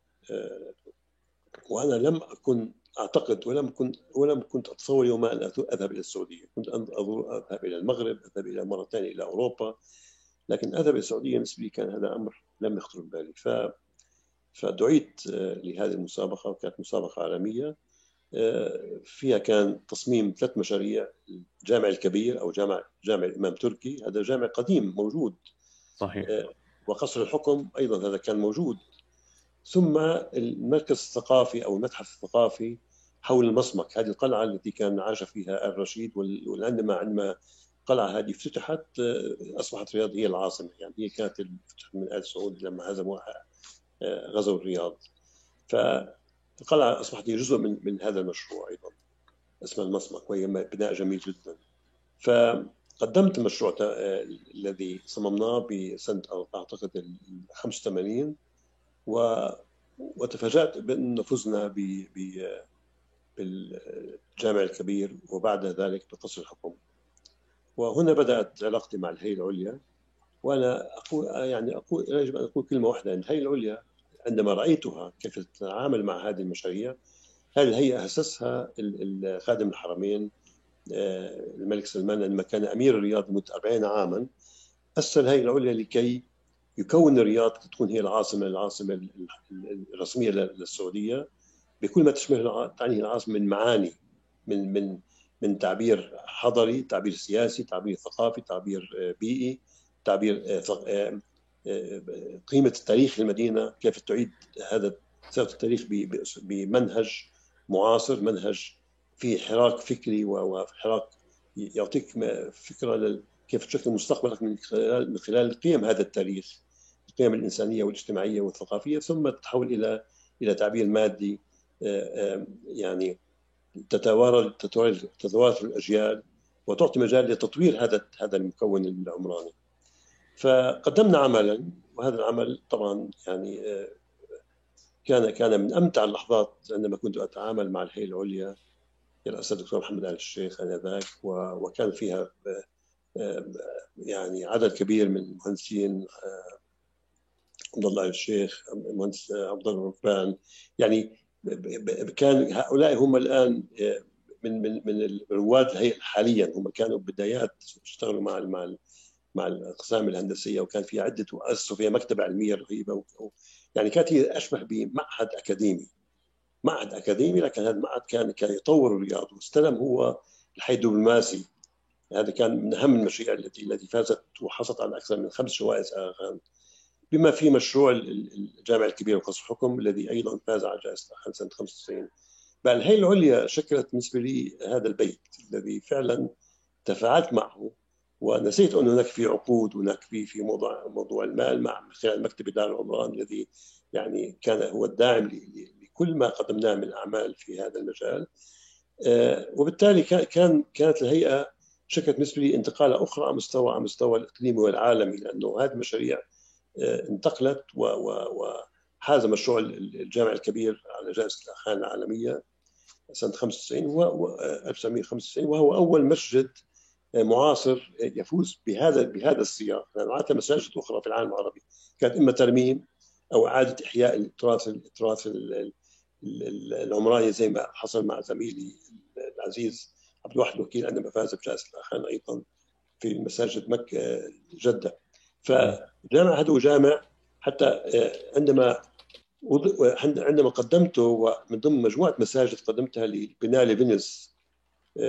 وأنا لم أكن أعتقد ولم كنت ولم كنت أتصور يوما أن أذهب إلى السعودية. كنت أذهب إلى المغرب أذهب إلى مرة ثانية إلى أوروبا لكن أذهب إلى السعودية بالنسبة لي كان هذا أمر لم يخطر ببالي ف فدعيت لهذه المسابقة وكانت مسابقة عالمية. فيها كان تصميم ثلاث مشاريع الجامع الكبير أو جامع جامع الإمام تركي. هذا جامع قديم موجود. صحيح. وقصر الحكم أيضا هذا كان موجود. ثم المركز الثقافي أو المتحف الثقافي حول المصمك هذه القلعة التي كان عاش فيها ال رشيد وعندما عندما القلعه هذه افتتحت أصبحت الرياض هي العاصمة. يعني هي كانت فتحت من آل سعود لما هزموها غزوا الرياض. ف القلعة أصبحت هي جزء من من هذا المشروع أيضا اسمها المصمك وهي بناء جميل جدا. فقدمت المشروع الذي صممناه بسنة أعتقد ال 85 و وتفاجأت بأن فزنا ب بالجامع الكبير وبعد ذلك بقصر الحكم وهنا بدأت علاقتي مع الهيئة العليا وأنا أقول يعني أقول يجب أن أقول كلمة واحدة. أن الهيئة العليا عندما رأيتها كيف تتعامل مع هذه المشاريع هذه الهيئة أسسها خادم الحرمين الملك سلمان عندما كان أمير الرياض لمدة 40 عاما أسس الهيئة العليا لكي يكون الرياض تكون هي العاصمة العاصمة الرسمية للسعودية. بكل ما تشمل تعنيه العاصمة من معاني من من من تعبير حضري، تعبير سياسي، تعبير ثقافي، تعبير بيئي، تعبير قيمة التاريخ للمدينة كيف تعيد هذا سيره التاريخ بمنهج معاصر منهج فيه حراك فكري وحراك يعطيك فكرة كيف تشكل مستقبلك من خلال من خلال قيم هذا التاريخ القيم الإنسانية والاجتماعية والثقافية ثم تتحول إلى إلى تعبير مادي يعني تتوارد تتوارد تتوارث الأجيال وتعطي مجال لتطوير هذا هذا المكون العمراني. فقدمنا عملا وهذا العمل طبعا يعني كان كان من أمتع اللحظات عندما كنت أتعامل مع الهيئه العليا يرأسها الدكتور محمد آل الشيخ آنذاك وكان فيها يعني عدد كبير من المهندسين عبد الله الشيخ المهندس عبد الله الركبان يعني كان هؤلاء هم الآن من من من رواد الهيئه حاليا هم كانوا بدايات اشتغلوا مع مع مع الأقسام الهندسية وكان فيها عدة واسسوا فيها مكتبة علمية رهيبة. يعني كانت هي أشبه بمعهد أكاديمي معهد أكاديمي لكن هذا المعهد كان كان يطور الرياض واستلم هو الحيدوبلماسي هذا كان من أهم المشاريع التي التي فازت وحصلت على أكثر من خمس جوائز اغان بما في مشروع الجامع الكبير وقصر الحكم الذي أيضا فاز على جائزة سنة 95 بل الهيئه العليا شكلت بالنسبة لي هذا البيت الذي فعلا تفاعلت معه ونسيت أن هناك في عقود هناك في في موضوع موضوع المال مع من خلال مكتب إدارة العمران الذي يعني كان هو الداعم لكل ما قدمناه من أعمال في هذا المجال. وبالتالي كان كانت الهيئة شكلت بالنسبة لي انتقالة أخرى على مستوى على مستوى الإقليمي والعالمي لأنه هذه المشاريع انتقلت وحاز مشروع الجامع الكبير على جائزة الأخان العالمية سنة 95 و 1995 وهو أول مسجد معاصر يفوز بهذا بهذا السياق لأن يعني مساجد أخرى في العالم العربي. كانت إما ترميم أو إعادة إحياء التراث التراث العمراني زي ما حصل مع زميلي العزيز عبد الواحد الوكيل عندما فاز بجائزة الأخان أيضا في مساجد مكة جدة. فجامع هذا جامع حتى عندما عندما قدمته ومن ضمن مجموعة مساجد قدمتها لبناء لفينيس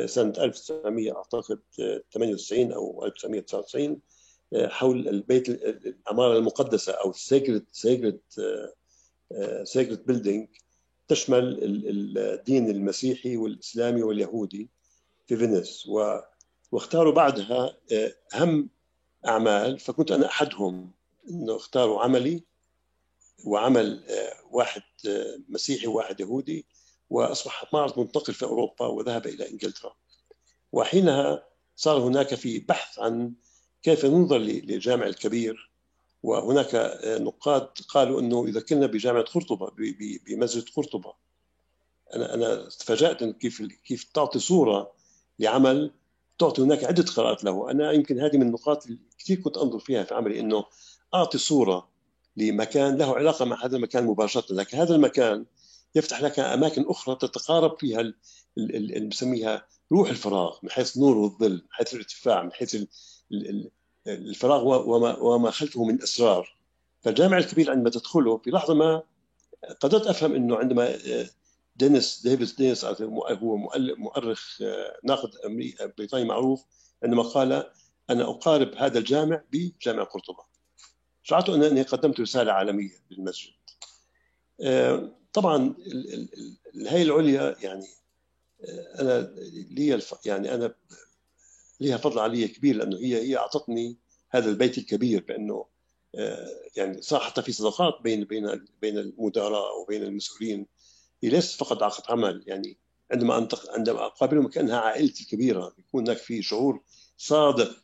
سنة 1900 أعتقد 98 أو 1999 حول البيت العمارة المقدسة أو sacred sacred sacred building تشمل الدين المسيحي والإسلامي واليهودي في Venice واختاروا بعدها اهم أعمال فكنت أنا أحدهم إنه اختاروا عملي وعمل واحد مسيحي وواحد يهودي واصبح معرض منتقل في أوروبا وذهب إلى إنجلترا. وحينها صار هناك في بحث عن كيف ننظر للجامع الكبير وهناك نقاد قالوا إنه إذا كنا بجامعة قرطبة بمسجد قرطبة. أنا أنا تفاجات كيف كيف تعطي صورة لعمل تعطي هناك عدة قراءات له. أنا يمكن هذه من النقاط اللي كثير كنت أنظر فيها في عملي إنه أعطي صورة لمكان له علاقة مع هذا المكان مباشرة. لكن هذا المكان يفتح لك أماكن أخرى تتقارب فيها اللي بسميها روح الفراغ من حيث النور والظل من حيث الارتفاع من حيث الفراغ وما وما خلفه من أسرار. فالجامع الكبير عندما تدخله في لحظة ما قدرت أفهم إنه عندما دينيس ديفيس دينيس هو مؤرخ آه، ناقد بريطاني معروف عندما قال أنا أقارب هذا الجامع بجامع قرطبة شعرت انني قدمت رسالة عالمية للمسجد. آه، طبعا الهيئة العليا يعني أنا لي يعني أنا لها فضل علي كبير لأنه هي هي أعطتني هذا البيت الكبير بأنه آه، يعني صار حتى في صداقات بين بين بين المدراء وبين المسؤولين. ليست فقط عقد عمل يعني عندما انتق عندما أقابلهم كأنها عائلتي الكبيرة يكون هناك في شعور صادق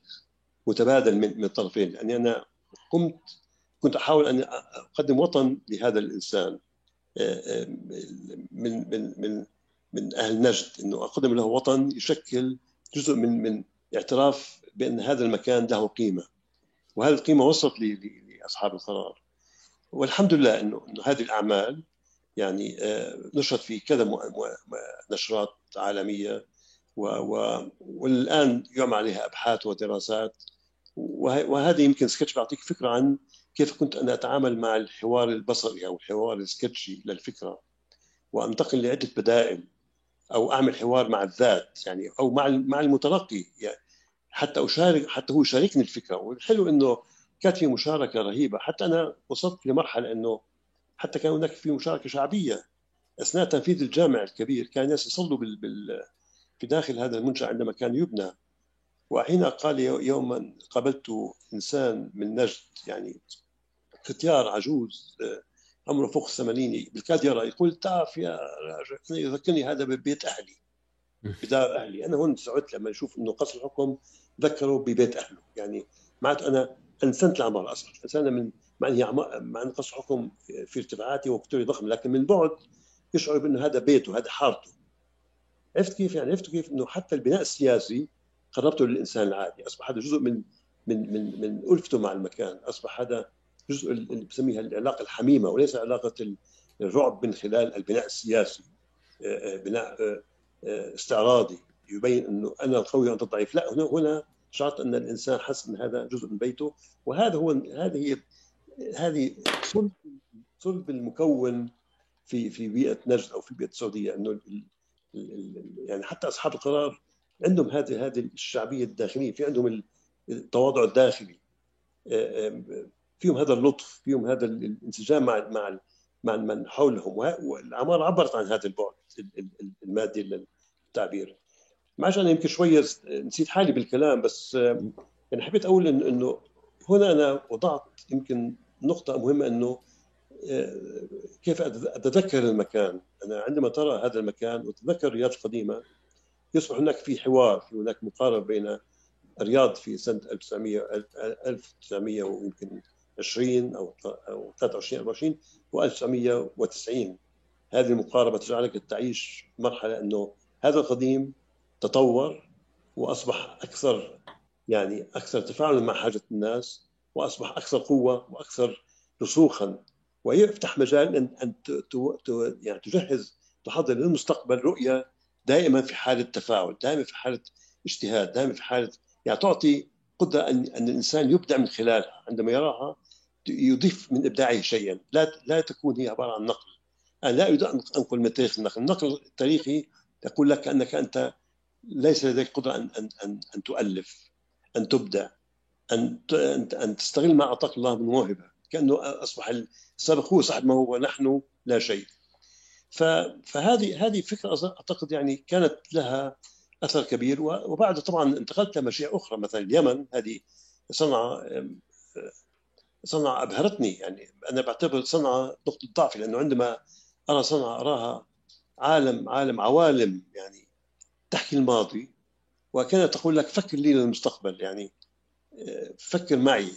متبادل من من الطرفين لأني أنا قمت كنت أحاول أن أقدم وطن لهذا الإنسان آه، آه، من من من من أهل نجد إنه أقدم له وطن يشكل جزء من من اعتراف بأن هذا المكان له قيمة وهذه القيمة وصلت لأصحاب القرار. والحمد لله إنه هذه الأعمال يعني آه، نشرت في كذا نشرات عالمية والآن يعمل عليها أبحاث ودراسات وهذا يمكن سكتش بيعطيك فكرة عن كيف كنت أنا أتعامل مع الحوار البصري أو الحوار السكتشي للفكرة وأنتقل لعدة بدائل أو أعمل حوار مع الذات يعني أو مع مع المتلقي يعني حتى أشارك حتى هو يشاركني الفكرة. والحلو إنه كانت في مشاركة رهيبة. حتى أنا وصلت لمرحلة إنه حتى كان هناك في مشاركة شعبية أثناء تنفيذ الجامع الكبير كان الناس يصلوا بال... بال... في داخل هذا المنشأ عندما كان يبنى. وحين قال يوما قابلت إنسان من نجد يعني ختيار عجوز عمره فوق الثمانين بالكاد يرى يقول تعرف يا راجل يذكرني هذا ببيت أهلي. بدار أهلي. أنا هون سعدت لما أشوف إنه قصر الحكم ذكروا ببيت أهله. يعني معناته أنا انسنت العمار اصبحت انسانه من مع ان مع ان قصر الحكم في ارتفاعاتي وكتوري ضخم لكن من بعد يشعر بأنه هذا بيته هذا حارته. عرفت كيف يعني؟ عرفت كيف إنه حتى البناء السياسي قربته للإنسان العادي. أصبح هذا جزء من من من من ألفته مع المكان. أصبح هذا جزء اللي بسميها العلاقة الحميمة وليس علاقة الرعب من خلال البناء السياسي. آه، آه، بناء آه، استعراضي. يبين إنه أنا القوي وأنت الضعيف. لا هنا هنا شعرت أن الإنسان حس أن هذا جزء من بيته. وهذا هو هذه هذه صلب صلب المكون في في بيئة نجد أو في بيئة السعودية أنه يعني حتى أصحاب القرار عندهم هذه هذه الشعبية الداخلية في عندهم التواضع الداخلي. فيهم هذا اللطف فيهم هذا الانسجام مع مع مع من حولهم. والعمارة عبرت عن هذا البعد المادي للتعبير. معلش أنا يمكن شوية نسيت حالي بالكلام بس يعني حبيت أقول إنه هنا أنا وضعت يمكن نقطة مهمة إنه كيف أتذكر المكان. أنا عندما ترى هذا المكان وتتذكر الرياض القديمه يصبح هناك في حوار في هناك مقاربه بين الرياض في سنة 1900 1900 ويمكن 20 أو أو 23 24 و1990 هذه المقاربة تجعلك تعيش مرحلة إنه هذا القديم تطور وأصبح أكثر يعني أكثر تفاعلا مع حاجة الناس وأصبح أكثر قوة وأكثر رسوخا. ويفتح مجال ان أن يعني تجهز تحضر للمستقبل رؤية دائما في حالة تفاعل، دائما في حالة اجتهاد، دائما في حالة يعني تعطي قدرة ان أن الإنسان يبدع من خلالها. عندما يراها يضيف من إبداعه شيئا. لا لا تكون هي عبارة عن نقل. أنا لا أريد أن أنقل من تاريخ النقل. النقل التاريخي يقول لك أنك أنت ليس لديك قدرة ان ان ان, أن تؤلف أن تبدع أن ان تستغل ما أعطاك الله من موهبة. كأنه أصبح السابق هو صاحب ما هو نحن لا شيء. فهذه هذه فكرة أعتقد يعني كانت لها أثر كبير. وبعد طبعا انتقلت لمشاريع أخرى مثلا اليمن. هذه صنعاء صنعاء أبهرتني. يعني أنا بعتبر صنعاء نقطة ضعفي لأنه عندما أرى صنعاء أراها عالم عالم عوالم يعني تحكي الماضي وكانت تقول لك فكر لي للمستقبل يعني فكر معي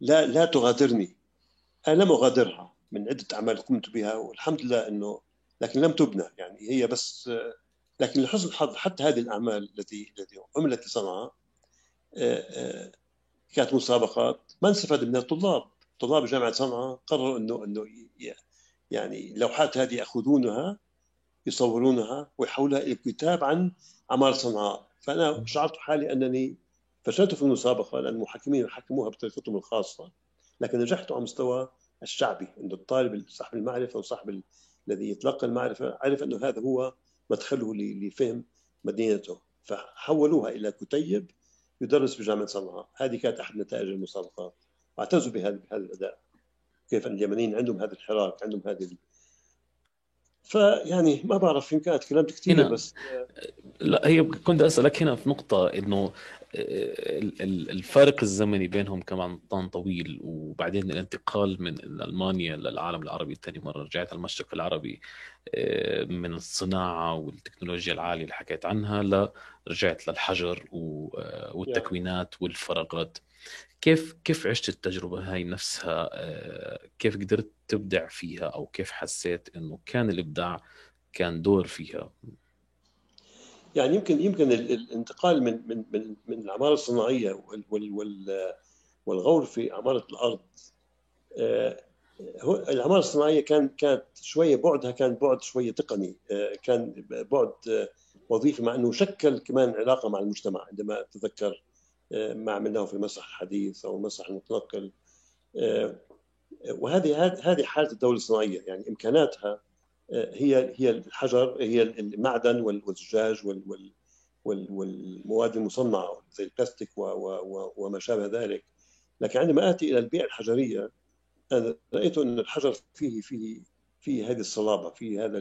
لا لا تغادرني. أنا لم أغادرها من عدة أعمال قمت بها والحمد لله إنه لكن لم تبنى يعني هي بس لكن لحسن الحظ حتى هذه الأعمال التي التي عملت لصنعاء كانت مسابقات. ما استفاد منها الطلاب. طلاب جامعة صنعاء قرروا إنه إنه يعني لوحات هذه يأخذونها يصورونها ويحولها إلى كتاب عن أعمال صنعاء. فأنا شعرت حالي أنني فشلت في المسابقة لأن المحكمين حكموها بطريقتهم الخاصة لكن نجحت على مستوى الشعبي انه الطالب صاحب المعرفة وصاحب الذي يتلقى المعرفة عرف أنه هذا هو مدخله لفهم مدينته. فحولوها إلى كتيب يدرس في جامعة صنعاء. هذه كانت أحد نتائج المسابقات واعتزوا بهذا بهذا الأداء. كيف أن اليمنيين عندهم هذا الحراك عندهم هذه فيعني ما بعرف يمكن تكلمت كثير هنا بس. لا هي كنت أسألك هنا في نقطة إنه الفارق الزمني بينهم كمان طويل وبعدين الانتقال من ألمانيا للعالم العربي الثاني مرة رجعت على المشرق العربي آه، من الصناعة والتكنولوجيا العالية اللي حكيت عنها لرجعت للحجر آه، والتكوينات والفراغات كيف كيف عشت التجربة هاي نفسها؟ آه، كيف قدرت تبدع فيها أو كيف حسيت إنه كان الإبداع كان دور فيها؟ يعني يمكن يمكن الانتقال من من من من العماره الصناعية والغور في عماره الأرض. آه، العماره الصناعية كان كانت شوية بعدها كان بعد شوية تقني. آه، كان بعد وظيفي مع إنه شكل كمان علاقة مع المجتمع. عندما أتذكر ما عملناه في المسرح الحديث أو المسرح المتنقل. آه، وهذه هذه حالة الدولة الصناعية يعني إمكاناتها آه، هي هي الحجر هي المعدن والزجاج والمواد المصنعة زي البلاستيك وما شابه ذلك. لكن عندما آتي إلى البيئة الحجرية أنا رأيت أن الحجر فيه فيه فيه هذه الصلابة فيه هذا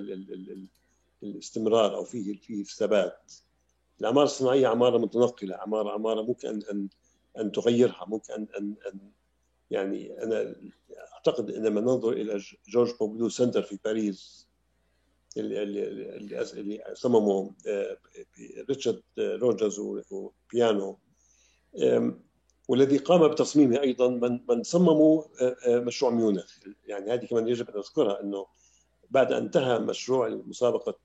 الاستمرار أو فيه فيه الثبات. العماره الصناعية عماره متنقلة عماره عماره ممكن أن أن تغيرها ممكن أن أن, أن يعني أنا أعتقد عندما ننظر إلى جورج بومبيدو center في باريس اللي اللي اللي صممه آه، ريتشارد روجرز وبيانو والذي قام بتصميمه أيضا من من صمموا آه، آه، مشروع ميونخ. يعني هذه كمان يجب أن اذكرها إنه بعد أن انتهى مشروع مسابقة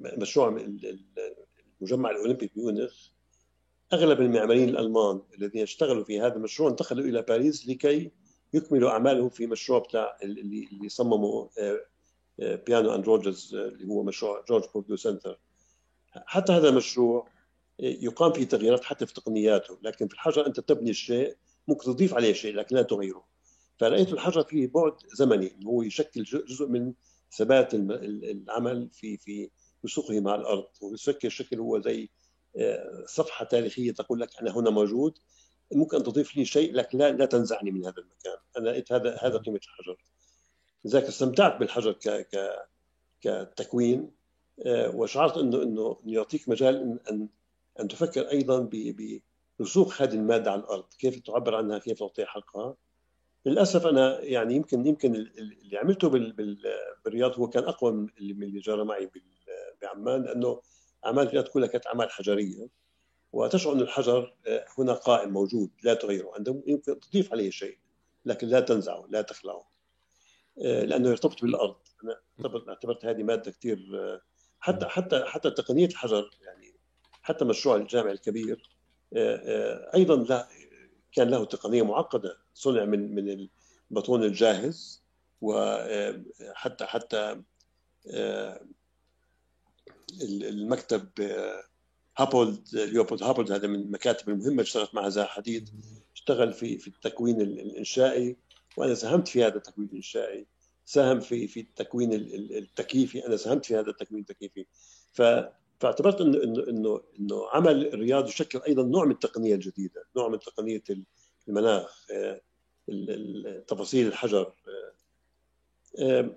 مشروع المجمع الأولمبي بميونخ أغلب المعماريين الألمان الذين اشتغلوا في هذا المشروع انتقلوا إلى باريس لكي يكملوا أعمالهم في مشروع بتاع اللي اللي صمموا بيانو and روجرز اللي هو مشروع جورج بومبيدو center حتى هذا المشروع آه، يقام فيه تغييرات حتى في تقنياته لكن في الحجر أنت تبني الشيء ممكن تضيف عليه شيء لكن لا تغيره. فرأيت الحجر فيه بعد زمني هو يشكل جزء من ثبات العمل في في وسوقه مع الأرض وبشكل شكل هو زي صفحة تاريخية تقول لك أنا هنا موجود ممكن أن تضيف لي شيء لكن لا لا تنزعني من هذا المكان. أنا لقيت هذا هذا قيمة الحجر. لذلك استمتعت بالحجر ك ك كتكوين آه، وشعرت إنه إنه يعطيك مجال إن إن, تفكر أيضا برسوخ هذه المادة على الأرض. كيف تعبر عنها؟ كيف تعطيها حقها للأسف أنا يعني يمكن يمكن اللي عملته بالرياض هو كان أقوى من اللي جرى معي بعمان لأنه أعمال الرياض كلها كانت أعمال حجرية وتشعر ان الحجر آه، هنا قائم موجود لا تغيره عندما يمكن تضيف عليه شيء لكن لا تنزعه لا تخلعه آه، لأنه يرتبط بالأرض. أنا اعتبرت هذه مادة كثير آه، حتى حتى حتى تقنية الحجر يعني حتى مشروع الجامع الكبير أيضا لا كان له تقنية معقدة صنع من من البطون الجاهز وحتى حتى المكتب آه، هابولد ليوبولد هابولد هذا من المكاتب المهمة اشتغلت مع زاها حديد اشتغل في في التكوين الإنشائي وأنا ساهمت في هذا التكوين الإنشائي. ساهم في في التكوين التكييفي أنا ساهمت في هذا التكوين التكييفي. ف فاعتبرت انه انه إنه إنه عمل الرياض يشكل أيضا نوع من التقنية الجديدة، نوع من تقنية المناخ، آه، تفاصيل الحجر، آه،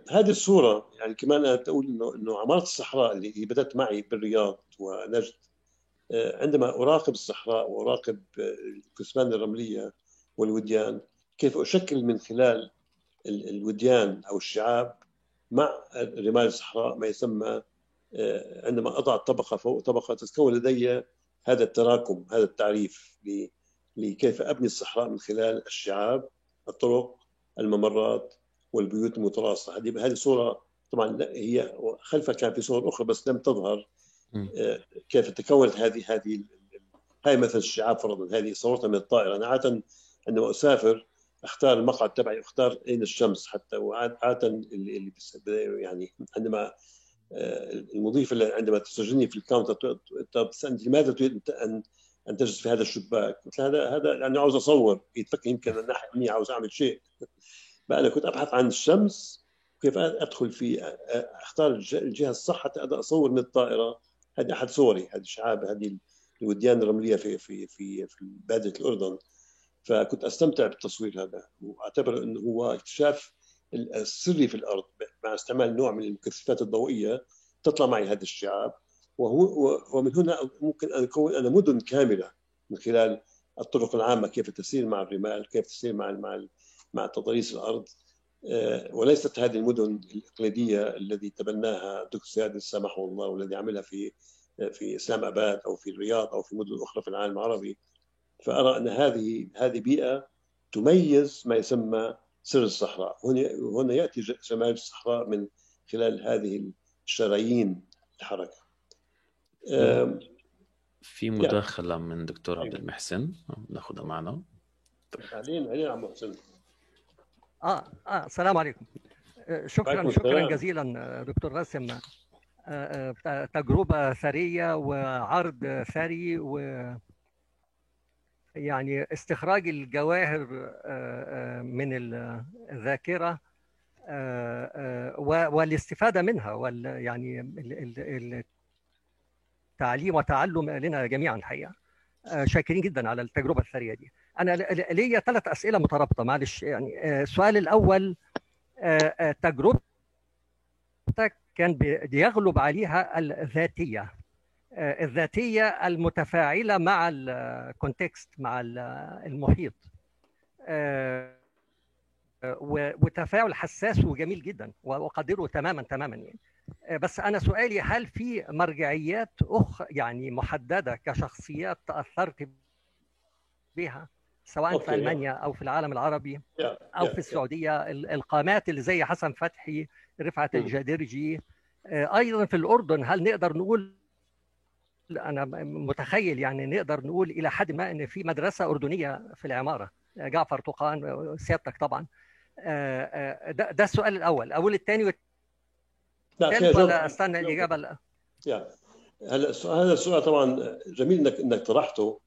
هذه الصورة يعني كمان أنا تقول انه إنه عمارة الصحراء اللي بدأت معي بالرياض ونجد آه، عندما أراقب الصحراء وأراقب الكثبان الرملية والوديان كيف أشكل من خلال الوديان أو الشعاب مع رمال الصحراء ما يسمى آه، عندما أضع طبقة فوق طبقة تتكون لدي هذا التراكم هذا التعريف لكيف أبني الصحراء من خلال الشعاب الطرق الممرات والبيوت المتراصة. هذه هذه صورة طبعا هي خلفها كان في صور أخرى بس لم تظهر. آه، كيف تكونت هذه هذه هاي مثلا الشعاب فرضا. هذه صورتها من الطائرة. أنا عادة عندما أسافر أختار المقعد تبعي أختار عين الشمس حتى. وعاده اللي, يعني عندما آه، المضيف اللي عندما تسجلني في الكاونتر تسالني لماذا تريد أن ان تجلس في هذا الشباك؟ مثل هذا هذا يعني عاوز أصور. يتفكر يمكن أني عاوز أعمل شيء. بقى كنت أبحث عن الشمس كيف أدخل في أختار الجهة الصح حتى أقدر أصور من الطائرة. هذه أحد صوري هذه الشعاب هذه الوديان الرملية في في في في بادية الأردن. فكنت أستمتع بالتصوير هذا وأعتبر إنه هو اكتشاف السري في الأرض مع استعمال نوع من المكثفات الضوئية تطلع معي هذه الشعاب. وهو ومن هنا ممكن أن أكون أنا مدن كاملة من خلال الطرق العامة كيف تسير مع الرمال كيف تسير مع مع مع تضاريس الأرض آه، وليست هذه المدن الإقليدية الذي تبناها دكتور سيادي سامحه الله والذي عملها في في إسلام آباد أو في الرياض أو في مدن أخرى في العالم العربي. فأرى أن هذه هذه بيئة تميز ما يسمى سر الصحراء. هنا هنا يأتي جمال الصحراء من خلال هذه الشرايين الحركة. في مداخلة من دكتور عبد المحسن ناخذها معنا. اهلين اهلين عم محسن. آه آه السلام عليكم. آه، شكرا شكرا جزيلا آه، دكتور راسم. آه، تجربة ثرية وعرض ثري و يعني استخراج الجواهر من الذاكرة والاستفادة منها وال يعني التعليم وتعلم لنا جميعا الحقيقة. شاكرين جدا على التجربة الثرية دي. أنا ليا ثلاث أسئلة مترابطة معلش يعني السؤال الأول تجربتك كان بيغلب عليها الذاتية الذاتية المتفاعلة مع الكونتكست مع المحيط وتفاعل حساس وجميل جدا واقدره تماما تماما يعني. بس أنا سؤالي هل في مرجعيات اخ يعني محددة كشخصيات تأثرت بها؟ سواء في ألمانيا أو في العالم العربي أو في السعودية القامات اللي زي حسن فتحي رفعت الجدرجي أيضا في الأردن هل نقدر نقول أنا متخيل يعني نقدر نقول إلى حد ما إن في مدرسة أردنية في العمارة جعفر طوقان سيادتك طبعا ده, ده السؤال الأول أقول الثاني والثالث ولا أستنى الإجابة؟ لا. هلا هذا السؤال طبعا جميل إنك إنك طرحته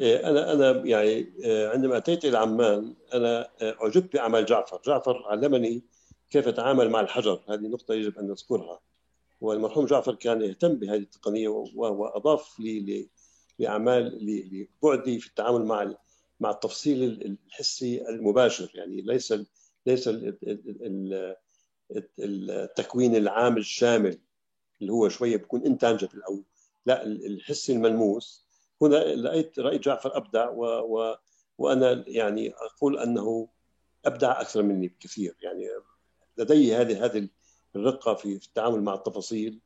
أنا أنا يعني عندما أتيت إلى عمان أنا أعجبت باعمال جعفر، جعفر علمني كيف اتعامل مع الحجر، هذه نقطة يجب أن نذكرها. والمرحوم جعفر كان يهتم بهذه التقنية وأضاف لي لأعمال لبعدي في التعامل مع مع التفصيل الحسي المباشر. يعني ليس ليس التكوين العام الشامل اللي هو شوية بيكون انتانجبل أو لا الحسي الملموس. هنا رايت رأيت جعفر أبدع و, و وأنا يعني أقول أنه أبدع أكثر مني بكثير. يعني لدي هذه هذه الرقة في التعامل مع التفاصيل.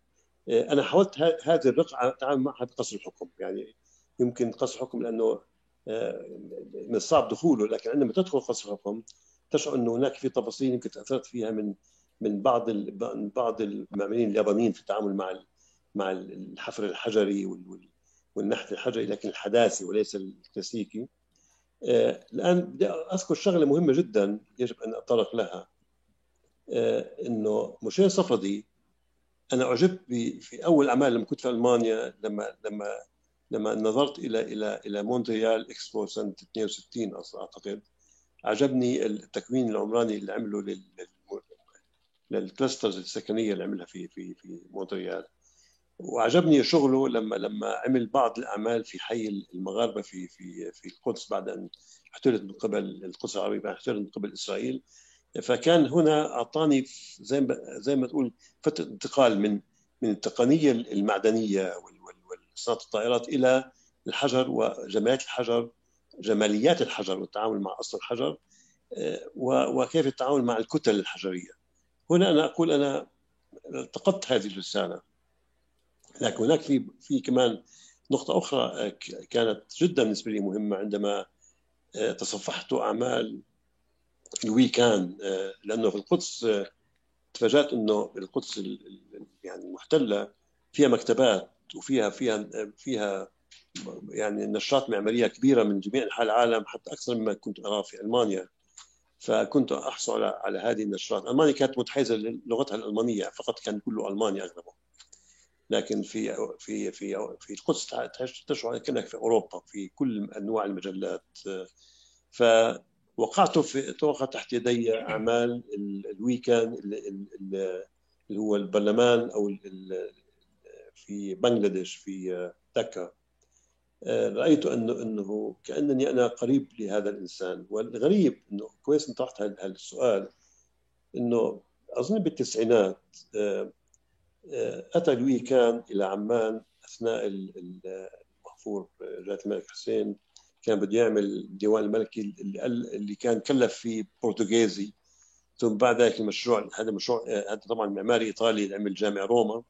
أنا حاولت هذه الرقة اتعامل معها بقصر الحكم. يعني يمكن قصر الحكم لأنه من الصعب دخوله لكن عندما تدخل قصر الحكم تشعر انه هناك في تفاصيل يمكن تأثرت فيها من من بعض بعض المعماريين اليابانيين في التعامل مع مع الحفر الحجري والنحت الحجري لكن الحداثي وليس الكلاسيكي. الآن بدي أذكر شغلة مهمة جدا يجب أن اتطرق لها. إنه موشيه صفدي أنا أعجبت في أول أعمال لما كنت في ألمانيا لما لما لما نظرت إلى إلى إلى مونتريال إكسبو سنة 62 أعتقد عجبني التكوين العمراني اللي عمله لل لل clusters السكنية اللي عملها في في في مونتريال. وعجبني شغله لما لما عمل بعض الأعمال في حي المغاربة في في في القدس بعد أن احتلت من قبل القدس العربيه بعد احتلت من قبل إسرائيل. فكان هنا أعطاني زي ما زي ما تقول فتره انتقال من من التقنية المعدنية وصناعه الطائرات إلى الحجر وجماليات الحجر جماليات الحجر والتعامل مع أصل الحجر وكيف التعامل مع الكتل الحجرية. هنا أنا أقول أنا التقطت هذه الرسالة. لكن هناك في في كمان نقطة أخرى كانت جدا بالنسبة لي مهمة عندما تصفحت أعمال الويكان لأنه في القدس تفاجأت إنه القدس يعني المحتلة فيها مكتبات وفيها فيها فيها يعني نشاط معمارية كبيرة من جميع أنحاء العالم حتى أكثر مما كنت أراه في ألمانيا. فكنت أحصل على هذه النشرات ألمانيا كانت متحيزة لغتها الألمانية فقط كان كله ألماني أغلبه. لكن في في في في القدس تشعر كأنك في أوروبا في كل أنواع المجلات. فوقعت في توقع تحت يدي أعمال الويكان اللي هو البرلمان أو في بنغلاديش في دكا. رأيت انه أنه كأنني أنا قريب لهذا الإنسان. والغريب إنه كويس انت طرحت هذا السؤال إنه أظن بالتسعينات آه، أتى لوي كان إلى عمان أثناء المغفور جلاله الملك حسين. كان بده يعمل الديوان الملكي اللي, كان كلف فيه بورتوغيزي. ثم بعد ذلك المشروع هذا مشروع آه، هذا طبعا معماري إيطالي اللي عمل جامع روما.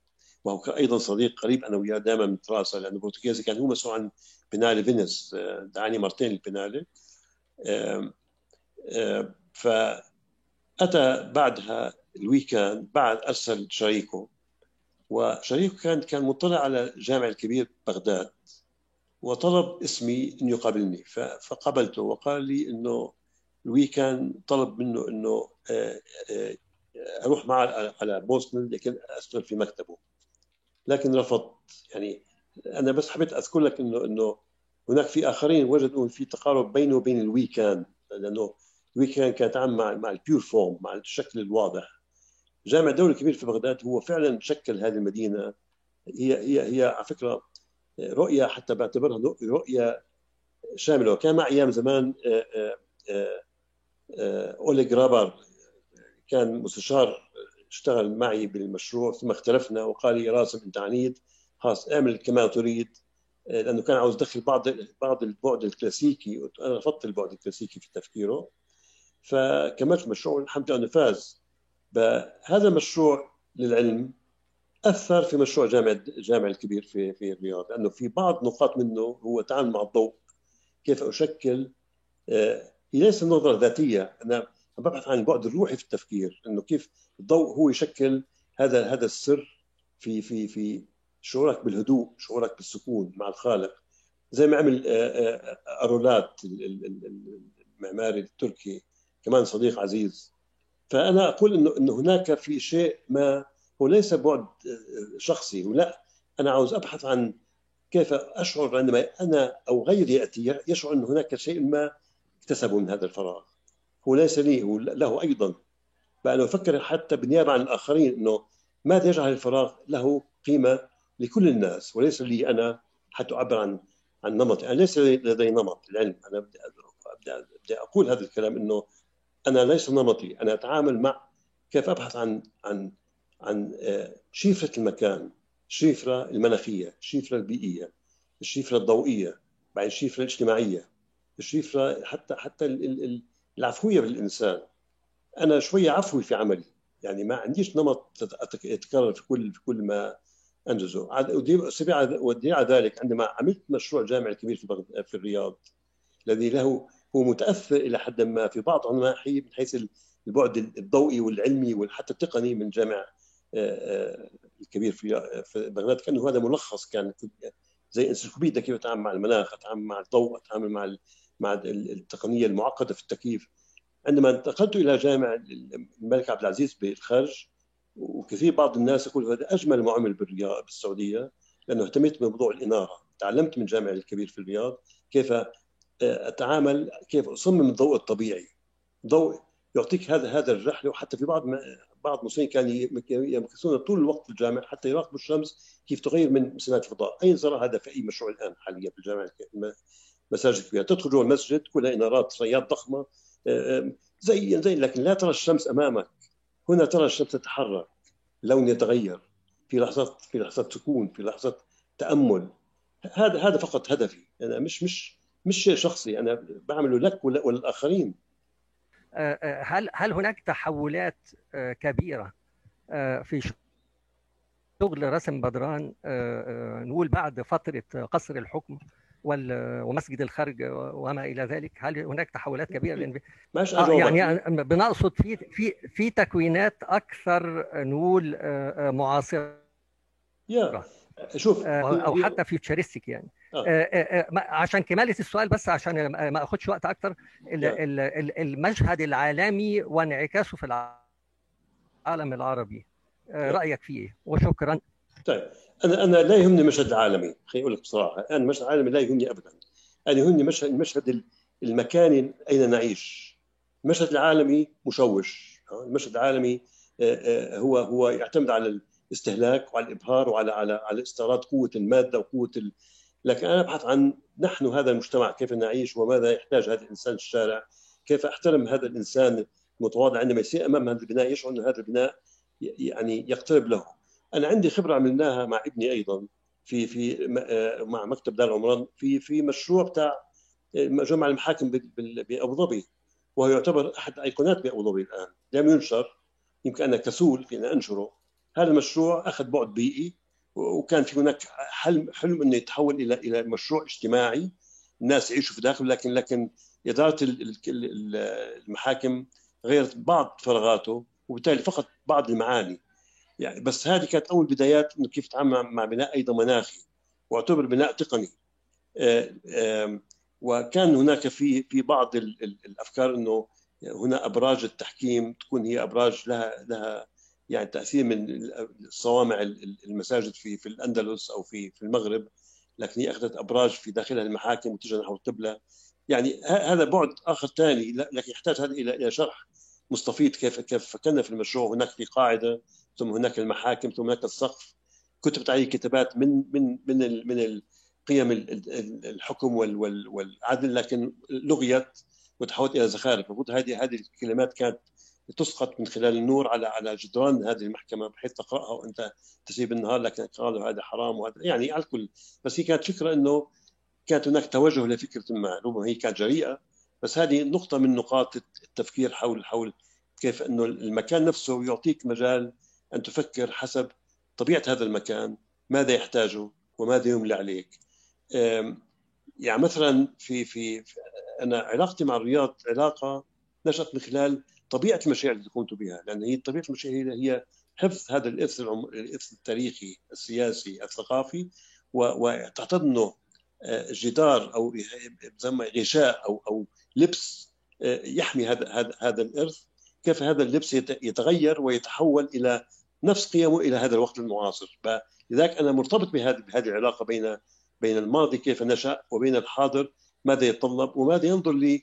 وهو أيضا صديق قريب أنا وياه دائما نتراسل لأنه البورتوغيزي كان هو مسؤول عن بينالي فينيس آه، دعاني مرتين البينالي فأتى بعدها لوي كان بعد أرسل شريكه. وشريكه كان كان مطلع على الجامع الكبير بغداد وطلب اسمي انه يقابلني فقبلته وقال لي إنه لوي كان طلب منه إنه آه، آه، أروح معه على بوسطن لكن أشتغل في مكتبه. لكن رفضت. يعني أنا بس حبيت أذكر لك انه إنه هناك في آخرين وجدوا في تقارب بينه وبين لوي كان لأنه لوي كان كان يتعامل مع مع ال pure form مع الشكل الواضح. جامع الدولة الكبير في بغداد هو فعلا شكل هذه المدينة. هي هي هي على فكرة رؤية حتى بعتبرها رؤية شاملة. وكان مع أيام زمان آه، آه، آه، أوليغ جرابر كان مستشار اشتغل معي بالمشروع ثم اختلفنا وقال لي راسم انت عنيد خلاص اعمل كما تريد. لأنه كان عاوز يدخل بعض بعض البعد الكلاسيكي أنا رفضت البعد الكلاسيكي في تفكيره. فكملت المشروع الحمد لله أنه فاز. هذا المشروع للعلم أثر في مشروع جامع الجامع الكبير في في الرياض لأنه في بعض نقاط منه هو تعامل مع الضوء. كيف أشكل؟ آه، هي ليس نظرة ذاتية. أنا ببحث عن البعد الروحي في التفكير إنه كيف الضوء هو يشكل هذا هذا السر في في في شعورك بالهدوء شعورك بالسكون مع الخالق. زي ما عمل آه، آه، ارولات المعماري التركي كمان صديق عزيز. فأنا أقول انه إنه هناك في شيء ما هو ليس بعد آه، شخصي. ولا أنا عاوز أبحث عن كيف أشعر عندما أنا أو غيري يأتي يشعر إن هناك شيء ما اكتسبه من هذا الفراغ. هو ليس لي هو له أيضا. بأنه أفكر حتى بالنيابة عن الآخرين أنه ماذا يجعل الفراغ له قيمة لكل الناس؟ وليس لي أنا حتى أعبر عن عن نمطي. أنا ليس لدي نمط العلم. أنا بدي بدي أقول هذا الكلام أنه أنا ليس نمطي. أنا أتعامل مع كيف أبحث عن عن عن آه، شفرة المكان الشفرة المناخية الشفرة البيئية الشفرة الضوئية بعدين الشفرة الاجتماعية الشفرة حتى حتى العفوية بالإنسان. أنا شوية عفوي في عملي. يعني ما عنديش نمط يتكرر في كل في كل ما أنجزه. والدليل على ذلك عندما عملت مشروع جامع كبير في في الرياض الذي له هو متأثر إلى حد ما في بعض النواحي من حيث البعد الضوئي والعلمي وحتى التقني من جامع الكبير في بغداد كأنه هذا ملخص كان زي انسيكلوبيديا كيف اتعامل مع المناخ اتعامل مع الضوء اتعامل مع مع التقنية المعقدة في التكييف. عندما انتقلت إلى جامع الملك عبد العزيز بالخرج وكثير بعض الناس يقول هذا أجمل ما عمل بالرياض بالسعودية لأنه اهتميت بموضوع الإنارة. تعلمت من جامع الكبير في الرياض كيف آه، أتعامل كيف أصمم الضوء الطبيعي. ضوء يعطيك هذا هذا الرحلة وحتى في بعض بعض المصريين كانوا يمكثون طول الوقت في الجامع حتى يراقبوا الشمس كيف تغير من سمات الفضاء. أين صار هذا في أي مشروع الآن حاليا في الجامع المساجد فيها. تدخل جوا المسجد كلها إنارات سيارات ضخمة زي زي لكن لا ترى الشمس أمامك. هنا ترى الشمس تتحرك لون يتغير في لحظات في لحظات سكون في لحظات تأمل. هذا هذا فقط هدفي. أنا مش مش مش شيء شخصي أنا بعمله لك وللاخرين آه، آه، هل هل هناك تحولات آه، كبيرة في شغل رسم بدران نقول بعد فترة قصر الحكم ومسجد الخرج وما إلى ذلك؟ هل هناك تحولات كبيرة؟ لأن ماشي يعني بنقصد في في في تكوينات أكثر نقول معاصرة. يا شوف أو حتى فيوتشرستيك يعني. عشان كمالة السؤال بس عشان ما أخدش وقت أكتر المشهد العالمي وانعكاسه في العالم العربي. رأيك فيه وشكرا. طيب أنا أنا لا يهمني المشهد العالمي خليني أقول لك بصراحه أنا المشهد العالمي لا يهمني ابدا. أنا يهمني مشهد المشهد المكاني أين نعيش. المشهد العالمي مشوش. المشهد العالمي هو هو يعتمد على الاستهلاك وعلى الإبهار وعلى على على استيراد قوة المادة وقوة. لكن أنا أبحث عن نحن هذا المجتمع كيف نعيش وماذا يحتاج هذا الإنسان الشارع كيف أحترم هذا الإنسان المتواضع عندما يسير أمام هذا البناء يشعر أن هذا البناء يعني يقترب له. أنا عندي خبرة عملناها مع ابني أيضا في في مع مكتب دار العمران في في مشروع بتاع جمع المحاكم بأبو ظبي وهو يعتبر أحد الأيقونات بأبو ظبي الآن. لم ينشر يمكن أنا كسول في أن أنشره. هذا المشروع أخذ بعد بيئي وكان في هناك حلم حلم إنه يتحول إلى إلى مشروع اجتماعي الناس يعيشوا في داخله لكن لكن إدارة المحاكم غيرت بعض فراغاته وبالتالي فقط بعض المعاني. يعني بس هذه كانت أول بدايات إنه كيف تتعامل مع بناء أيضا مناخي واعتبر بناء تقني. وكان هناك في في بعض الأفكار إنه هنا أبراج التحكيم تكون هي أبراج لها لها يعني تأثير من الصوامع المساجد في في الأندلس أو في في المغرب لكن هي أخذت أبراج في داخلها المحاكم وتجه نحو القبلة. يعني هذا بعد آخر ثاني لكن يحتاج هذا إلى إلى شرح مستفيض كيف كيف فكرنا في المشروع. هناك في قاعدة ثم هناك المحاكم ثم هناك السقف. كتبت عليه كتابات من من من من قيم الحكم والعدل لكن لغيت وتحولت إلى زخارف. المفروض هذه هذه الكلمات كانت تسقط من خلال النور على على جدران هذه المحكمة بحيث تقرأها وأنت تسيب النهار لكن قالوا هذا حرام وهذا يعني على الكل. بس هي كانت فكرة إنه كانت هناك توجه لفكرة ما ربما هي كانت جريئة. بس هذه نقطة من نقاط التفكير حول حول كيف إنه المكان نفسه يعطيك مجال أن تفكر حسب طبيعة هذا المكان ماذا يحتاجه وماذا يملى عليك. يعني مثلا في في أنا علاقتي مع الرياض علاقة نشأت من خلال طبيعة المشاريع التي قمت بها لأن هي طبيعة المشاريع هي حفظ هذا الإرث الإرث التاريخي السياسي الثقافي وتحتضنه آه، جدار أو بسمى غشاء أو أو لبس آه، يحمي هذا هذا هذا الإرث. كيف هذا اللبس يتغير ويتحول إلى نفس قيمه إلى هذا الوقت المعاصر. لذلك أنا مرتبط بهذه بهذه العلاقة بين بين الماضي كيف نشأ وبين الحاضر ماذا يتطلب وماذا ينظر ل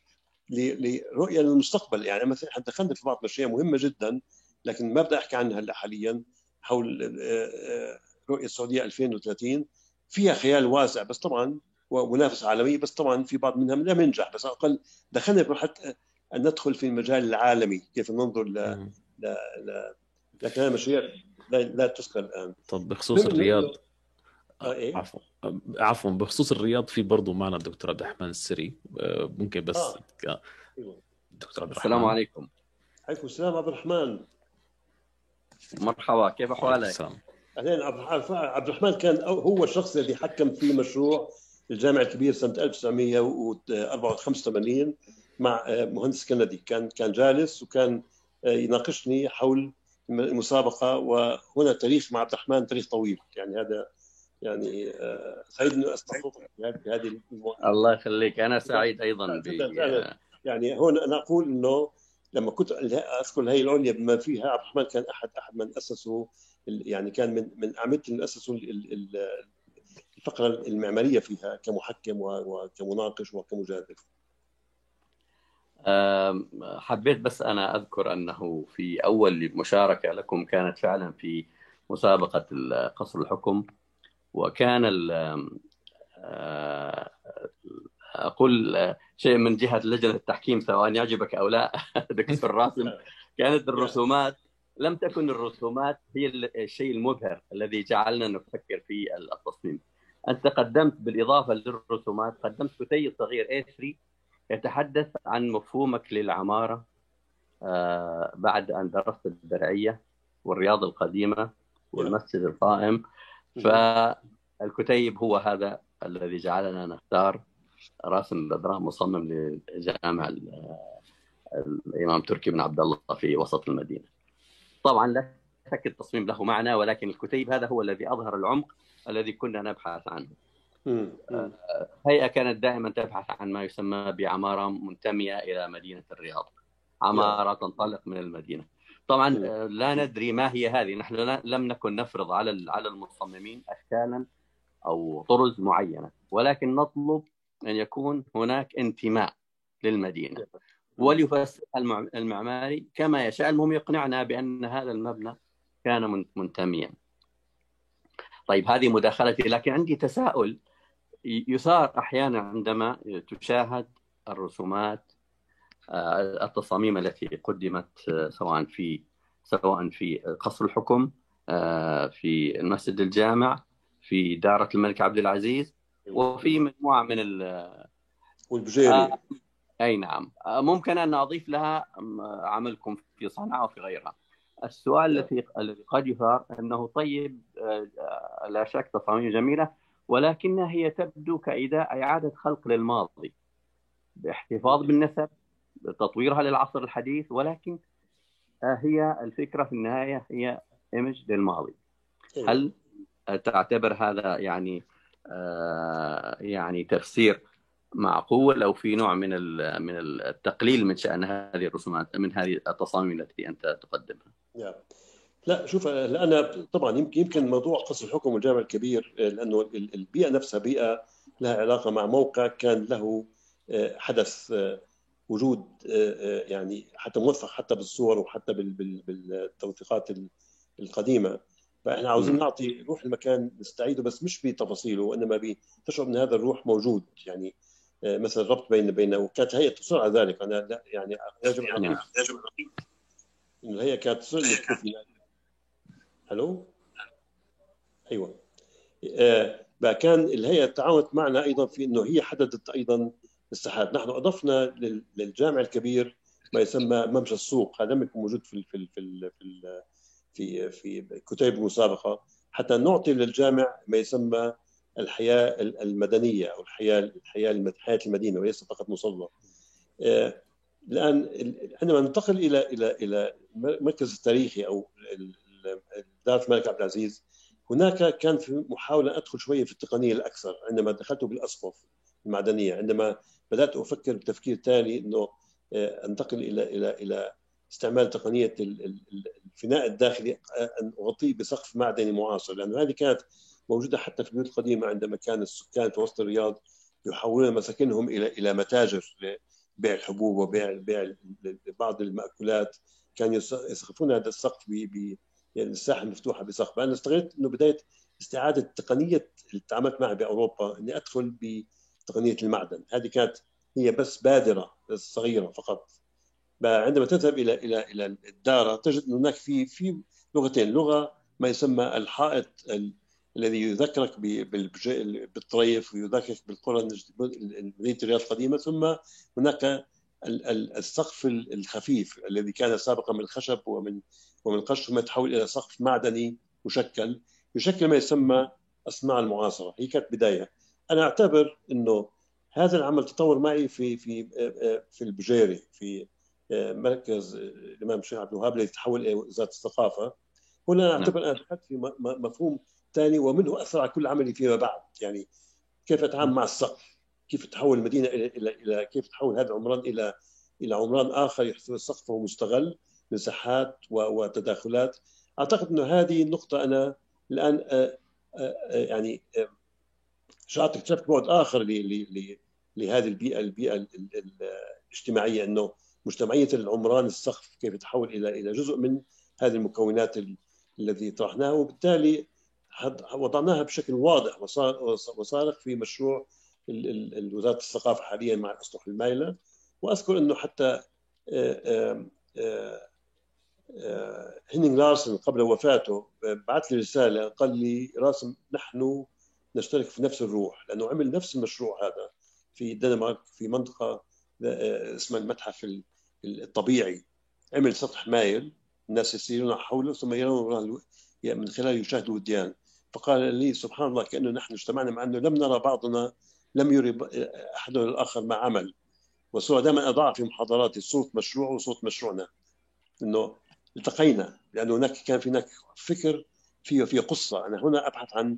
لرؤية للمستقبل. يعني مثلا إحنا دخلنا في بعض الأشياء مهمة جدا لكن ما بدي أحكي عنها هلأ حاليا حول آه، آه، رؤية السعودية 2030 فيها خيال واسع بس طبعا ومنافسه عالميه بس طبعا في بعض منها لم ينجح. بس على الأقل دخلنا في مرحله أن ندخل في المجال العالمي كيف ننظر ل ل ل لكن هذه مشاريع لا, لا تذكر الآن. طب بخصوص الرياض. آه إيه؟ عفوا. عفوا بخصوص الرياض في برضه معنا الدكتور عبد الرحمن السري. آه، ممكن بس آه. دكتور عبد الرحمن. السلام عليكم. عليكم السلام عبد الرحمن. مرحبا كيف احوالك؟ السلام. أهلين عبد الرحمن. كان هو الشخص الذي حكم في مشروع الجامع الكبير سنة 1984 مع آه، مهندس كندي. كان كان جالس وكان آه، يناقشني حول المسابقه وهنا تاريخ مع عبد الرحمن تاريخ طويل. يعني هذا يعني آه، سعيد انه استضفك في هذه الله يخليك. أنا سعيد أيضا يعني هون أنا أقول إنه لما كنت أذكر الهيئة العليا بما فيها عبد الرحمن كان احد أحد من أسسوا يعني كان من من أعمدة اللي أسسوا الفقرة المعمارية فيها كمحكم وكمناقش وكمجادل. حبيت بس أنا أذكر أنه في أول مشاركة لكم كانت فعلا في مسابقة قصر الحكم. وكان آه، أقول شيء من جهة لجنة التحكيم سواء يعجبك أو لا دكتور راسم. كانت الرسومات لم تكن الرسومات هي الشيء المبهر الذي جعلنا نفكر في التصميم. أنت قدمت بالإضافة للرسومات قدمت كتيب صغير A3 يتحدث عن مفهومك للعمارة آه، بعد أن درست الدرعية والرياض القديمة والمسجد القائم. فالكتيب هو هذا الذي جعلنا نختار راسم البدران مصمم لجامع الإمام تركي بن عبد الله في وسط المدينة. طبعا لا شك التصميم له معنى ولكن الكتيب هذا هو الذي أظهر العمق الذي كنا نبحث عنه. هيئة كانت دائما تبحث عن ما يسمى بعمارة منتمية إلى مدينة الرياض. عمارة تنطلق من المدينة. طبعا لا ندري ما هي هذه، نحن لم نكن نفرض على على المصممين اشكالا أو طرز معينة، ولكن نطلب أن يكون هناك انتماء للمدينة. وليفسر المعماري كما يشاء المهم يقنعنا بأن هذا المبنى كان منتميا. طيب هذه مداخلتي لكن عندي تساؤل. يثار أحيانا عندما تشاهد الرسومات آه، التصاميم التي قدمت آه، سواء في سواء في قصر الحكم آه، في المسجد الجامع في دارة الملك عبد العزيز وفي مجموعة من ال والبجيري. أي نعم. آه، ممكن أن أضيف لها عملكم في صنعاء وفي غيرها. السؤال الذي الذي قد يثار أنه طيب آه، آه، لا شك تصاميم جميلة ولكنها هي تبدو كاعاده خلق للماضي باحتفاظ بالنسب تطويرها للعصر الحديث ولكن هي الفكرة في النهاية هي ايمج للماضي. هل تعتبر هذا يعني يعني تفسير معقول أو في نوع من من التقليل من شأن هذه الرسومات من هذه التصاميم التي أنت تقدمها. لا شوف أنا طبعا يمكن يمكن موضوع قصر الحكم والجامع الكبير لأنه البيئة نفسها بيئة لها علاقة مع موقع كان له آه، حدث آه، وجود آه، يعني حتى موثق حتى بالصور وحتى بالتوثيقات القديمة. فإحنا عاوزين نعطي روح المكان نستعيده بس مش بتفاصيله وإنما تشعر إن هذا الروح موجود. يعني آه، مثلا الربط بين بين وكانت هي تصر على ذلك. أنا لا يعني يجب أن نعم. يجب انه هي كانت تصر ألو؟ أيوه. آه كان الهيئة تعاونت معنا أيضا في إنه هي حددت أيضا الساحات. نحن أضفنا للجامع الكبير ما يسمى ممشى السوق. هذا لم يكن موجود في في في في في, في كتيب المسابقة. حتى نعطي للجامع ما يسمى الحياة المدنية أو الحياة الحياة حياة المدينة وليس فقط مصلى. آه، الآن عندما ننتقل إلى إلى إلى المركز التاريخي أو دار الملك عبد العزيز هناك كان في محاولة أدخل شوية في التقنية الأكثر عندما دخلت بالأسقف المعدنية عندما بدأت أفكر بتفكير تالي إنه آه، أنتقل إلى إلى إلى استعمال تقنية الفناء الداخلي آه، أن أغطيه بسقف معدني معاصر. لأنه هذه كانت موجودة حتى في البيوت القديمة عندما كان السكان في وسط الرياض يحولون مساكنهم إلى إلى متاجر لبيع الحبوب وبيع بيع بعض المأكولات. كانوا يسقفون هذا السقف ب يعني الساحة المفتوحة بسقف. أنا استغلت إنه بداية استعادة تقنية اللي تعاملت معها بأوروبا إني أدخل بتقنيه المعدن. هذه كانت هي بس بادرة صغيرة فقط. عندما تذهب إلى إلى إلى الداره تجد أن هناك في في لغتين. لغة ما يسمى الحائط الذي يذكرك بالطريف ويذكرك بالقرى مدينه الرياض القديمة. ثم هناك السقف الخفيف الذي كان سابقا من الخشب ومن ومن القش ثم تحول إلى سقف معدني مشكل. يشكل ما يسمى الصناعه المعاصرة. هي كانت بداية. أنا أعتبر إنه هذا العمل تطور معي في في في البجيري في مركز الإمام الشيخ عبد الوهاب الذي تحول إلى وزارة الثقافة. هنا نعم. أعتبر أنا دخلت في مفهوم ثاني ومنه أثر على كل عملي فيما بعد. يعني كيف أتعامل مع السقف؟ كيف تحول المدينة إلى إلى إلى كيف تحول هذا العمران إلى إلى عمران آخر يحتوي سقفه مستغل مساحات وتداخلات؟ أعتقد إنه هذه النقطة أنا الآن آه، آه، آه، يعني شعرت اكتشفت بعد آخر لهذه البيئة البيئة الاجتماعية إنه مجتمعية العمران السقف كيف يتحول إلى إلى جزء من هذه المكونات الذي طرحناها وبالتالي وضعناها بشكل واضح. وصارخ في مشروع وزارة الثقافة حاليا مع الاسطح المايلة. وأذكر إنه حتى آه، آه، آه، هينينغ لارسن قبل وفاته بعث لي رسالة قال لي راسم نحن نشترك في نفس الروح لأنه عمل نفس المشروع هذا في الدنمارك في منطقة اسمها المتحف الطبيعي. عمل سطح مايل الناس يسيرون حوله ثم يرون من خلاله يشاهدوا الوديان فقال لي سبحان الله كأنه نحن اجتمعنا مع أنه لم نرى بعضنا لم يري احدنا الآخر ما عمل. وصورة دائما اضع في محاضراتي صوت مشروع وصوت مشروعنا. إنه التقينا لأنه هناك كان في هناك فكر فيه في قصة. أنا هنا أبحث عن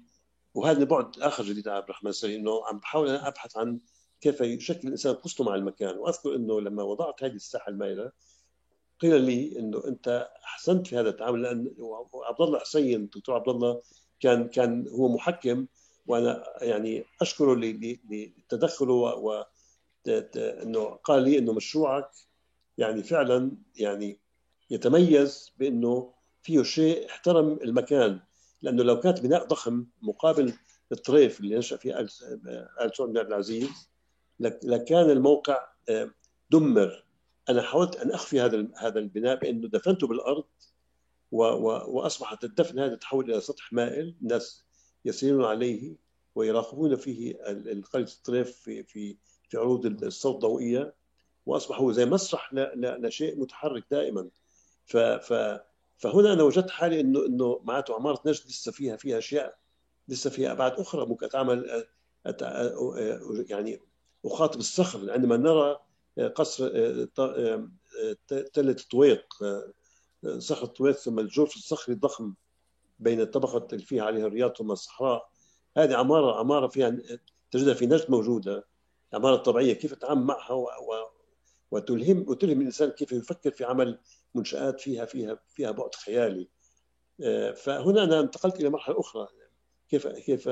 وهذا بعد آخر جديد عبد الرحمن السري إنه عم بحاول أنا أبحث عن كيف يشكل الإنسان قصته مع المكان. وأذكر إنه لما وضعت هذه الساحة المائلة قيل لي إنه أنت أحسنت في هذا التعامل لأن عبد الله حسين الدكتور عبد الله كان كان هو محكم وأنا يعني أشكره لتدخله و إنه قال لي إنه مشروعك يعني فعلا يعني يتميز بإنه فيه شيء احترم المكان. لأنه لو كانت بناء ضخم مقابل الطريف اللي نشا فيه ال سعود بن عبد العزيز لكان الموقع آه، دمر. أنا حاولت أن أخفي هذا هذا البناء بأنه دفنته بالأرض و و وأصبحت الدفن هذا تحول إلى سطح مائل الناس يسيرون عليه ويراقبون فيه قريه الطريف في في في عروض الصوت الضوئيه واصبح هو زي مسرح لشيء متحرك دائما. ف ف فهنا أنا وجدت حالي انه إنه معناته عمارة نجد لسه فيها فيها أشياء لسه فيها أبعاد أخرى ممكن اتعامل يعني أخاطب الصخر عندما نرى قصر تلة طويق صخر طويق ثم الجرف الصخري الضخم بين الطبقة اللي فيها عليها الرياض ثم الصحراء. هذه عماره عمارة فيها تجدها في نجد موجودة. العمارة الطبيعية كيف تتعامل معها و... وتلهم وتلهم الإنسان كيف يفكر في عمل منشآت فيها فيها فيها بعد خيالي. آه، فهنا أنا انتقلت إلى مرحلة أخرى. كيف كيف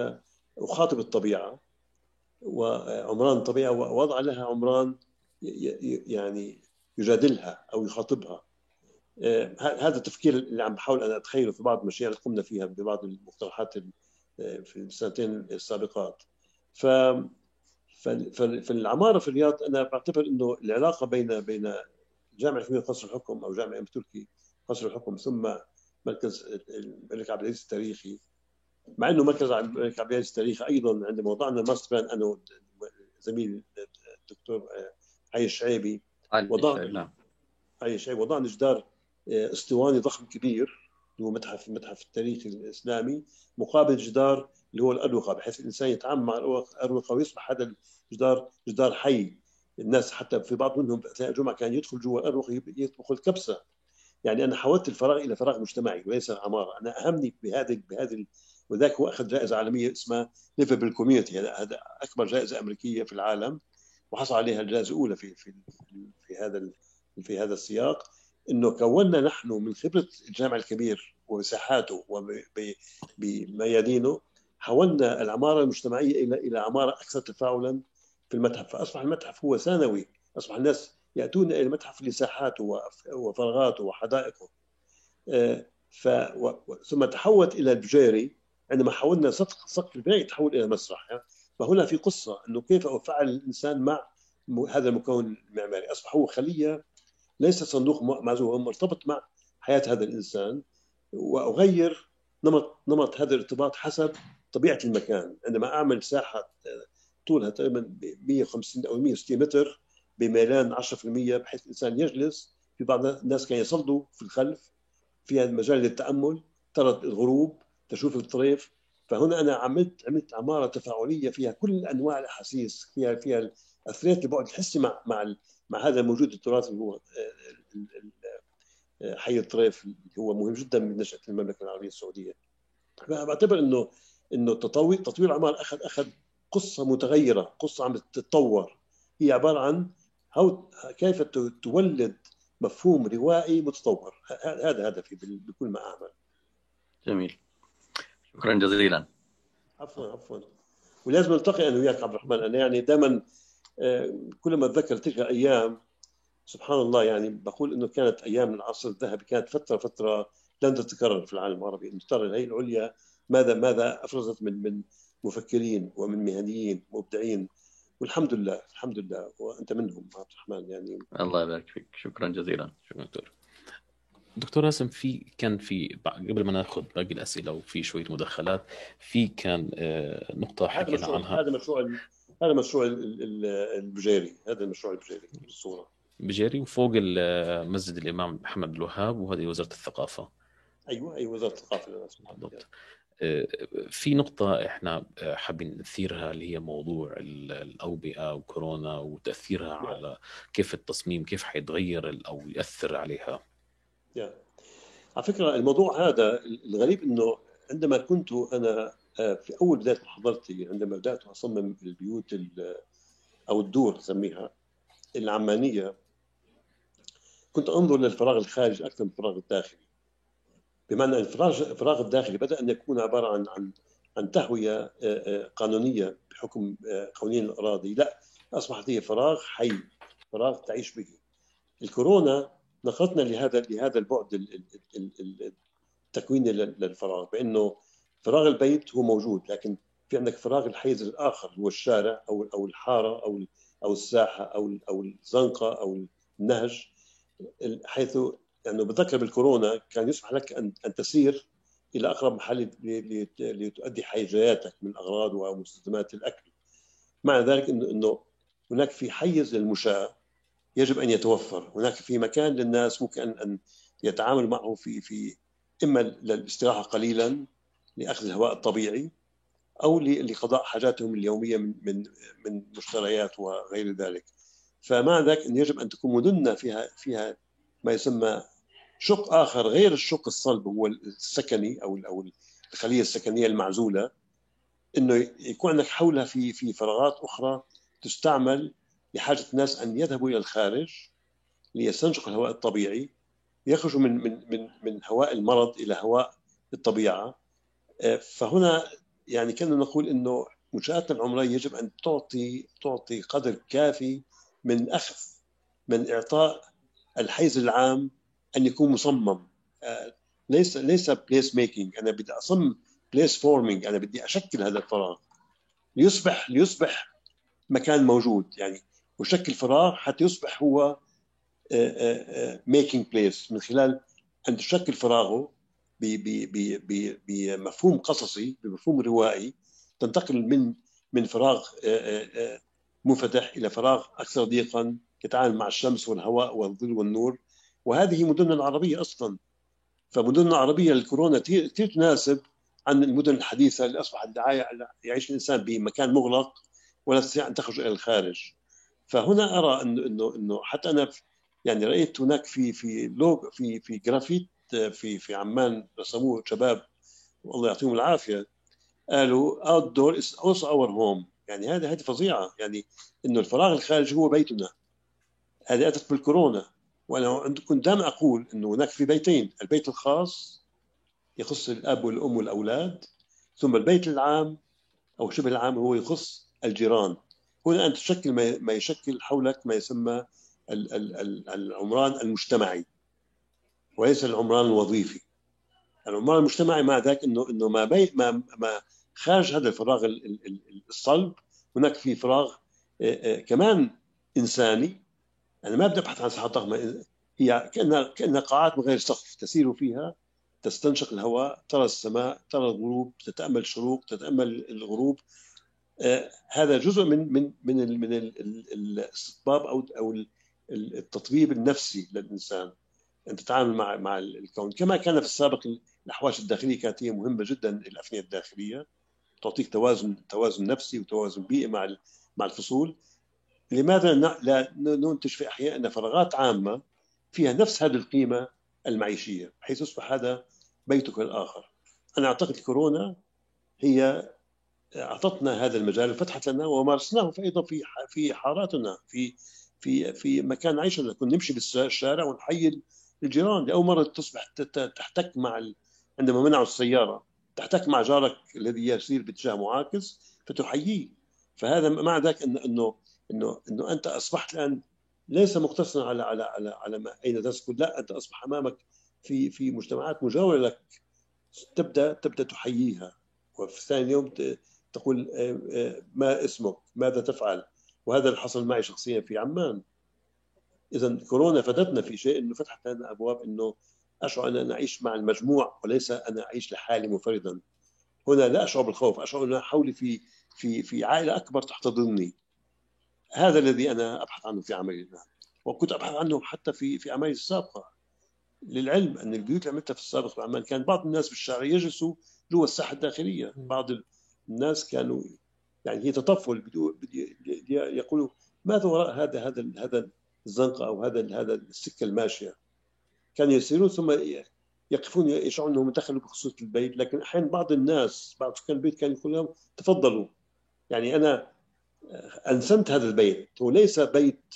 أخاطب الطبيعة؟ وعمران الطبيعة ووضع لها عمران يعني يجادلها أو يخاطبها. آه، هذا التفكير اللي عم بحاول أنا أتخيله في بعض المشاريع اللي قمنا فيها ببعض المقترحات آه، في السنتين السابقات. ف في العماره في الرياض أنا بعتبر إنه العلاقة بين بين جامعه الحكوميه قصر الحكم أو جامعه ام تركي قصر الحكم ثم مركز الملك عبد العزيز التاريخي. مع إنه مركز الملك عبد العزيز التاريخي أيضا عندما وضعنا ال master plan أنا زميلي الدكتور علي الشعيبي وضعنا علي الشعيبي وضعنا جدار آه، اسطواني ضخم كبير اللي هو متحف المتحف التاريخي الإسلامي مقابل جدار اللي هو الاروقه بحيث الإنسان يتعامل مع الاروقه ويصبح هذا الجدار جدار حي. الناس حتى في بعض منهم أثناء الجمعة كان يدخل جوا الاروقه يطبخ الكبسه يعني أنا حولت الفراغ إلى فراغ مجتمعي وليس عمارة. أنا أهمني بهذه بهذه وذاك هو أخذ جائزة عالمية اسمها livable community هذا أكبر جائزة أمريكية في العالم وحصل عليها الجائزة الأولى في في في هذا في هذا السياق. إنه كونا نحن من خبرة الجامع الكبير ومساحاته وبميادينه حولنا العمارة المجتمعية إلى إلى عمارة أكثر تفاعلا في المتحف. فأصبح المتحف هو ثانوي. أصبح الناس يأتون إلى المتحف لساحاته وفراغاته وحدائقه. آه، ف ثم تحولت إلى البجيري. عندما حولنا سقف سقف البناء تحول إلى مسرح فهنا في قصة أنه كيف افعل الإنسان مع هذا المكون المعماري. أصبح هو خلية ليس صندوق معزول هو مرتبط مع حياة هذا الإنسان. وأغير نمط نمط هذا الارتباط حسب طبيعة المكان. عندما أعمل ساحة طولها تقريبا 150 أو 160 متر بميلان 10% بحيث الإنسان يجلس. في بعض الناس كانوا يصلوا في الخلف فيها مجال للتأمل ترى الغروب تشوف الطريف. فهنا أنا عملت عملت عمارة تفاعلية فيها كل أنواع الأحاسيس فيها فيها اثريت البعد الحسي مع مع مع هذا الموجود التراثي اللي هو حي الطريف اللي هو مهم جدا من نشأة المملكة العربية السعودية. بعتبر إنه إنه تطوير تطوير العمار أخذ أخذ قصة متغيرة قصة عم تتطور. هي عبارة عن كيف تولد مفهوم روائي متطور. هذا هدفي بكل ما أعمل. جميل. شكرا جزيلا. عفوا عفوا. ولازم نلتقي أنا وياك عبد الرحمن. أنا يعني دائما آه، كل ما أتذكر تلك الأيام سبحان الله يعني بقول إنه كانت أيام العصر الذهبي. كانت فترة فترة لن تتكرر في العالم العربي. إنه ترى الهيئه العليا ماذا ماذا أفرزت من من مفكرين ومن مهنيين مبدعين والحمد لله الحمد لله. وأنت منهم عبد الرحمن يعني. الله يبارك فيك. شكرا جزيلا. شكرا دكتور. دكتور راسم في كان في قبل ما ناخذ باقي الأسئلة وفي شوية مداخلات في كان آه، نقطة حكينا عنها. هذا مشروع هذا مشروع البجيري. هذا المشروع البجيري بالصورة بجيري وفوق مسجد الإمام محمد الوهاب وهذه وزارة الثقافة. أيوه اي وزارة الثقافة. بالضبط. في نقطة إحنا حابين نثيرها اللي هي موضوع الأوبئة وكورونا وتأثيرها على كيف التصميم كيف حيتغير أو يأثر عليها. على فكرة الموضوع هذا الغريب إنه عندما كنت أنا في أول بداية محاضرتي عندما بدأت أصمم البيوت أو الدور نسميها العمانية كنت أنظر للفراغ الخارجي أكثر من الفراغ الداخلي. بمعنى الفراغ الداخلي بدأ أن يكون عبارة عن عن عن تهوية قانونية بحكم قوانين الأراضي. لا أصبحت هي فراغ حي فراغ تعيش به. الكورونا نقلتنا لهذا لهذا البعد التكويني للفراغ بأنه فراغ البيت هو موجود لكن في عندك فراغ الحيز الآخر هو الشارع أو أو الحارة أو أو الساحة أو أو الزنقة أو النهج حيث لأنه بتذكر بالكورونا كان يسمح لك ان أن تسير إلى أقرب محل لتؤدي حاجياتك من اغراض ومستلزمات الأكل. مع ذلك انه إنه هناك في حيز للمشاة يجب أن يتوفر، هناك في مكان للناس ممكن ان أن يتعاملوا معه في في إما للاستراحة قليلا لأخذ الهواء الطبيعي أو لقضاء حاجاتهم اليومية من من من مشتريات وغير ذلك. فمع ذلك إن يجب أن تكون مدننا فيها فيها ما يسمى شق آخر غير الشق الصلب هو السكني أو أو الخلية السكنية المعزولة إنه يكون عندك حولها في في فراغات أخرى تستعمل لحاجة الناس أن يذهبوا إلى الخارج ليستنشقوا الهواء الطبيعي يخرجوا من من من من هواء المرض إلى هواء الطبيعة. فهنا يعني كنا نقول إنه منشاتنا العمرانية يجب أن تعطي تعطي قدر كافي من اخذ من إعطاء الحيز العام أن يكون مصمم. ليس ليس place making أنا بدي اصمم place forming أنا بدي أشكل هذا الفراغ. ليصبح ليصبح مكان موجود. يعني وشكل فراغ حتى يصبح هو ميكينج بليس من خلال أن تشكل فراغه بمفهوم قصصي بمفهوم روائي تنتقل من من فراغ منفتح إلى فراغ أكثر ضيقا يتعامل مع الشمس والهواء والظل والنور. وهذه مدننا العربيه أصلا. فمدننا العربيه الكورونا كثير تناسب عن المدن الحديثة اللي أصبحت يعيش الإنسان بمكان مغلق ولا تستطيع أن تخرج إلى الخارج. فهنا أرى انه انه إنه حتى أنا يعني رأيت هناك في في لوج في في جرافيت في في عمان رسموه شباب والله يعطيهم العافية قالوا outdoor is also our home يعني هذا هذه فظيعة. يعني إنه الفراغ الخارجي هو بيتنا. هذه أتت بالكورونا. وأنا كنت دائما أقول إنه هناك في بيتين البيت الخاص يخص الأب والأم والأولاد ثم البيت العام أو شبه العام هو يخص الجيران. هنا ان تشكل ما يشكل حولك ما يسمى العمران المجتمعي وليس العمران الوظيفي. العمران المجتمعي مع ذلك إنه إنه ما بي ما ما خارج هذا الفراغ الصلب هناك في فراغ كمان إنساني أنا ما بدي ابحث عن صحه ضخمه هي كانها كأنها قاعات من غير سقف تسير فيها تستنشق الهواء ترى السماء ترى الغروب تتأمل الشروق تتأمل الغروب. آه هذا جزء من من من من الاستطباب أو أو التطبيب النفسي للإنسان. ان تتعامل مع مع الكون. كما كان في السابق الأحواش الداخلية كانت هي مهمة جدا الافنيه الداخلية تعطيك توازن توازن نفسي وتوازن بيئي مع مع الفصول. لماذا لا ننتج في احيائنا فراغات عامة فيها نفس هذه القيمة المعيشية بحيث يصبح هذا بيتك الآخر. أنا أعتقد الكورونا هي أعطتنا هذا المجال وفتحت لنا ومارسناه أيضا في في حاراتنا في في في مكان عيشنا. كنا نمشي بالشارع ونحيي الجيران لأول مرة تصبح تحتك مع ال... عندما منعوا السيارة تحتك مع جارك الذي يسير باتجاه معاكس فتحييه. فهذا مع ذلك أنه إنه إنه أنت أصبحت الآن ليس مقتصرا على على على على ما أين تسكن لا أنت أصبح أمامك في في مجتمعات مجاورة لك تبدأ تبدأ تحييها وفي ثاني يوم تقول ما اسمك؟ ماذا تفعل؟ وهذا اللي حصل معي شخصيا في عمان. اذا كورونا فادتنا في شيء إنه فتحت لنا أبواب إنه أشعر أن أنا أعيش مع المجموع وليس أنا أعيش لحالي منفردا. هنا لا أشعر بالخوف أشعر أن حولي في في في عائلة أكبر تحتضنني. هذا الذي أنا أبحث عنه في عملي الآن. وكنت أبحث عنه حتى في في أعمالي السابقة. للعلم أن البيوت اللي عملتها في السابق في عمان كان بعض الناس بالشارع يجلسوا جوا الساحة الداخلية. بعض الناس كانوا يعني هي تطفل يقولوا ماذا وراء هذا هذا هذا الزنقة أو هذا هذا السكة الماشية؟ كانوا يسيرون ثم يقفون يشعرون أنهم دخلوا بخصوص البيت. لكن أحيانا بعض الناس بعض سكان البيت كانوا يقول لهم تفضلوا. يعني أنا انسنت هذا البيت هو ليس بيت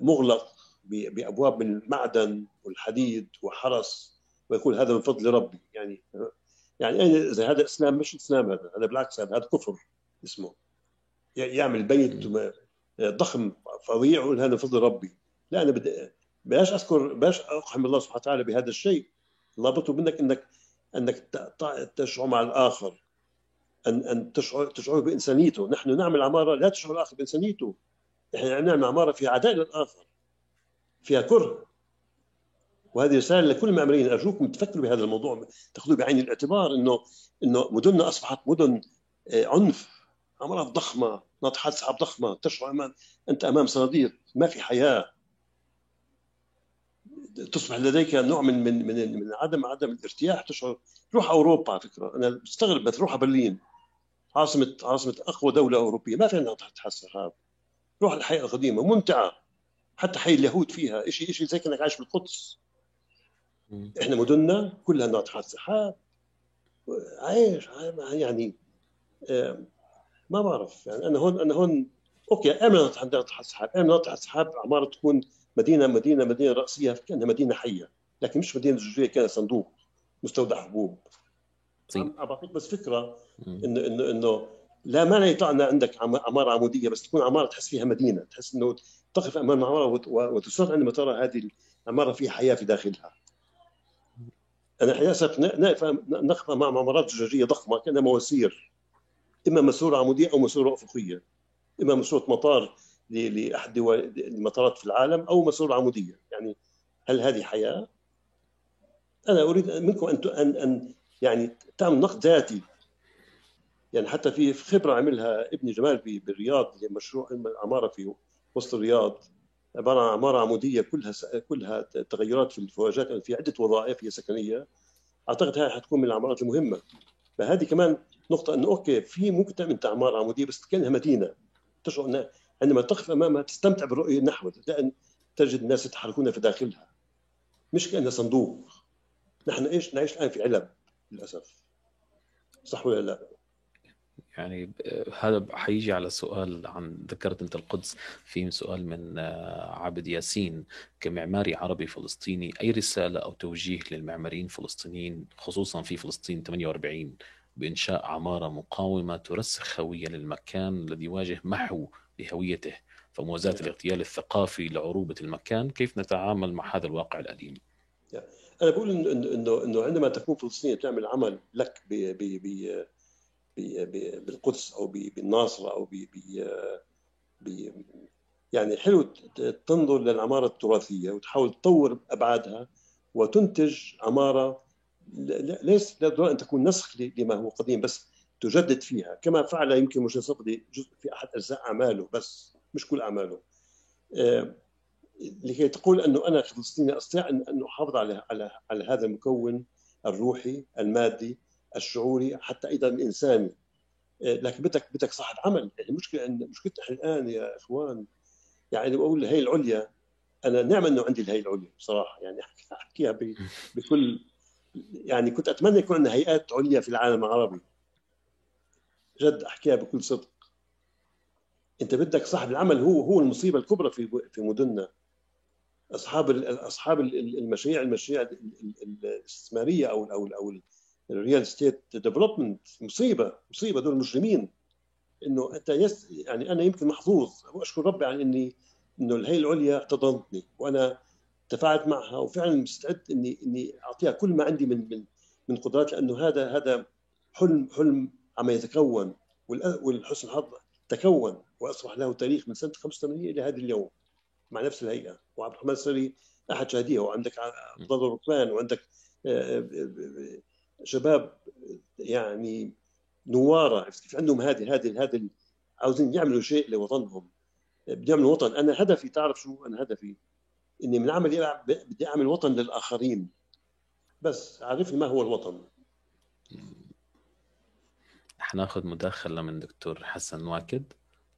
مغلق بأبواب من المعدن والحديد وحرس ويقول هذا من فضل ربي. يعني يعني إذا هذا إسلام؟ مش إسلام هذا هذا بالعكس هذا كفر اسمه. يعمل بيت ضخم فظيع ويقول هذا من فضل ربي. لا أنا بدي بلاش اذكر بلاش اقحم الله سبحانه وتعالى بهذا الشيء. الله بيطلب منك انك إنك تشعر مع الآخر. ان أن تشعر تشعر بإنسانيته. نحن نعمل عمارة لا تشعر الآخر بإنسانيته. نحن نعمل عمارة فيها عداء للآخر فيها كره. وهذه رسالة لكل المعماريين. أرجوكم تفكروا بهذا الموضوع تأخذوه بعين الاعتبار انه إنه مدننا أصبحت مدن آه، عنف عمارات ضخمة ناطحات سحاب ضخمة تشعر امام أنت أمام صناديق ما في حياة. تصبح لديك نوع من من من, من عدم عدم الارتياح تشعر روح أوروبا على فكرة. أنا بستغرب بس روح برلين. عاصمه عاصمة أقوى دولة أوروبية. ما في عندنا تحت سحاب روح الحياة القديمة ممتعة. حتى حي اليهود فيها. شيء شيء زي كأنك عايش بالقدس. إحنا مدننا كلها ناطحات سحاب عايش يعني ما بعرف. يعني أنا هون أنا هون أوكي أمن ناطحات سحاب أمن ناطحات سحاب عماره تكون مدينه مدينه مدينة رأسية كأنها مدينة حية. لكن مش مدينة زجاجيه كأنها صندوق مستودع حبوب طيب. بعطيك بس فكرة انه انه إنه لا مانع يطلع عندك عماره عمودية بس تكون عماره تحس فيها مدينة تحس إنه تقف أمام عماره وتصر عندما ترى هذه العماره فيها حياة في داخلها. أنا للاسف نقف مع عمارات زجاجية ضخمة كأنها مواسير. إما مسورة عمودية أو مسورة أفقية. إما مسورة مطار لأحد المطارات في العالم أو مسؤول عمودية. يعني هل هذه حياة؟ أنا أريد منكم أن ان أن يعني تعمل نقد ذاتي. يعني حتى في خبرة عملها ابني جمال بالرياض مشروع عمارة في وسط الرياض. عبارة عن عمارة عمودية كلها كلها تغيرات في الفواجات يعني في عدة وظائف هي سكنية. أعتقد هاي حتكون من العمارات المهمة. فهذه كمان نقطة إنه أوكي في ممكن تعمل عمارة عمودية بس كأنها مدينة. تشعر عندما تقف امامها تستمتع بالرؤية نحو لأن تجد الناس يتحركون في داخلها. مش كأنها صندوق. نحن إيش نعيش الآن في علب للأسف. صح ولا لا؟ يعني هذا حيجي على سؤال عن ذكرت انت القدس. في سؤال من آه، عبد ياسين. كمعماري عربي فلسطيني أي رسالة أو توجيه للمعماريين الفلسطينيين خصوصا في فلسطين 48 بإنشاء عمارة مقاومة ترسخ هوية للمكان الذي يواجه محو لهويته فموازاة الاغتيال الثقافي لعروبة المكان؟ كيف نتعامل مع هذا الواقع الأليم؟ أنا بقول إنه إنه إنه عندما تكون فلسطينية تعمل عمل لك ب ب ب بالقدس أو بالناصرة أو ب يعني حلو تنظر للعمارة التراثية وتحاول تطور أبعادها وتنتج عمارة ليس لا أن تكون نسخ لما هو قديم بس تجدد فيها. كما فعل يمكن مش صفدي جزء في أحد أجزاء أعماله بس مش كل أعماله. آه، لكي تقول أنه أنا فلسطيني أستطيع ان أحافظ على على على هذا المكون الروحي المادي الشعوري حتى أيضا الإنساني. آه، لكن بدك بدك صاحب عمل. يعني المشكلة ان مشكلتنا إحنا الآن يا إخوان. يعني بقول الهي العليا أنا نعم أنه عندي الهي العليا بصراحة. يعني أحكيها بكل يعني كنت أتمنى يكون عندنا هيئات عليا في العالم العربي. جد أحكيها بكل صدق. أنت بدك صاحب العمل هو هو المصيبة الكبرى في في مدننا. أصحاب أصحاب المشاريع المشاريع الاستثمارية أو أو أو ال real estate development مصيبة مصيبة دول مجرمين إنه أنت يس يعني أنا يمكن محظوظ. وأشكر ربي على إني إنه الهيئة العليا احتضنتني وأنا تفاعلت معها وفعلا مستعد إني إني أعطيها كل ما عندي من من من قدرات لأنه هذا هذا حلم حلم عم يتكون ولحسن الحظ تكون. وأصبح له تاريخ من سنة 85 إلى هذا اليوم. مع نفس الهيئة. وعبد الرحمن السري أحد شهديها وعندك عبد الله الركبان وعندك آه، آه، آه، شباب يعني نوارة. عرفت؟ كيف عندهم هذه هذه هذه عاوزين يعملوا شيء لوطنهم. بدي أعمل وطن. أنا هدفي تعرف شو؟ أنا هدفي إني من عمل بدي أعمل وطن للآخرين. بس عرفني ما هو الوطن. حناخذ مداخلة من دكتور حسن واكد.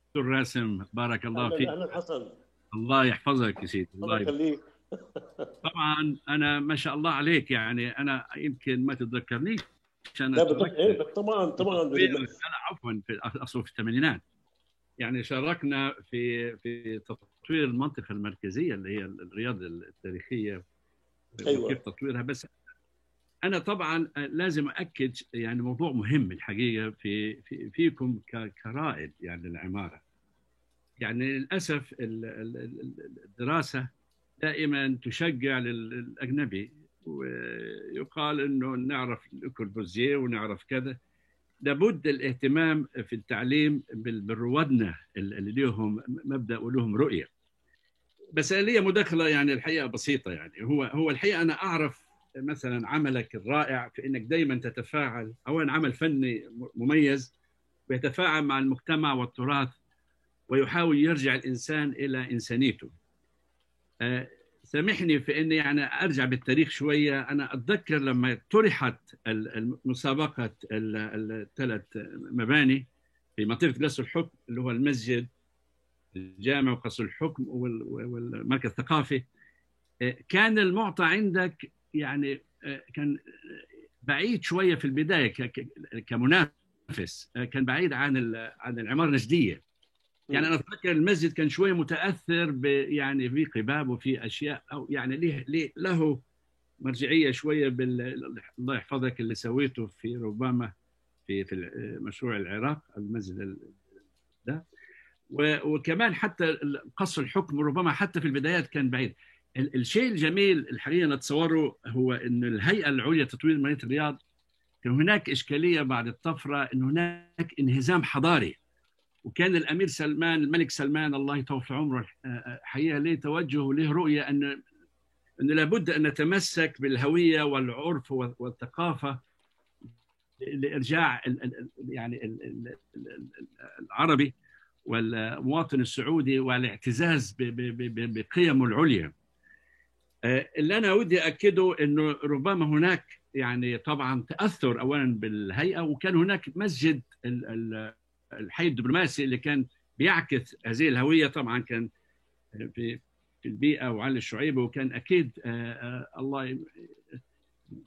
دكتور راسم بارك الله فيك. أهلا حسن. الله يحفظك يا سيدي الله. يخليك. طبعا أنا ما شاء الله عليك يعني أنا يمكن ما تتذكرنيش عشان لا إيه طبعا طبعا. أنا عفوا في اصله في الثمانينات. يعني شاركنا في في تطوير المنطقة المركزية اللي هي الرياض التاريخية أيوة. وكيف تطويرها. بس أنا طبعا لازم اكد يعني موضوع مهم الحقيقة في, في فيكم كرائد يعني للعماره يعني للأسف ال- ال- ال- الدراسة دائما تشجع لل- للأجنبي ويقال إنه نعرف الكوربوزيه ونعرف كذا. لابد الاهتمام في التعليم بالروادنا اللي لهم مبدأ ولهم رؤية. بس لي مداخلة يعني الحقيقة بسيطة يعني. هو هو الحقيقة أنا أعرف مثلا عملك الرائع في إنك دائما تتفاعل اولا عمل فني مميز ويتفاعل مع المجتمع والتراث ويحاول يرجع الإنسان إلى إنسانيته. آه، سامحني في إني يعني أرجع بالتاريخ شوية. أنا أتذكر لما طرحت مسابقة ال- الثلاث مباني في منطقة قصر الحكم اللي هو المسجد الجامع وقصر الحكم وال- والمركز الثقافي. آه، كان المعطى عندك يعني آه، كان بعيد شوية في البداية كمنافس كان بعيد عن عن العمارة النجدية. يعني أنا اتذكر المسجد كان شوية متأثر ب يعني في قباب وفي أشياء أو يعني له له, له مرجعية شوية بال الله يحفظك اللي سويته في ربما في في مشروع العراق المسجد ال- ده. وكمان حتى قصر الحكم ربما حتى في البدايات كان بعيد. ال- الشيء الجميل الحقيقة نتصوره هو ان الهيئة العليا لتطوير مدينة الرياض كان هناك إشكالية بعد الطفرة إن هناك انهزام حضاري. وكان الأمير سلمان الملك سلمان الله يطول في عمره آه، حقيقة له توجه وله رؤية أن أنه لابد أن نتمسك بالهوية والعرف والثقافة لإرجاع يعني ال- ال- ال- العربي والمواطن السعودي والاعتزاز بقيمه العليا. آه، اللي أنا ودي اكده إنه ربما هناك يعني طبعا تأثر اولا بالهيئة وكان هناك مسجد الحي الدبلوماسي اللي كان بيعكس هذه الهوية طبعا كان في في البيئة وعلي الشعيبة وكان أكيد آه، آه، الله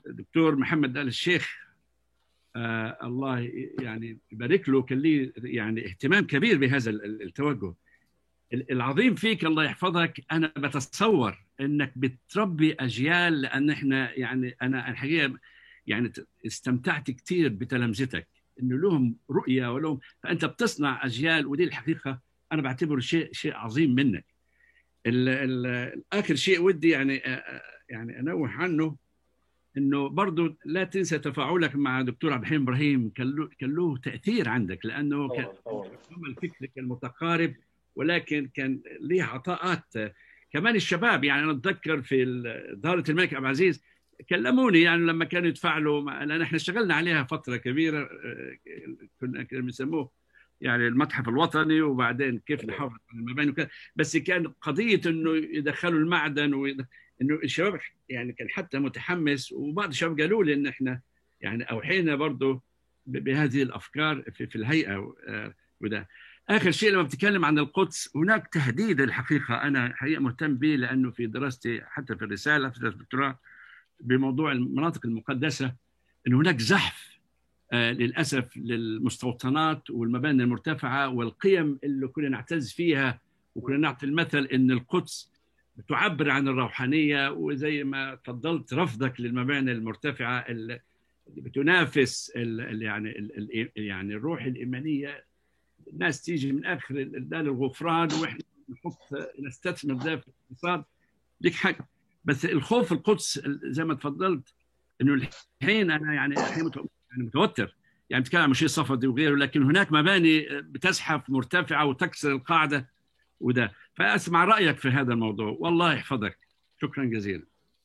الدكتور محمد آل الشيخ آه، الله يعني يبارك له كان ليه يعني اهتمام كبير بهذا ال- ال- التوجه. ال- العظيم فيك الله يحفظك أنا بتصور إنك بتربي أجيال لأن إحنا يعني أنا الحقيقة يعني استمتعت كثير بتلامذتك. إنه لهم رؤية ولهم فأنت بتصنع أجيال ودي الحقيقة أنا بعتبره شيء شيء عظيم منك. ال ال آخر شيء ودي يعني آه، آه، يعني أنوه عنه إنه برضه لا تنسى تفاعلك مع دكتور عبد الحليم إبراهيم كان له تأثير عندك لأنه كان الفكر كان متقارب ولكن كان ليه عطاءات كمان الشباب يعني أنا أتذكر في دارة الملك عبد العزيز كلموني يعني لما كانوا يتفاعلوا لأن إحنا اشتغلنا عليها فترة كبيرة آه، كنا بنسموه يعني المتحف الوطني وبعدين كيف نحافظ على المباني وكذا. بس كان قضية إنه يدخلوا المعدن. إنه الشباب يعني كان حتى متحمس وبعض الشباب قالوا لي إن إحنا يعني أوحينا برضه بهذه الأفكار في, في الهيئة آه، وده. آخر شيء لما بتكلم عن القدس هناك تهديد الحقيقة. أنا حقيقه مهتم به لأنه في دراستي حتى في الرسالة في الدكتوراه بموضوع المناطق المقدسة إن هناك زحف آه، للأسف للمستوطنات والمباني المرتفعة والقيم اللي كنا نعتز فيها وكنا نعطي المثل إن القدس بتعبر عن الروحانية وزي ما فضلت رفضك للمباني المرتفعة اللي بتنافس ال يعني ال يعني الروح الإيمانية. الناس تيجي من آخر ده للغفران وإحنا نحط نستثمر ده في الاقتصاد. ليك حق بس الخوف القدس زي ما تفضلت إنه الحين أنا يعني الحين يعني متوتر. يعني بتكلم عن مشي صفدي وغيره لكن هناك مباني بتزحف مرتفعة وتكسر القاعدة وده. فأسمع رأيك في هذا الموضوع. والله يحفظك. شكرا جزيلا.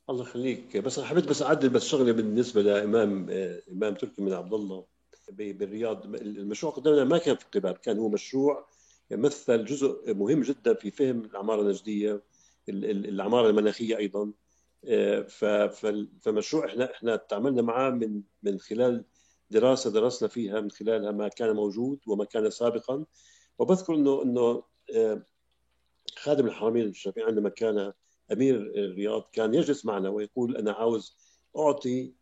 الله يخليك. بس حبيت بس أعدل بس شغله بالنسبة لإمام إمام تركي من عبد الله بالرياض. المشروع قدامنا ما كان في قباب كان هو مشروع يمثل جزء مهم جدا في فهم العماره النجدية. ال- ال- العماره المناخية أيضا. آه، فمشروع إحنا إحنا تعاملنا معاه من من خلال دراسة درسنا فيها من خلالها ما كان موجود وما كان سابقا. وبذكر انه إنه آه، خادم الحرمين الشريفين عندما كان أمير الرياض كان يجلس معنا ويقول أنا عاوز أعطي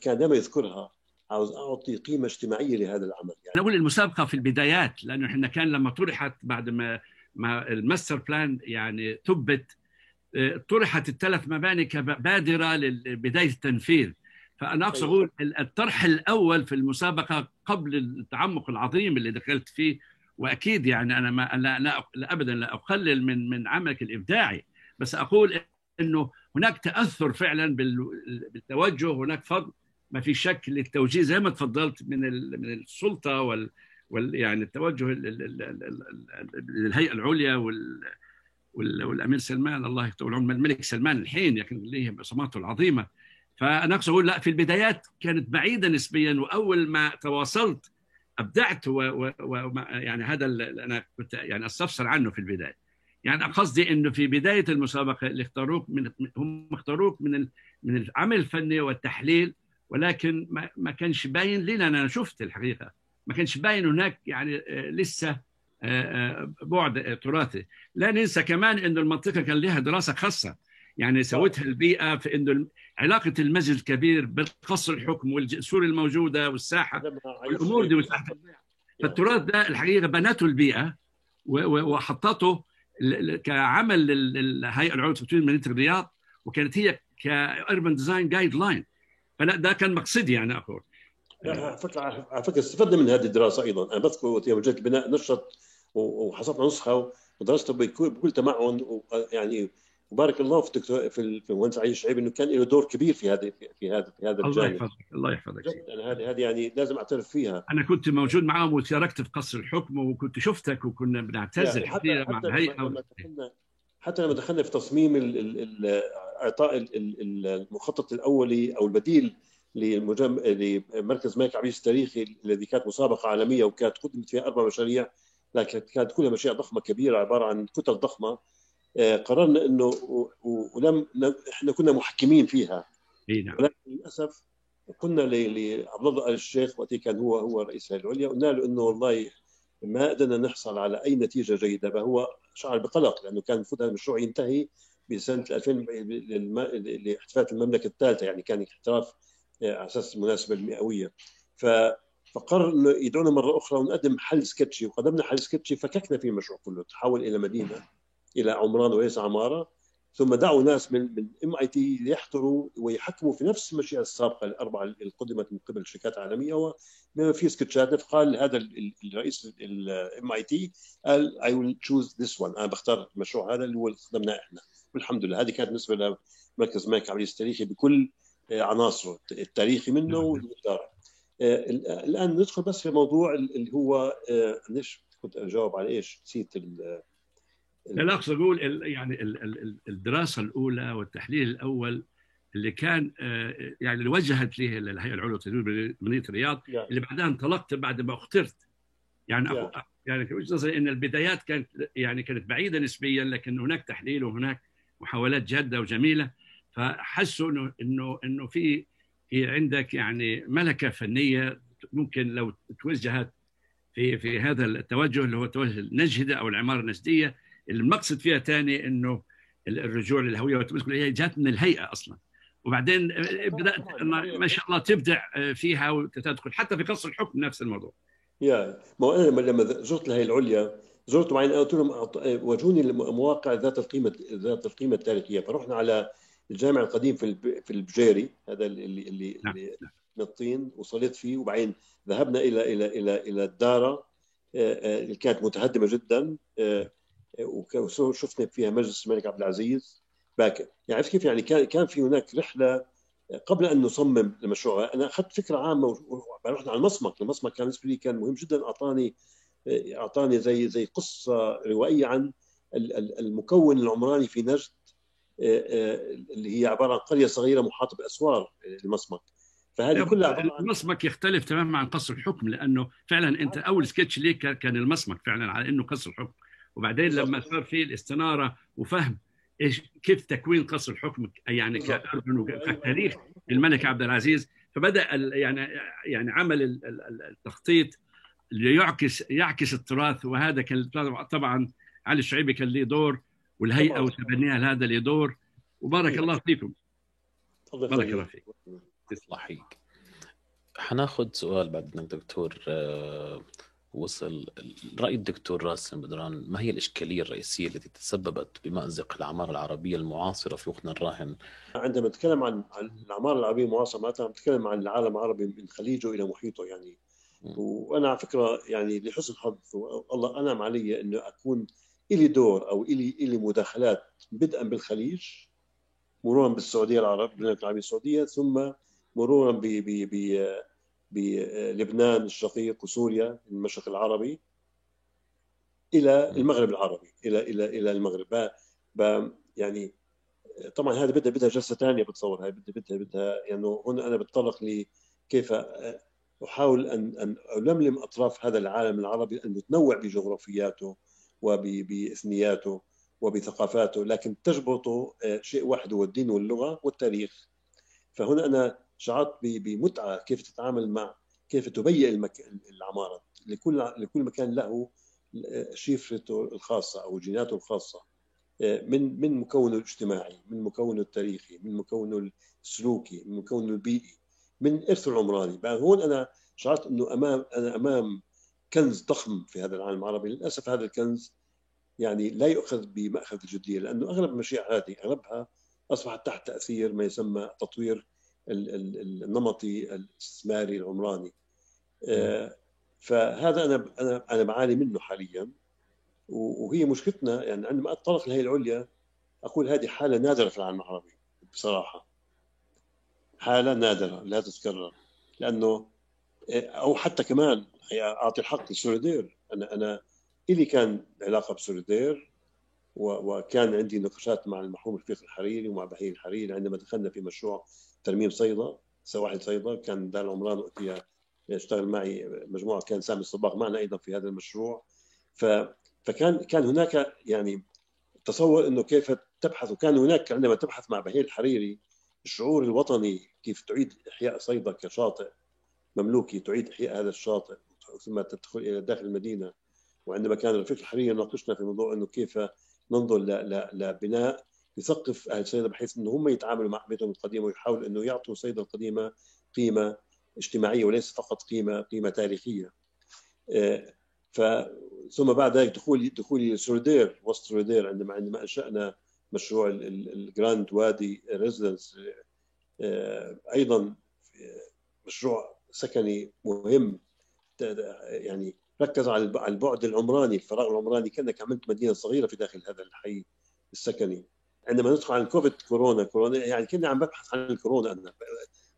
كان دائما يذكرها عاوز أعطي قيمة اجتماعية لهذا العمل. يعني نقول المسابقة في البدايات لأنه إحنا كان لما طرحت بعد ما ما ال master plan يعني ثبت آه، طرحت الثلاث مباني كبادرة لبداية التنفيذ. فأنا أقصد أقول الطرح الأول في المسابقة قبل التعمق العظيم اللي دخلت فيه وأكيد يعني أنا ما لا, لا, لا ابدا لا أقلل من من عملك الإبداعي. بس أقول إنه هناك تأثر فعلا بالتوجه هناك فضل ما في شك للتوجيه زي ما تفضلت من من السلطة وال يعني التوجه للهيئه العليا وال والأمير سلمان الله يطول عمره الملك سلمان الحين لكن له بصماته العظيمة. فأنا أقصد أقول لا في البدايات كانت بعيدة نسبيا وأول ما تواصلت أبدعت و, و, و يعني هذا اللي أنا كنت يعني أستفسر عنه في البداية. يعني قصدي إنه في بداية المسابقة اللي اختاروك من هم اختاروك من من العمل الفني والتحليل ولكن ما, ما كانش باين لنا أنا شفت الحقيقة. ما كانش باين هناك يعني آه، لسه آه، آه، بعد تراثي لا ننسى كمان انه المنطقة كان لها دراسة خاصة. يعني سوتها البيئة في إنه علاقة المسجد الكبير بالقصر الحكم والجسور الموجودة والساحة والأمور دي والساحة. فالتراث ده الحقيقة بنته البيئة وحطته كعمل للهيئة العليا للتطوير مدينة الرياض وكانت هي ك urban design guideline. فلا ده كان مقصدي يعني أقول. على فكرة على فكرة استفدنا من هذه الدراسة أيضا. أنا بذكر يوم جيت البناء نشط وحصلنا نسخة ودرسته بكل تمعن يعني وبارك الله في الدكتور في المهندس علي الشعيب إنه كان له دور كبير في هذا في هذا في هذا الله يحفظك الله يحفظك أنا هذه هذه يعني لازم أعترف فيها. أنا كنت موجود معهم وشاركت في قصر الحكم وكنت شفتك وكنا بنعتز يعني مع الهيئة حتى لما دخلنا في تصميم إعطاء المخطط الأولي أو البديل لمجم... لمركز الملك عبيس التاريخي الذي كانت مسابقة عالمية وكانت قدمت فيها أربع مشاريع لكن كانت كلها مشاريع ضخمة كبيرة عبارة عن كتل ضخمة. آه، قررنا إنه ولم إحنا كنا محكمين فيها. اي نعم. ولكن للأسف قلنا لعبد الله آل الشيخ وقت كان هو هو رئيس الهيئه العليا قلنا له إنه والله ما قدرنا نحصل على أي نتيجة جيدة فهو شعر بقلق لأنه كان المفروض هذا المشروع ينتهي بسنة 2000 لاحتفالات المملكة الثالثة يعني كان احتراف على أساس المناسبه المئوية. ف فقرر يدعونا مرة أخرى ونقدم حل سكتشي. وقدمنا حل سكتشي فككنا في المشروع كله. تحول إلى مدينة إلى عمران وليس عمارة. ثم دعوا ناس من من MIT ليحضروا ويحكموا في نفس المشيئة السابقة الأربعة اللي قدمت من قبل شركات عالمية. وبما في سكتشات فقال هذا الرئيس ال MIT قال I will choose this one أنا بختار المشروع هذا اللي هو اللي استخدمناه إحنا. والحمد لله. هذه كانت بالنسبة لمركز الملك عبد التاريخي بكل عناصره التاريخي منه نعم. والاداره آه، الآن ندخل بس في موضوع اللي هو آه، ليش كنت أجاوب على إيش؟ نسيت لا أقصد أقول يعني الدراسة الأولى والتحليل الأول اللي كان آه، يعني اللي وجهت له الهيئة العليا للتدريب بمدينة الرياض اللي بعدها انطلقت بعد ما اخترت. يعني yeah. يعني وجهة نظري إن البدايات كانت يعني كانت بعيدة نسبيا لكن هناك تحليل وهناك محاولات جادة وجميلة. فحسوا انه انه إنه في في عندك يعني ملكة فنية ممكن لو توجهت في في هذا التوجه اللي هو توجه النجدة أو العمارة النجدية المقصد فيها ثاني إنه الرجوع للهوية والتمسك هي جات من الهيئة أصلا. وبعدين بدأت ما شاء الله تبدع فيها وتدخل حتى في قصر الحكم نفس الموضوع. يا ما أنا لما زرت الهيئه العليا زرت معين قلت لهم وجوني المواقع ذات القيمه ذات القيمة التاريخية. فرحنا على الجامع القديم في في البجيري هذا اللي اللي, نعم. اللي من الطين وصليت فيه وبعدين ذهبنا إلى إلى إلى إلى الدارة اللي كانت متهدمة جدا وشفنا فيها مجلس الملك عبد العزيز. باكر. يعني عرفت كيف؟ يعني كان كان في هناك رحلة قبل أن نصمم المشروع. أنا أخذت فكرة عامة ورحنا على المصمك المصمك كان بالنسبة لي كان مهم جدا أعطاني أعطاني زي زي قصة روائية عن المكون العمراني في نجد. اللي هي عبارة عن قرية صغيرة محاطة بأسوار المصمك فهذه كلها المصمك يختلف تماما عن قصر الحكم لأنه فعلا أنت أول سكتش ليك كان المصمك فعلا على إنه قصر الحكم وبعدين لما صار في الاستنارة وفهم إيش كيف تكوين قصر الحكم يعني كاردن وكتاريخ الملك عبد العزيز فبدأ يعني يعني عمل التخطيط ليعكس يعكس التراث. وهذا كان طبعا علي الشعيبي كان له دور. والهيئة وتبنيها لهذا له دور وبارك الله فيكم. بارك الله فيك. يصلحيك. حناخذ سؤال بعد إنك دكتور وصل. رأي الدكتور راسم بدران ما هي الإشكالية الرئيسية التي تسببت بمأزق الأعمار العربية المعاصرة في وقتنا الراهن؟ عندما نتكلم عن الأعمار العربية المعاصرة معناتها نتكلم عن العالم العربي من خليجه إلى محيطه يعني. وأنا على فكرة يعني لحسن الحظ الله أنعم علي أنه أكون إلي دور أو إلي إلي مداخلات بدءا بالخليج مرورا بالسعودية العرب المملكة العربية السعودية ثم مرورا ب ب ب بلبنان الشقيق وسوريا المشرق العربي إلى المغرب العربي إلى إلى إلى المغرب. ب يعني طبعا هذا بدها بدها جلسة ثانية بتصور هاي بدها بدها بدها يعني هنا أنا بتطرق لكيف أحاول أن أن ألملم أطراف هذا العالم العربي أن يتنوع بجغرافياته وبإثنياته وبثقافاته لكن تجبطه شيء واحد هو الدين واللغة والتاريخ. فهنا أنا شعرت بمتعة كيف تتعامل مع كيف تبيئ العمارة. لكل لكل مكان له شفرته الخاصة أو جيناته الخاصة من من مكونه الاجتماعي من مكونه التاريخي من مكونه السلوكي من مكونه البيئي من ارثه العمراني. هون أنا شعرت إنه أمام أنا أمام كنز ضخم في هذا العالم العربي. للأسف هذا الكنز يعني لا يؤخذ بمأخذ الجدية لأنه أغلب المشاريع هذه أغلبها أصبحت تحت تأثير ما يسمى تطوير النمطي الاستثماري العمراني. فهذا أنا أنا أنا بعاني منه حاليا. وهي مشكلتنا يعني عندما أتطرق لهي العليا أقول هذه حالة نادرة في العالم العربي بصراحة. حالة نادرة لا تتكرر. لأنه أو حتى كمان أعطي الحق لسوليدير أنا أنا إلي كان علاقة بسوليدير وكان عندي نقاشات مع المرحوم رفيق الحريري ومع بهي الحريري. عندما دخلنا في مشروع ترميم صيدا سواحل صيدا كان دار العمران وقتها اشتغل معي مجموعة كان سامي الصباغ معنا أيضا في هذا المشروع. ف فكان كان هناك يعني تصور إنه كيف تبحث وكان هناك عندما تبحث مع بهير الحريري الشعور الوطني كيف تعيد إحياء صيدا كشاطئ مملوكي تعيد إحياء هذا الشاطئ. ثم تدخل إلى داخل المدينة وعندما كان رفيق الحريري يناقشنا في موضوع إنه كيف ننظر لبناء يثقف أهل صيدا بحيث إنه هم يتعاملوا مع بيتهم القديمة ويحاولوا إنه يعطوا صيدا القديمة قيمة اجتماعية وليس فقط قيمة قيمة تاريخية. ف ثم بعد ذلك دخول دخول سوليدير وسط سوليدير عندما عندما أنشأنا مشروع ال Grand Wadi Residence أيضا مشروع سكني مهم يعني ركز على البعد العمراني. الفراغ العمراني كأنك عملت مدينة صغيرة في داخل هذا الحي السكني. عندما ندخل عن كوفيد كورونا كورونا يعني كنا عم ببحث عن الكورونا. أنا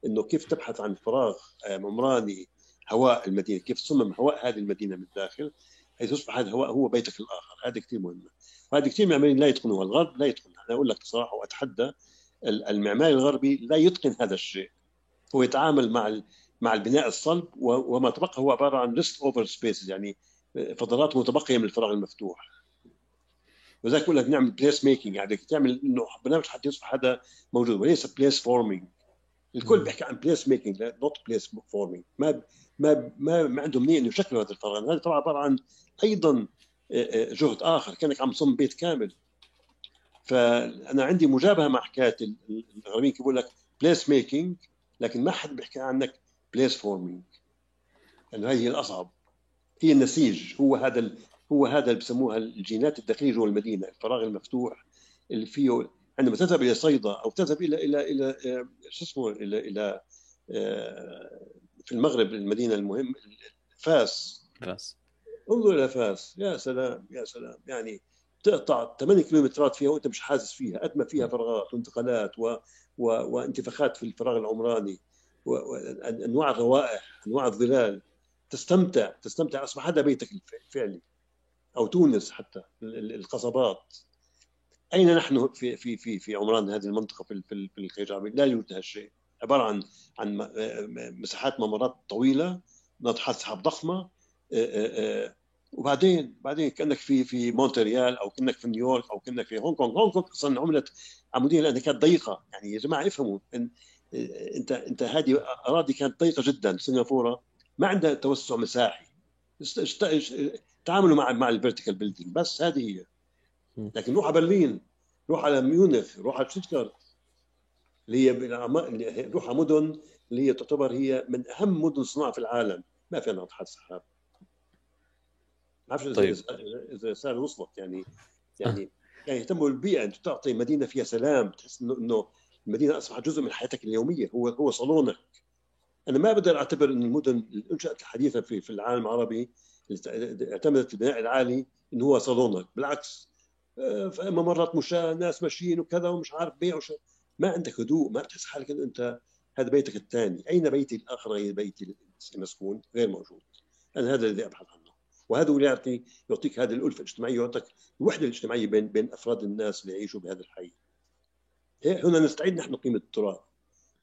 إنه كيف تبحث عن فراغ عمراني هواء المدينة كيف تصمم هواء هذه المدينة من الداخل حيث يصبح هذا الهواء هو بيتك الآخر. هذا كثير مهمه وهذه كثير معماريين لا يتقنوها الغرب لا يتقنها أنا أقول لك بصراحة وأتحدى المعماري الغربي لا يتقن هذا الشيء. هو يتعامل مع مع البناء الصلب وما تبقى هو عبارة عن leftover spaces يعني فضلات متبقية من الفراغ المفتوح. وذلك بقول لك نعمل placemaking يعني تعمل إنه برنامج حتى يصبح هذا موجود وليس place forming الكل بيحكي عن placemaking not place forming ما ما ما ما عندهم نية إنه يشكلوا هذا الفراغ. هذا طبعا عبارة عن أيضا جهد آخر كأنك عم تصمم بيت كامل. فأنا عندي مجابهة مع حكاية الغربيين كيف بقول لك placemaking لكن ما حد بيحكي عنك place forming لأنه هذه هي الأصعب. هي النسيج. هو هذا هو هذا اللي بسموها الجينات الداخلية جوا المدينة. الفراغ المفتوح اللي فيه عندما تذهب إلى صيدا أو تذهب إلى إلى إلى شو اسمه؟ إلى إلى في المغرب المدينة المهم فاس. فاس. انظر إلى فاس. يا سلام يا سلام. يعني تقطع 8 كيلومترات فيها وأنت مش حاسس فيها. قد ما فيها فراغات وانتقالات و... و... وانتفاخات في الفراغ العمراني. وانواع الروائح أنواع الظلال تستمتع تستمتع أصبح هذا بيتك الفعلي أو تونس حتى القصبات. أين نحن في في في في عمران هذه المنطقة في في الخليج العربي؟ لا يوجد هالشيء عبارة عن عن مساحات ممرات طويلة ناطحات سحاب ضخمة وبعدين بعدين كأنك في في مونتريال أو كأنك في نيويورك أو كأنك في هونغ كونغ. هونغ كونغ أصلا عملت عمودية لأنها كانت ضيقة. يعني يا جماعة افهموا انت انت هذه أراضي كانت ضيقة جدا سنغافورة ما عندها توسع مساحي. تعاملوا مع مع ال vertical building بس هذه هي. لكن روح على برلين روح على ميونخ روح على شتوتغارت اللي هي روح على مدن اللي هي تعتبر هي من أهم مدن صناعة في العالم. ما فيها ناطحات سحاب. ما بعرفش طيب. إذا صار وصلت يعني يعني يعني يهتموا بالبيئة أنت تعطي مدينة فيها سلام تحس إنه إنه المدينة أصبحت جزء من حياتك اليومية هو هو صالونك. أنا ما بقدر أعتبر إن المدن الأنشأت الحديثة في في العالم العربي اللي اعتمدت البناء العالي انه هو صالونك. بالعكس آه، ممرات مشاة ناس ماشيين وكذا ومش عارف بيع وش ما عندك هدوء ما بتحس حالك إن أنت هذا بيتك الثاني. أين بيتي الآخر؟ غير بيتي المسكون غير موجود. أنا هذا الذي أبحث عنه. وهذا هو يعطي يعطيك هذه الالفه الاجتماعيه ويعطيك الوحدة الاجتماعية بين بين أفراد الناس اللي يعيشوا بهذا الحي. هنا نستعيد نحن قيمة التراث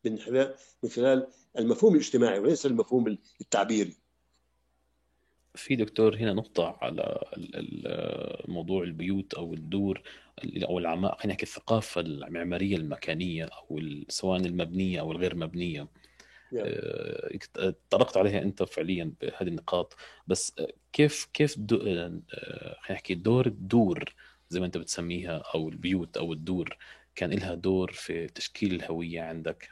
من خلال من خلال المفهوم الاجتماعي وليس المفهوم التعبيري. في دكتور هنا نقطة على موضوع البيوت أو الدور أو العماء خلينا نحكي الثقافة المعمارية المكانية أو سواء المبنية أو الغير مبنية. آه، طرقت عليها أنت فعليا بهذه النقاط. بس كيف كيف دو... خلينا نحكي دور الدور زي ما أنت بتسميها أو البيوت أو الدور كان لها دور في تشكيل الهوية عندك؟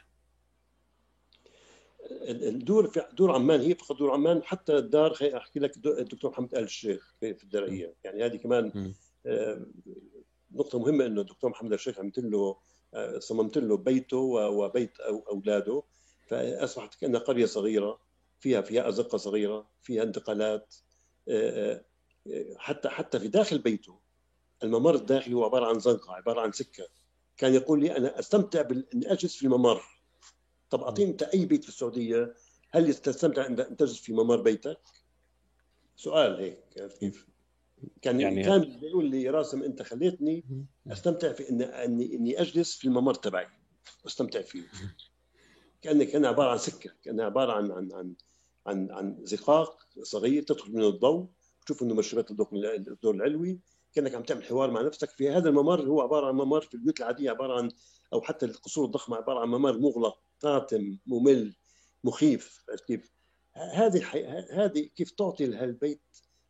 الدور في دور عمان هي فقط دور عمان حتى الدار خليني أحكي لك الدكتور محمد آل الشيخ في الدرعيه يعني هذه كمان آه، نقطة مهمة إنه الدكتور محمد آل الشيخ عملت له آه، صممت له بيته وبيت أولاده. فأصبحت كأنها قرية صغيرة فيها فيها أزقة صغيرة فيها انتقالات. آه، حتى حتى في داخل بيته الممر الداخلي هو عبارة عن زنقة عبارة عن سكة. كان يقول لي أنا أستمتع بان أجلس في الممر طب أعطيني أنت أي بيت في السعودية؟ هل تستمتع أن تجلس في ممر بيتك؟ سؤال هيك كيف؟ كان يعني كان بيقول لي راسم أنت خليتني أستمتع في ان اني إني أجلس في الممر تبعي واستمتع فيه. كأنك كان عبارة عن سكة كان عبارة عن عن عن عن عن زقاق صغير تدخل منه الضوء تشوف إنه الضوء الدور العلوي كأنك عم تعمل حوار مع نفسك. في هذا الممر هو عبارة عن ممر في البيوت العادية عبارة عن أو حتى القصور الضخمة عبارة عن ممر مغلق قاتم ممل مخيف كيف؟ هذه الحي... هذه كيف تعطي لهالبيت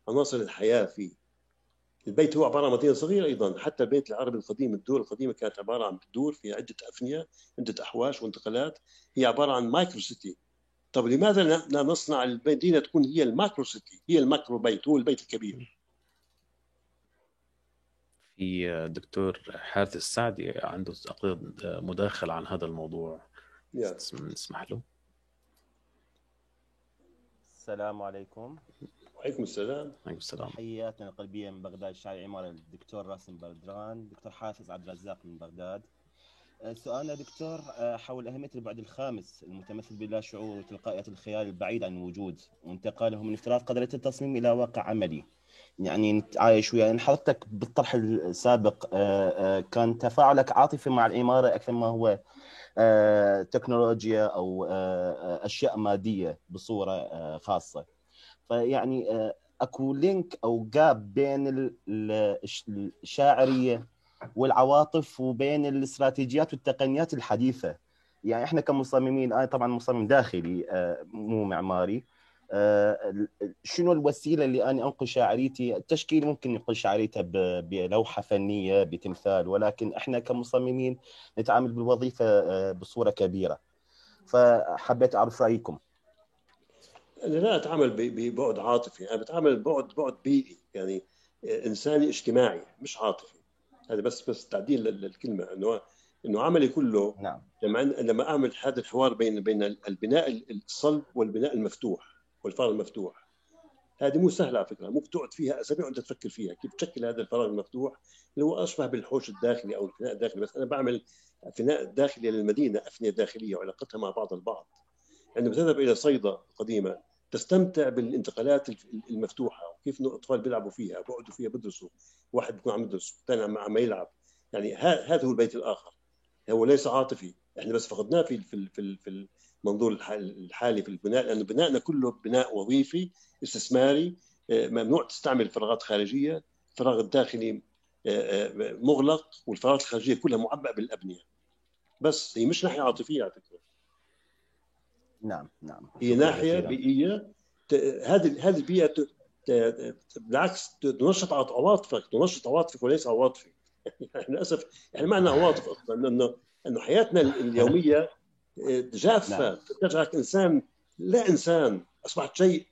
عناصر الحياة فيه. البيت هو عبارة عن مدينة صغيرة أيضا. حتى البيت العربي القديم الدور القديمة كانت عبارة عن دور فيها عدة أفنية عدة أحواش وانتقالات. هي عبارة عن micro city. طب لماذا لا نصنع المدينة تكون هي ال macro city هي ال macro بيت هو البيت الكبير؟ في دكتور حارث السعدي عنده اعتقد مداخله عن هذا الموضوع. نسمح له. السلام عليكم. وعليكم السلام. وعليكم السلام. تحياتنا القلبية من بغداد شارع عماره الدكتور راسم بدران دكتور حافظ عبد الرزاق من بغداد. آه، سؤالنا دكتور آه، حول أهمية البعد الخامس المتمثل بلا شعور وتلقائية الخيال البعيد عن الوجود وانتقاله من افتراض قدرية التصميم إلى واقع عملي. يعني نتعايش وياه يعني حضرتك بالطرح السابق آه، كان تفاعلك عاطفي مع العمارة أكثر ما هو تكنولوجيا أو أشياء مادية بصورة خاصة. فيعني أكو لينك أو جاب بين الشاعرية والعواطف وبين الاستراتيجيات والتقنيات الحديثة. يعني إحنا كمصممين أنا طبعا مصمم داخلي آه، مو معماري. آه، شنو الوسيلة اللي أنا أنقل شاعريتي؟ التشكيل ممكن ينقل شاعريته بلوحة فنية بتمثال ولكن إحنا كمصممين نتعامل بالوظيفة آه، بصورة كبيرة. فحبيت أعرف رأيكم. أنا لا أتعامل ببعد عاطفي أنا بتعامل بعد بعد بيئي يعني إنساني اجتماعي مش عاطفي. هذا بس بس تعديل للكلمة إنه إنه عملي كله نعم. لما لما أعمل هذا الحوار بين بين البناء الصلب والبناء المفتوح. والفراغ المفتوح هذه مو سهلة على فكرة ممكن تقعد فيها أسابيع وأنت تفكر فيها كيف تشكل هذا الفراغ المفتوح؟ اللي هو اشبه بالحوش الداخلي أو الفناء الداخلي بس أنا بعمل فناء داخلي للمدينة أفنية داخلية وعلاقتها مع بعض البعض. عندما تذهب إلى صيدا قديمة تستمتع بالانتقالات المفتوحة وكيف الاطفال بيلعبوا فيها بيقعدوا فيها بدرسوا واحد بيكون عم يدرس الثاني عم يلعب. يعني هذا هو البيت الآخر. هو ليس عاطفي إحنا بس فقدناه في في في المنظور الحالي في البناء لأنه بنائنا كله بناء وظيفي استثماري آه، ممنوع تستعمل فراغات خارجية الفراغ الداخلي آه، آه، مغلق والفراغات الخارجية كلها معبأة بالأبنية. بس هي مش ناحية عاطفية على فكرة. نعم نعم. هي ناحية بيئية. هذه هذه البيئة بالعكس تنشط عواطفك تنشط عواطفك وليس عواطفي. يعني للأسف يعني معنى عواطف أصلا انه انه حياتنا اليومية جافه نعم. تجعلك إنسان لا إنسان أصبحت شيء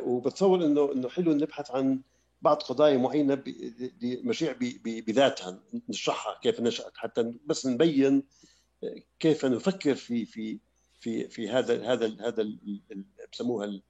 وبتصور إنه إنه حلو نبحث عن بعض قضايا معينة مشيع بذاتها نشرحها كيف نشأت حتى بس نبين كيف نفكر في في في في هذا هذا هذا بسموها